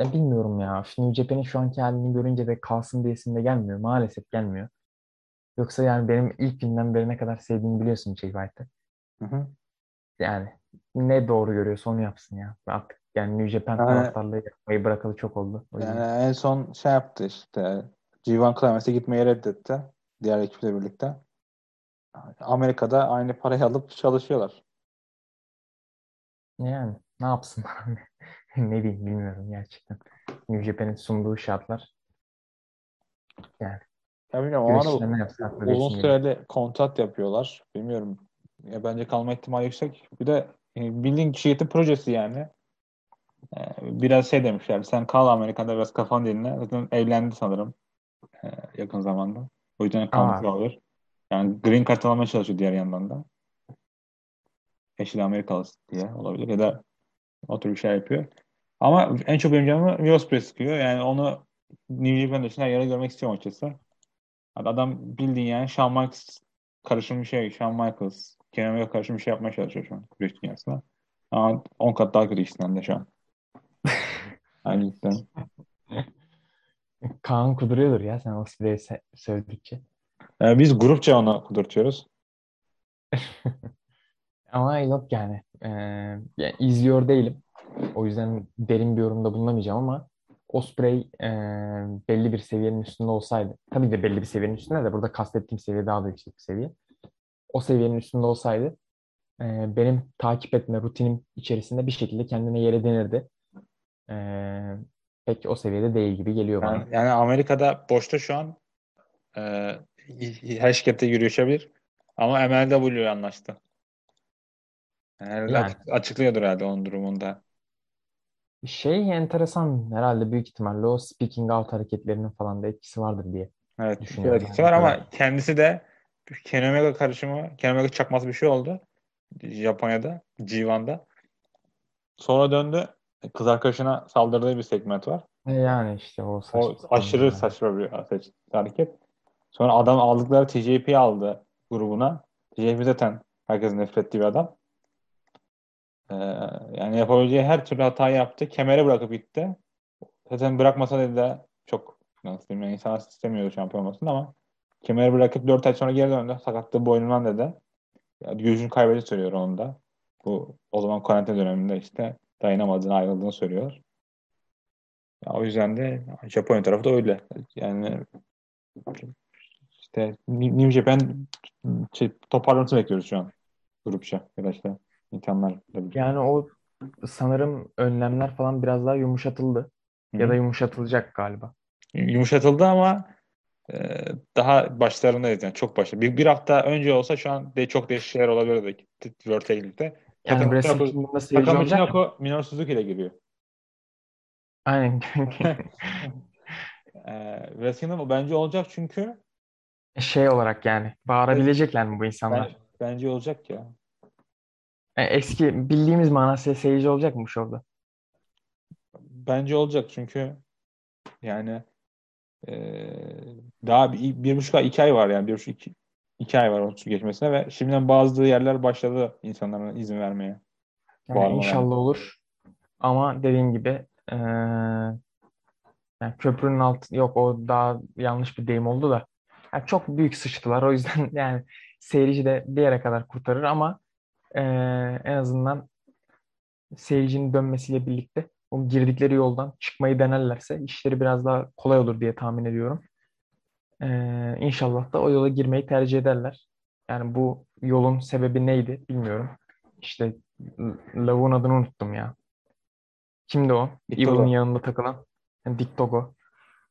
[SPEAKER 2] ya bilmiyorum ya. New Japan'in şu anki halini görünce de kalsın diyesim de gelmiyor. Maalesef gelmiyor. Yoksa yani benim ilk günden beri ne kadar sevdiğimi biliyorsun Jay White'ı. Yani ne doğru görüyorsa onu yapsın ya. Artık yani New Japan
[SPEAKER 1] Yani-
[SPEAKER 2] taraftarlığı yapmayı bırakalı çok oldu. O yüzden.
[SPEAKER 1] Yani en son şey yaptı işte G1 Climax'e gitmeyi reddetti. Diğer ekiple birlikte. Amerika'da aynı parayı alıp çalışıyorlar.
[SPEAKER 2] Yani ne yapsın? Ne diyeyim bilmiyorum gerçekten. New Japan'in sunduğu şartlar. Yani
[SPEAKER 1] Ya bilmiyorum ama
[SPEAKER 2] haklı
[SPEAKER 1] uzun süreli kontrat yapıyorlar. Bilmiyorum. Ya bence kalma ihtimali yüksek. Bir de e, bildiğin şirketin projesi yani. E, Biraz şey demişler. Sen kal Amerika'da biraz kafan dinle. Zaten evlendi sanırım. e, Yakın zamanda. O yüzden kalmış olabilir. Yani Green Card almaya çalışıyor diğer yandan da. Eşi de Amerikalı diye olabilir. Ya da o tür bir şey yapıyor. Ama en çok benim canımı Ospreay sıkıyor. Yani onu New Japan dışında yere görmek istiyorum açıkçası. Adam bildiğin yani Shawn Michaels karışım bir şey. Shawn Michaels. Omega karışım bir şey yapmaya çalışıyor şu an. Güreş dünyasında. Ama 10 kat daha kötü ikisinden de şu an. Yani cidden.
[SPEAKER 2] Kaan kuduruyordur ya sen Osprey'i se- sövdükçe.
[SPEAKER 1] Ee, biz grupça onu kudurtuyoruz.
[SPEAKER 2] Ama yok yani. Ee, yani izliyor değilim. O yüzden derin bir yorumda bulunamayacağım ama Osprey e, belli bir seviyenin üstünde olsaydı, tabii de belli bir seviyenin üstünde de burada kastettiğim seviye daha da yüksek bir seviye. O seviyenin üstünde olsaydı e, benim takip etme rutinim içerisinde bir şekilde kendine yer edinirdi. E, pek o seviyede değil gibi geliyor bana.
[SPEAKER 1] Yani, yani Amerika'da boşta şu an e, her şirkette yürüyebilir. Ama MLW anlaştı. Yani,
[SPEAKER 2] Yani.
[SPEAKER 1] açık- açıklıyordur herhalde onun durumunda.
[SPEAKER 2] Şey enteresan herhalde büyük ihtimalle o speaking out hareketlerinin falan da etkisi vardır diye.
[SPEAKER 1] Evet,
[SPEAKER 2] Düşünüyorum
[SPEAKER 1] etkisi
[SPEAKER 2] yani.
[SPEAKER 1] var ama
[SPEAKER 2] Evet.
[SPEAKER 1] kendisi de Kenny Omega karışımı, Kenny Omega çakması bir şey oldu. Japonya'da, G1'da. Sonra döndü. Kız arkadaşına saldırdığı bir segment var.
[SPEAKER 2] E Yani işte o
[SPEAKER 1] O aşırı
[SPEAKER 2] yani.
[SPEAKER 1] saçma bir hareket- hareket. Sonra adam aldıkları TJP aldı grubuna. TJP zaten herkesin nefret ettiği bir adam. Ee, yani yapabileceği her türlü hatayı yaptı. Kemere bırakıp gitti. Zaten bırakmasa dedi de çok nasıl diyeyim yani insan istemiyordu şampiyon olmasını ama kemeri bırakıp 4 ay sonra geri döndü. Sakatlığı boynundan dedi. Yani yüzünü kaybedeceğini söylüyor onun da. Bu o zaman karantina döneminde işte dayanamadığını ayrıldığını söylüyor. Ya, o yüzden de Japonya tarafı da öyle. Yani işte New Japan şey, bekliyoruz şu an. Grupça ya birlikte.
[SPEAKER 2] Yani o sanırım önlemler falan biraz daha yumuşatıldı.
[SPEAKER 1] Hı
[SPEAKER 2] Ya da yumuşatılacak galiba.
[SPEAKER 1] Yumuşatıldı ama e, daha başlarındayız yani çok başta. Bir, bir hafta önce olsa şu an de çok değişik şeyler olabilirdi World Take'likte.
[SPEAKER 2] Yani mı?
[SPEAKER 1] Michinoku Minoru Suzuki ile giriyor.
[SPEAKER 2] Aynen.
[SPEAKER 1] e, Wrestling'de bence olacak çünkü
[SPEAKER 2] Şey olarak yani bağırabilecekler mi bu insanlar?
[SPEAKER 1] ben, bence olacak ya.
[SPEAKER 2] E, eski bildiğimiz manasıyla seyirci olacak mı şovda?
[SPEAKER 1] Bence olacak çünkü yani e, daha bir, bir buçuk ay, iki ay var yani bir buçuk iki, iki ay var onun geçmesine ve şimdiden bazı yerler başladı insanlara izin vermeye.
[SPEAKER 2] Yani inşallah olur. Ama dediğim gibi eee, yani köprünün altı yok o daha yanlış bir deyim oldu da yani çok büyük sıçtılar. O yüzden yani seyirci de bir yere kadar kurtarır ama eee, en azından seyircinin dönmesiyle birlikte o girdikleri yoldan çıkmayı denerlerse işleri biraz daha kolay olur diye tahmin ediyorum. Eee inşallah da o yola girmeyi tercih ederler. Yani bu yolun sebebi neydi bilmiyorum. İşte lavuğun adını unuttum ya. Kimdi o? Evil'ın yanında takılan. Yani Dick Togo.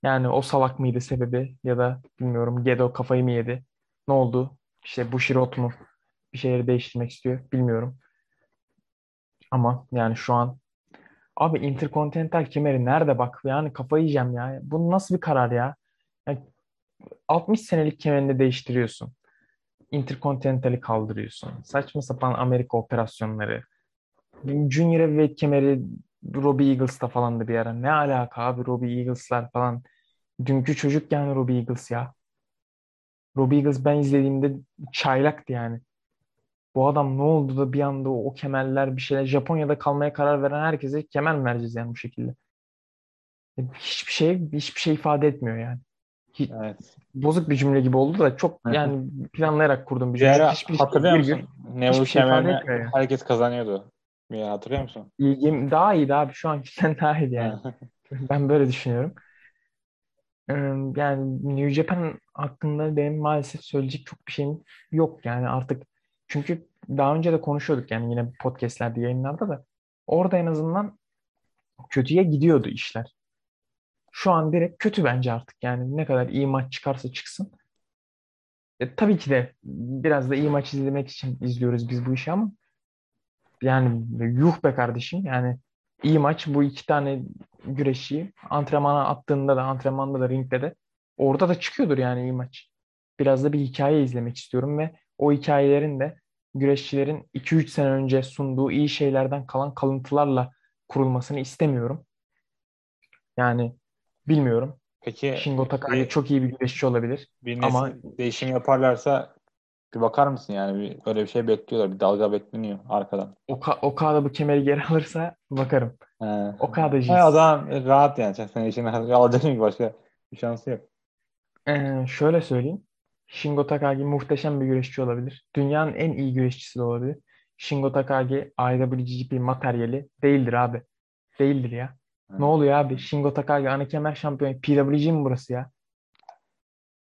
[SPEAKER 2] Yani o salak mıydı sebebi ya da bilmiyorum Gedo kafayı mı yedi? Ne oldu? İşte Bushiroad mu bir şeyleri değiştirmek istiyor bilmiyorum. Ama yani şu an abi Intercontinental kemeri nerede bak yani kafayı yiyeceğim ya. Bu nasıl bir karar ya? Yani 60 senelik kemerini değiştiriyorsun. Intercontinental'i kaldırıyorsun. Saçma sapan Amerika operasyonları. Junior Heavyweight kemeri Robbie Eagles'ta falan da bir ara. Ne alaka abi Robbie Eagles'lar falan. Dünkü çocuk yani Robbie Eagles ya. Robbie Eagles ben izlediğimde çaylaktı yani. Bu adam ne oldu da bir anda o, o kemerler bir şeyler Japonya'da kalmaya karar veren herkese kemer mi vereceğiz yani bu şekilde? Hiçbir şey hiçbir şey ifade etmiyor yani. Hiç,
[SPEAKER 1] Evet.
[SPEAKER 2] bozuk bir cümle gibi oldu da çok yani planlayarak kurdum bir
[SPEAKER 1] Bir
[SPEAKER 2] cümle.
[SPEAKER 1] ara
[SPEAKER 2] Hiçbir şey
[SPEAKER 1] hatırlıyor
[SPEAKER 2] virgül,
[SPEAKER 1] musun? Neville
[SPEAKER 2] hiçbir şey yani.
[SPEAKER 1] herkes kazanıyordu. Ara hatırlıyor musun?
[SPEAKER 2] İlgim daha iyiydi abi. Şu ankinden daha iyiydi yani. Ben böyle düşünüyorum. Yani New Japan hakkında benim maalesef söyleyecek çok bir şeyim yok yani artık. Çünkü daha önce de konuşuyorduk yani yine podcastlerde, yayınlarda da. Orada en azından kötüye gidiyordu işler. Şu an direkt kötü bence artık. Yani ne kadar iyi maç çıkarsa çıksın. E, tabii ki de biraz da iyi maç izlemek için izliyoruz biz bu işi ama yani yuh be kardeşim. Yani iyi maç bu iki tane güreşçiyi antrenmana attığında da antrenmanda da ringde de orada da çıkıyordur yani iyi maç. Biraz da bir hikaye izlemek istiyorum ve o hikayelerin de güreşçilerin 2-3 sene önce sunduğu iyi şeylerden kalan kalıntılarla kurulmasını istemiyorum. Yani bilmiyorum.
[SPEAKER 1] Peki
[SPEAKER 2] Shingo Takagi
[SPEAKER 1] bir,
[SPEAKER 2] çok iyi bir güreşçi olabilir.
[SPEAKER 1] bir
[SPEAKER 2] Ama
[SPEAKER 1] değişim yaparlarsa bir bakar mısın yani? Bir, öyle bir şey bekliyorlar. Bir dalga bekleniyor arkadan.
[SPEAKER 2] Oka, Okada bu kemeri geri alırsa bakarım.
[SPEAKER 1] He.
[SPEAKER 2] Okada'cıyız.
[SPEAKER 1] Hay adam rahat yani. Sen senin için alacak ki başka bir şansı yok.
[SPEAKER 2] Ee, şöyle söyleyeyim. Shingo Takagi muhteşem bir güreşçi olabilir. Dünyanın en iyi güreşçisi de olabilir. Shingo Takagi IWGP materyali değildir abi. Değildir ya.
[SPEAKER 1] He.
[SPEAKER 2] Ne oluyor abi? Shingo Takagi ana kemer şampiyonu. PWG mi burası ya?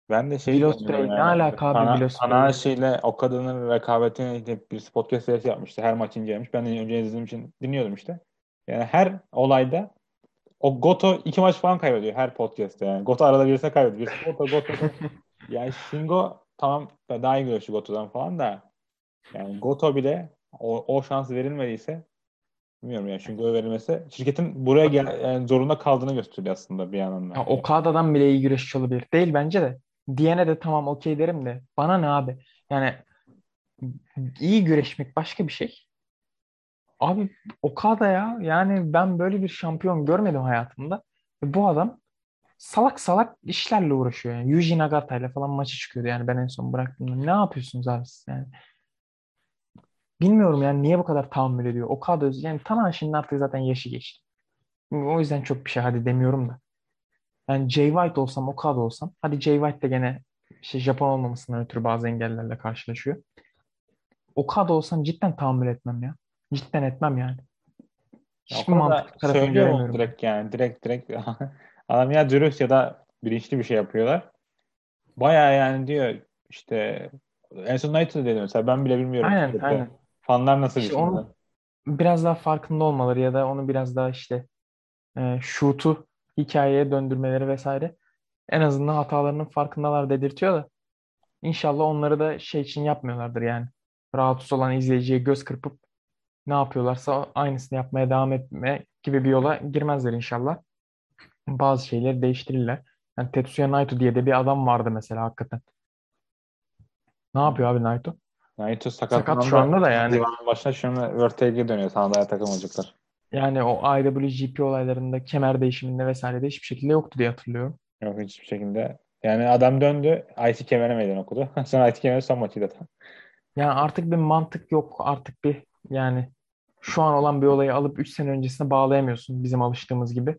[SPEAKER 1] Ben de şey düşünüyorum
[SPEAKER 2] Ospreay. Ne alaka abi
[SPEAKER 1] Ana,
[SPEAKER 2] Will Ospreay?
[SPEAKER 1] Tanahashi ile Okada'nın rekabetini bir podcast serisi yapmıştı. Her maç incelemiş. Ben de önce izlediğim için dinliyordum işte. Yani her olayda o Goto iki maç falan kaybediyor her podcast'te yani. Goto arada birisine kaybediyor. Goto, Goto. yani Shingo tamam daha iyi güreşçi Goto'dan falan da yani Goto bile o, o şans verilmediyse bilmiyorum yani Shingo'ya verilmesi şirketin buraya gel, yani zorunda kaldığını gösteriyor aslında bir yandan da.
[SPEAKER 2] Ya Okada'dan bile iyi güreşçi olabilir. Değil bence de. Diyene de tamam okey derim de. Bana ne abi? Yani iyi güreşmek başka bir şey. Abi Okada ya. Yani ben böyle bir şampiyon görmedim hayatımda. Bu adam salak salak işlerle uğraşıyor yani. Yuji Nagata ile falan maçı çıkıyordu yani ben en son bıraktığımda. Ne yapıyorsunuz abi siz yani? Bilmiyorum yani niye bu kadar tahammül ediyor. Okada yani Tanahashi'nin artık zaten yaşı geçti. O yüzden çok bir şey hadi demiyorum da. Yani Jay White olsam, Okada olsam. Hadi Jay White de gene işte Japon olmamasından ötürü bazı engellerle karşılaşıyor. Okada olsam cidden tahammül etmem ya. Cidden etmem yani.
[SPEAKER 1] Ya
[SPEAKER 2] Hiçbir
[SPEAKER 1] Okada
[SPEAKER 2] mantıklı tarafını göremiyorum.
[SPEAKER 1] direkt yani direkt direkt adam ya dürüst ya da bilinçli bir şey yapıyorlar. Baya yani diyor işte en son Knight'ı dedi mesela ben bile bilmiyorum.
[SPEAKER 2] Aynen
[SPEAKER 1] İşte
[SPEAKER 2] aynen.
[SPEAKER 1] Fanlar nasıl
[SPEAKER 2] İşte
[SPEAKER 1] düşünüyor?
[SPEAKER 2] onu biraz daha farkında olmaları ya da onu biraz daha işte e, shoot'u hikayeye döndürmeleri vesaire en azından hatalarının farkındalar dedirtiyor da inşallah onları da şey için yapmıyorlardır yani. Rahatsız olan izleyiciye göz kırpıp ne yapıyorlarsa aynısını yapmaya devam etme gibi bir yola girmezler inşallah. Bazı şeyleri değiştirirler. Yani Tetsuya Naito diye de bir adam vardı mesela hakikaten. Ne yapıyor abi Naito?
[SPEAKER 1] Naito
[SPEAKER 2] Sakat
[SPEAKER 1] sakatlandı.
[SPEAKER 2] şu anda da yani.
[SPEAKER 1] Başına şimdi Verte'ye dönüyor. Sana da takım olacaklar.
[SPEAKER 2] Yani o IWGP olaylarında kemer değişiminde vesairede hiçbir şekilde yoktu diye hatırlıyorum.
[SPEAKER 1] Yok hiçbir şekilde. Yani adam döndü. IC kemere meydan okudu. Sonra IC kemeri son maçıydı da.
[SPEAKER 2] Yani artık bir mantık yok. Artık bir yani şu an olan bir olayı alıp 3 sene öncesine bağlayamıyorsun bizim alıştığımız gibi.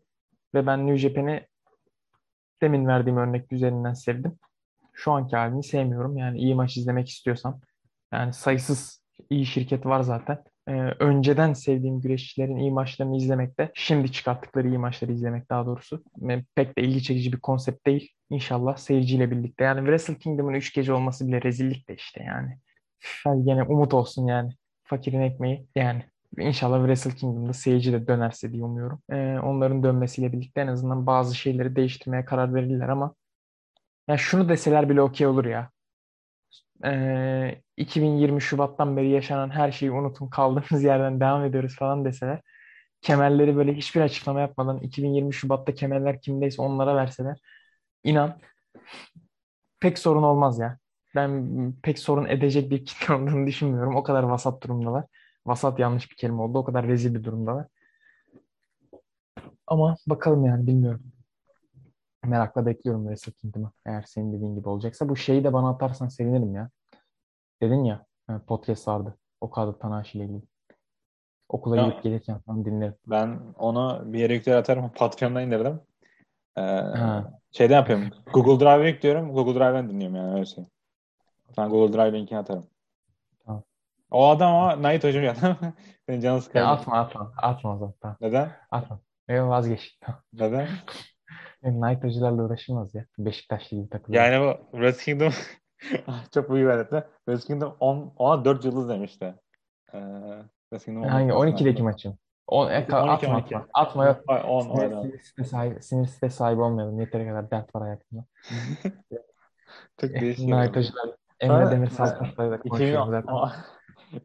[SPEAKER 2] Ve ben New Japan'i demin verdiğim örnek üzerinden sevdim. Şu anki halini sevmiyorum. Yani iyi maç izlemek istiyorsam yani sayısız iyi şirket var zaten. Ee, önceden sevdiğim güreşçilerin iyi maçlarını izlemekte, şimdi çıkarttıkları iyi maçları izlemek daha doğrusu e, pek de ilgi çekici bir konsept değil. İnşallah seyirciyle birlikte. Yani Wrestle Kingdom'un 3 gece olması bile rezillik de işte yani. Hadi gene umut olsun yani. Fakirin ekmeği yani. İnşallah Wrestle Kingdom'da seyirci de dönerse diye umuyorum. Ee, onların dönmesiyle birlikte en azından bazı şeyleri değiştirmeye karar verirler ama ya şunu deseler bile okey olur ya. Ee, 2020 Şubat'tan beri yaşanan her şeyi unutun kaldığımız yerden devam ediyoruz falan deseler. Kemerleri böyle hiçbir açıklama yapmadan 2020 Şubat'ta kemerler kimdeyse onlara verseler. inan pek sorun olmaz ya. Ben pek sorun edecek bir kitle olduğunu düşünmüyorum. O kadar vasat durumdalar. Vasat yanlış bir kelime oldu. O kadar rezil bir durumdalar. Ama bakalım yani bilmiyorum. Merakla bekliyorum Wrestle Kingdom'ı. Eğer senin dediğin gibi olacaksa. Bu şeyi de bana atarsan sevinirim ya. Dedin ya e, podcast vardı. O kadar Tanahashi ile ilgili. Okula
[SPEAKER 1] Ya.
[SPEAKER 2] gidip gelirken falan dinlerim.
[SPEAKER 1] Ben onu bir yere yükler atarım. Patreon'dan indirdim. Ee,
[SPEAKER 2] Ha.
[SPEAKER 1] şeyden yapıyorum. Google Drive'a yüklüyorum. Google Drive'dan dinliyorum yani öyle şey. Ben Google Drive linkini atarım. O adam ama Night hocam ya. Senin canın
[SPEAKER 2] Ya
[SPEAKER 1] sıkıldı.
[SPEAKER 2] atma atma. Atma. Tamam.
[SPEAKER 1] Neden?
[SPEAKER 2] Atma. Yok vazgeç.
[SPEAKER 1] Neden?
[SPEAKER 2] Night hocalarla uğraşılmaz ya. Beşiktaşlı gibi takılıyor.
[SPEAKER 1] Yani bu Wrestle Kingdom çok büyük öğretti. Wrestle Kingdom 10, ona 4 yıldız demişti. Ee, Wrestle Kingdom
[SPEAKER 2] Hangi
[SPEAKER 1] 12
[SPEAKER 2] 12'deki maçın? O, e, ka-
[SPEAKER 1] 12,
[SPEAKER 2] atma
[SPEAKER 1] 12.
[SPEAKER 2] atma. Atma yok.
[SPEAKER 1] 10
[SPEAKER 2] Sinir, sinir, site sahibi, sinir site sahibi olmayalım. Yeteri kadar dert var hayatımda.
[SPEAKER 1] Çok değişik.
[SPEAKER 2] Night hocalar. Emre Demir Saltaş'la da konuşuyorum zaten.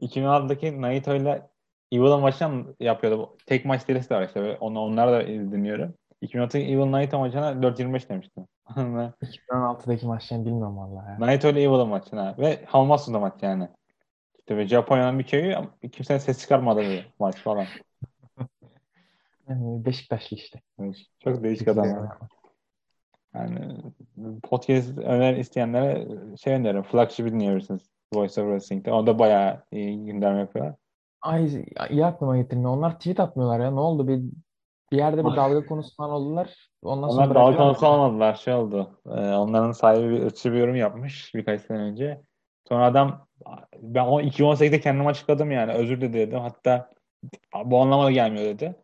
[SPEAKER 1] 2006'daki Naito ile Evil'ın maçını yapıyordu. Tek maç serisi de var işte. Onu, onları da dinliyorum. 2006'daki Evil Naito maçına 4.25 demiştim.
[SPEAKER 2] 2016'daki maçlarını bilmiyorum vallahi ya.
[SPEAKER 1] Naito ile Evil'ın maçına. Ve Hamamatsu'da maç yani. İşte ve Japonya'nın bir köyü kimsenin ses çıkarmadı bir maç falan.
[SPEAKER 2] Beşiktaşlı işte.
[SPEAKER 1] Çok değişik adamlar. Yani podcast öner isteyenlere şey öneririm. Flagship'i dinleyebilirsiniz. Voice of Wrestling'de. O da bayağı iyi gündem yapıyor.
[SPEAKER 2] Ay iyi aklıma getirdin. Onlar tweet atmıyorlar ya. Ne oldu? Bir bir yerde bir dalga konusu falan oldular. Ondan sonra
[SPEAKER 1] Onlar dalga konusu olmadılar. Şey oldu. Ee, onların sahibi bir ırkçı bir yorum yapmış birkaç sene önce. Sonra adam ben o 2018'de kendim açıkladım yani. Özür de dedim. Hatta bu anlama gelmiyor dedi.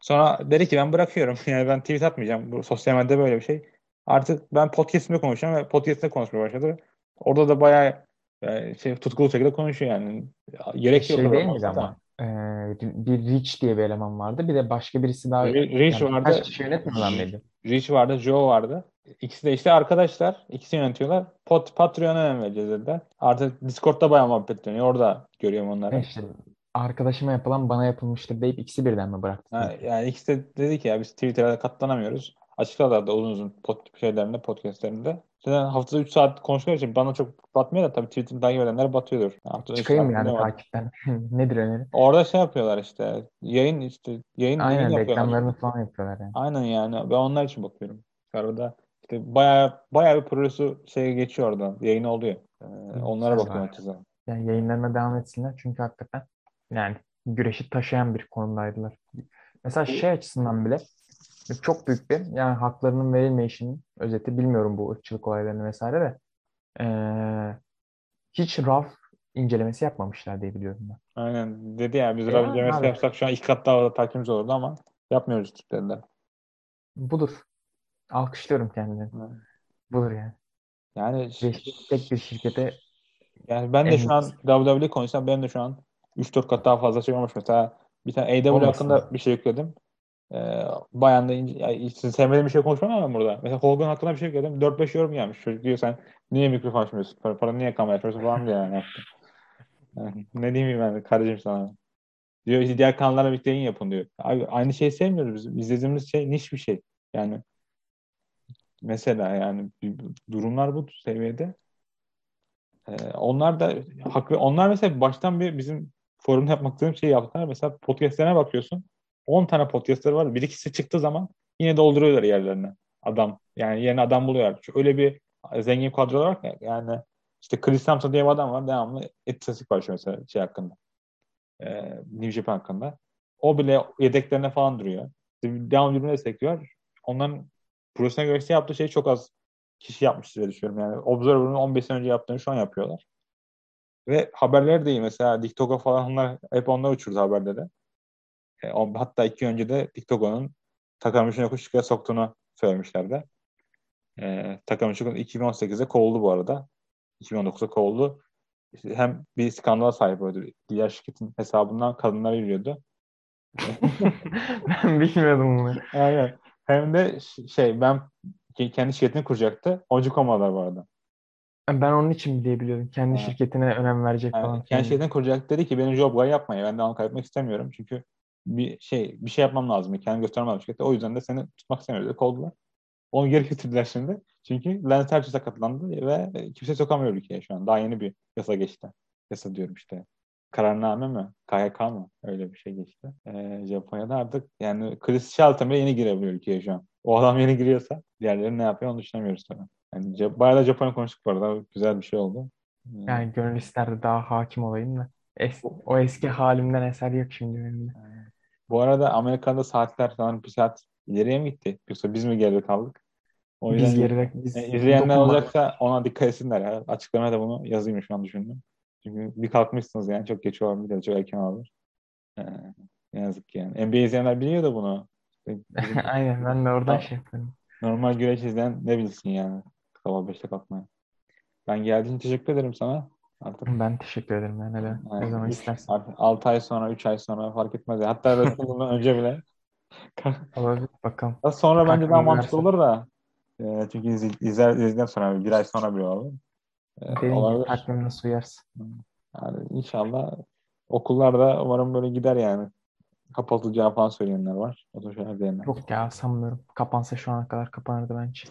[SPEAKER 1] Sonra dedi ki ben bırakıyorum. Yani ben tweet atmayacağım. Bu sosyal medyada böyle bir şey. Artık ben podcast'imde konuşacağım ve podcast'te konuşmaya başladı. Orada da bayağı e, şey, tutkulu şekilde konuşuyor yani. Gerek yok.
[SPEAKER 2] Şey değil miydi ama? Ee, bir Rich diye bir eleman vardı. Bir de başka birisi daha
[SPEAKER 1] Rich
[SPEAKER 2] yani
[SPEAKER 1] vardı.
[SPEAKER 2] kaç kişi yönetmiyorlar mıydı?
[SPEAKER 1] Rich vardı, Joe vardı. İkisi de işte arkadaşlar. İkisi yönetiyorlar. Pot, Patreon'a önem vereceğiz dediler. Artık Discord'da bayağı muhabbet dönüyor. Orada görüyorum onları.
[SPEAKER 2] Ne işte arkadaşıma yapılan bana yapılmıştır deyip ikisi birden mi bıraktı?
[SPEAKER 1] Ha, yani ikisi de dedi ki ya biz Twitter'a katlanamıyoruz. Açıkladılar da uzun uzun pod, şeylerinde, podcastlerinde. Zaten haftada 3 saat konuşuyor için bana çok batmıyor da tabii Twitter'ı takip edenler batıyordur. Haftada
[SPEAKER 2] Çıkayım yani takipten. Nedir öneri?
[SPEAKER 1] Orada şey yapıyorlar işte. Yayın işte yayın, yayın
[SPEAKER 2] Aynen
[SPEAKER 1] yapıyorlar.
[SPEAKER 2] reklamlarını falan yapıyorlar yani.
[SPEAKER 1] Aynen yani. Ben onlar için bakıyorum. Arada işte bayağı bayağı bir projesi şey geçiyor oradan. Yayın oluyor. Ee, onlara bakıyorum açıkçası.
[SPEAKER 2] Yani yayınlarına devam etsinler çünkü hakikaten yani güreşi taşıyan bir konumdaydılar. Mesela şey açısından bile çok büyük bir yani haklarının verilmeyişinin özeti bilmiyorum bu ırkçılık olaylarını vesaire de ee, hiç RAF incelemesi yapmamışlar diye biliyorum ben.
[SPEAKER 1] Aynen. Dedi ya biz
[SPEAKER 2] E,
[SPEAKER 1] Rabbim yemesi
[SPEAKER 2] abi.
[SPEAKER 1] yapsak şu an iki kat daha da takipçimiz olurdu ama yapmıyoruz dediler.
[SPEAKER 2] Budur. Alkışlıyorum kendini.
[SPEAKER 1] Evet.
[SPEAKER 2] Budur yani.
[SPEAKER 1] Yani
[SPEAKER 2] Güreşi tek bir şirkete
[SPEAKER 1] yani ben de şu an WWE konuşsam benim de şu an 3-4 kat daha fazla şey olmuş. Mesela bir tane
[SPEAKER 2] Olmasın.
[SPEAKER 1] hakkında bir şey yükledim. Ee, bayan da ince, ya, hiç sevmediğim bir şey konuşmam ama burada. Mesela Hogan hakkında bir şey yükledim. 4-5 yorum gelmiş. Çocuk diyor sen niye mikrofon açmıyorsun? Para, para niye kamera açmıyorsun falan diye yani. Yani ne diyeyim ben de kardeşim sana. Diyor diğer kanallarla birlikte yayın yapın diyor. Abi aynı şeyi sevmiyoruz biz. İzlediğimiz şey niş bir şey. Yani mesela yani durumlar bu seviyede. Ee, onlar da haklı. Onlar mesela baştan bir bizim forumda yapmak istediğim şeyi yaptılar. Mesela podcastlerine bakıyorsun. 10 tane podcastları var. Bir ikisi çıktığı zaman yine dolduruyorlar yerlerine. Adam. Yani yeni adam buluyorlar. Çünkü öyle bir zengin kadrolar var yani işte Chris Thompson diye bir adam var. Devamlı istatistik paylaşıyor mesela şey hakkında. Ee, New Japan hakkında. O bile yedeklerine falan duruyor. Devamlı birbirine destekliyor. Onların profesyonel güreşte yaptığı şey çok az kişi yapmıştır diye düşünüyorum. Yani Observer'ın 15 sene önce yaptığını şu an yapıyorlar. Ve haberleri de iyi. Mesela TikTok'a falan onlar hep onlar uçurdu haberleri. E, hatta iki önce de TikTok'un Takamichi Yokosuka soktuğunu söylemişlerdi. E, Takamichi 2018'de kovuldu bu arada. 2019'da kovuldu. işte hem bir skandala sahip oldu. Diğer şirketin hesabından kadınlar yürüyordu.
[SPEAKER 2] Ben bilmiyordum bunu.
[SPEAKER 1] Aynen. Hem de şey ben kendi şirketini kuracaktı. Oyuncu komalar bu arada.
[SPEAKER 2] Ben onun için diyebiliyordum. Kendi
[SPEAKER 1] Ha.
[SPEAKER 2] şirketine önem verecek
[SPEAKER 1] Yani
[SPEAKER 2] falan.
[SPEAKER 1] kendi şirketini kuracak dedi ki benim job'la yapmayın. Ben devam kaybetmek istemiyorum. Çünkü bir şey bir şey yapmam lazım. Kendimi göstermem lazım şirkette. O yüzden de seni tutmak istemiyoruz. dedi. Kovdular. Onu geri getirdiler şimdi. Çünkü Lance Archer sakatlandı ve kimse sokamıyor ülkeye şu an. Daha yeni bir yasa geçti. Yasa diyorum işte. Kararname mi? KYK mı? Öyle bir şey geçti. Ee, Japonya'da artık yani Chris Shelton bile yeni girebiliyor ülkeye şu an. O adam yeni giriyorsa diğerleri ne yapıyor onu düşünemiyoruz tabii. Yani bayağı da Japonya konuştuk bu arada. Güzel bir şey oldu. Ee,
[SPEAKER 2] Yani gönül isterdi daha hakim olayım da. Es- o eski halimden eser yok şimdi benim de.
[SPEAKER 1] Bu arada Amerika'da saatler falan bir saat ileriye mi gitti? Yoksa biz mi geride kaldık? O
[SPEAKER 2] Biz
[SPEAKER 1] yüzden
[SPEAKER 2] geride biz
[SPEAKER 1] e, izleyenler
[SPEAKER 2] dokunmadık.
[SPEAKER 1] olacaksa ona dikkat etsinler. Ya. Açıklamaya da bunu yazayım şu an düşündüm. Çünkü bir kalkmışsınız yani çok geç olabilir da çok erken olabilir. Ee, ne yazık ki yani. NBA izleyenler biliyor da bunu.
[SPEAKER 2] Aynen ben de oradan şey yapıyorum.
[SPEAKER 1] normal güreş izleyen ne bilsin yani. Sabah 5'te kalkmaya. Ben geldiğin için teşekkür ederim sana. Artık
[SPEAKER 2] Ben teşekkür ederim yani ne, ne
[SPEAKER 1] yani
[SPEAKER 2] zaman
[SPEAKER 1] üç-
[SPEAKER 2] istersen.
[SPEAKER 1] artık 6 ay sonra, 3 ay sonra fark etmez. ya. Hatta Wrestling'den önce bile.
[SPEAKER 2] Olabilir bakalım.
[SPEAKER 1] Sonra bence daha mantıklı olur da. E, çünkü iz, izler, izledikten sonra bir ay sonra bile olur. E,
[SPEAKER 2] Dediğim gibi
[SPEAKER 1] olabilir.
[SPEAKER 2] takvim nasıl uyarsın.
[SPEAKER 1] Yani inşallah okullarda umarım böyle gider yani. Kapatılacağı falan söyleyenler var. O da şeyler diyenler.
[SPEAKER 2] Yok ya sanmıyorum. Kapansa şu ana kadar kapanırdı bence.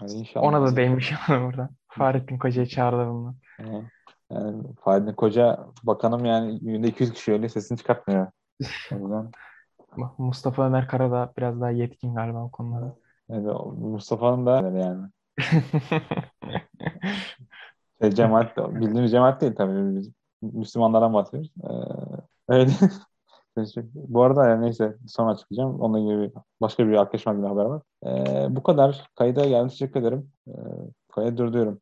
[SPEAKER 1] Yani inşallah.
[SPEAKER 2] Ona da değmiş yani buradan. Fahrettin Koca'yı çağırdı bundan.
[SPEAKER 1] Yani, yani Fahrettin Koca bakanım yani günde 200 kişi öyle sesini çıkartmıyor. O yüzden
[SPEAKER 2] Mustafa Ömer Kara da biraz daha yetkin galiba o konularda.
[SPEAKER 1] yani Mustafa'nın da yani. Şey, cemaat, bildiğimiz cemaat değil tabii. Biz Müslümanlardan bahsediyoruz. Ee, öyle. Bu arada yani neyse sonra açıklayacağım. Onunla ilgili bir- başka bir arkadaşımla ilgili haber var. Ee, bu kadar. Kayda geldi. Teşekkür ederim. Ee, kaydı durduruyorum.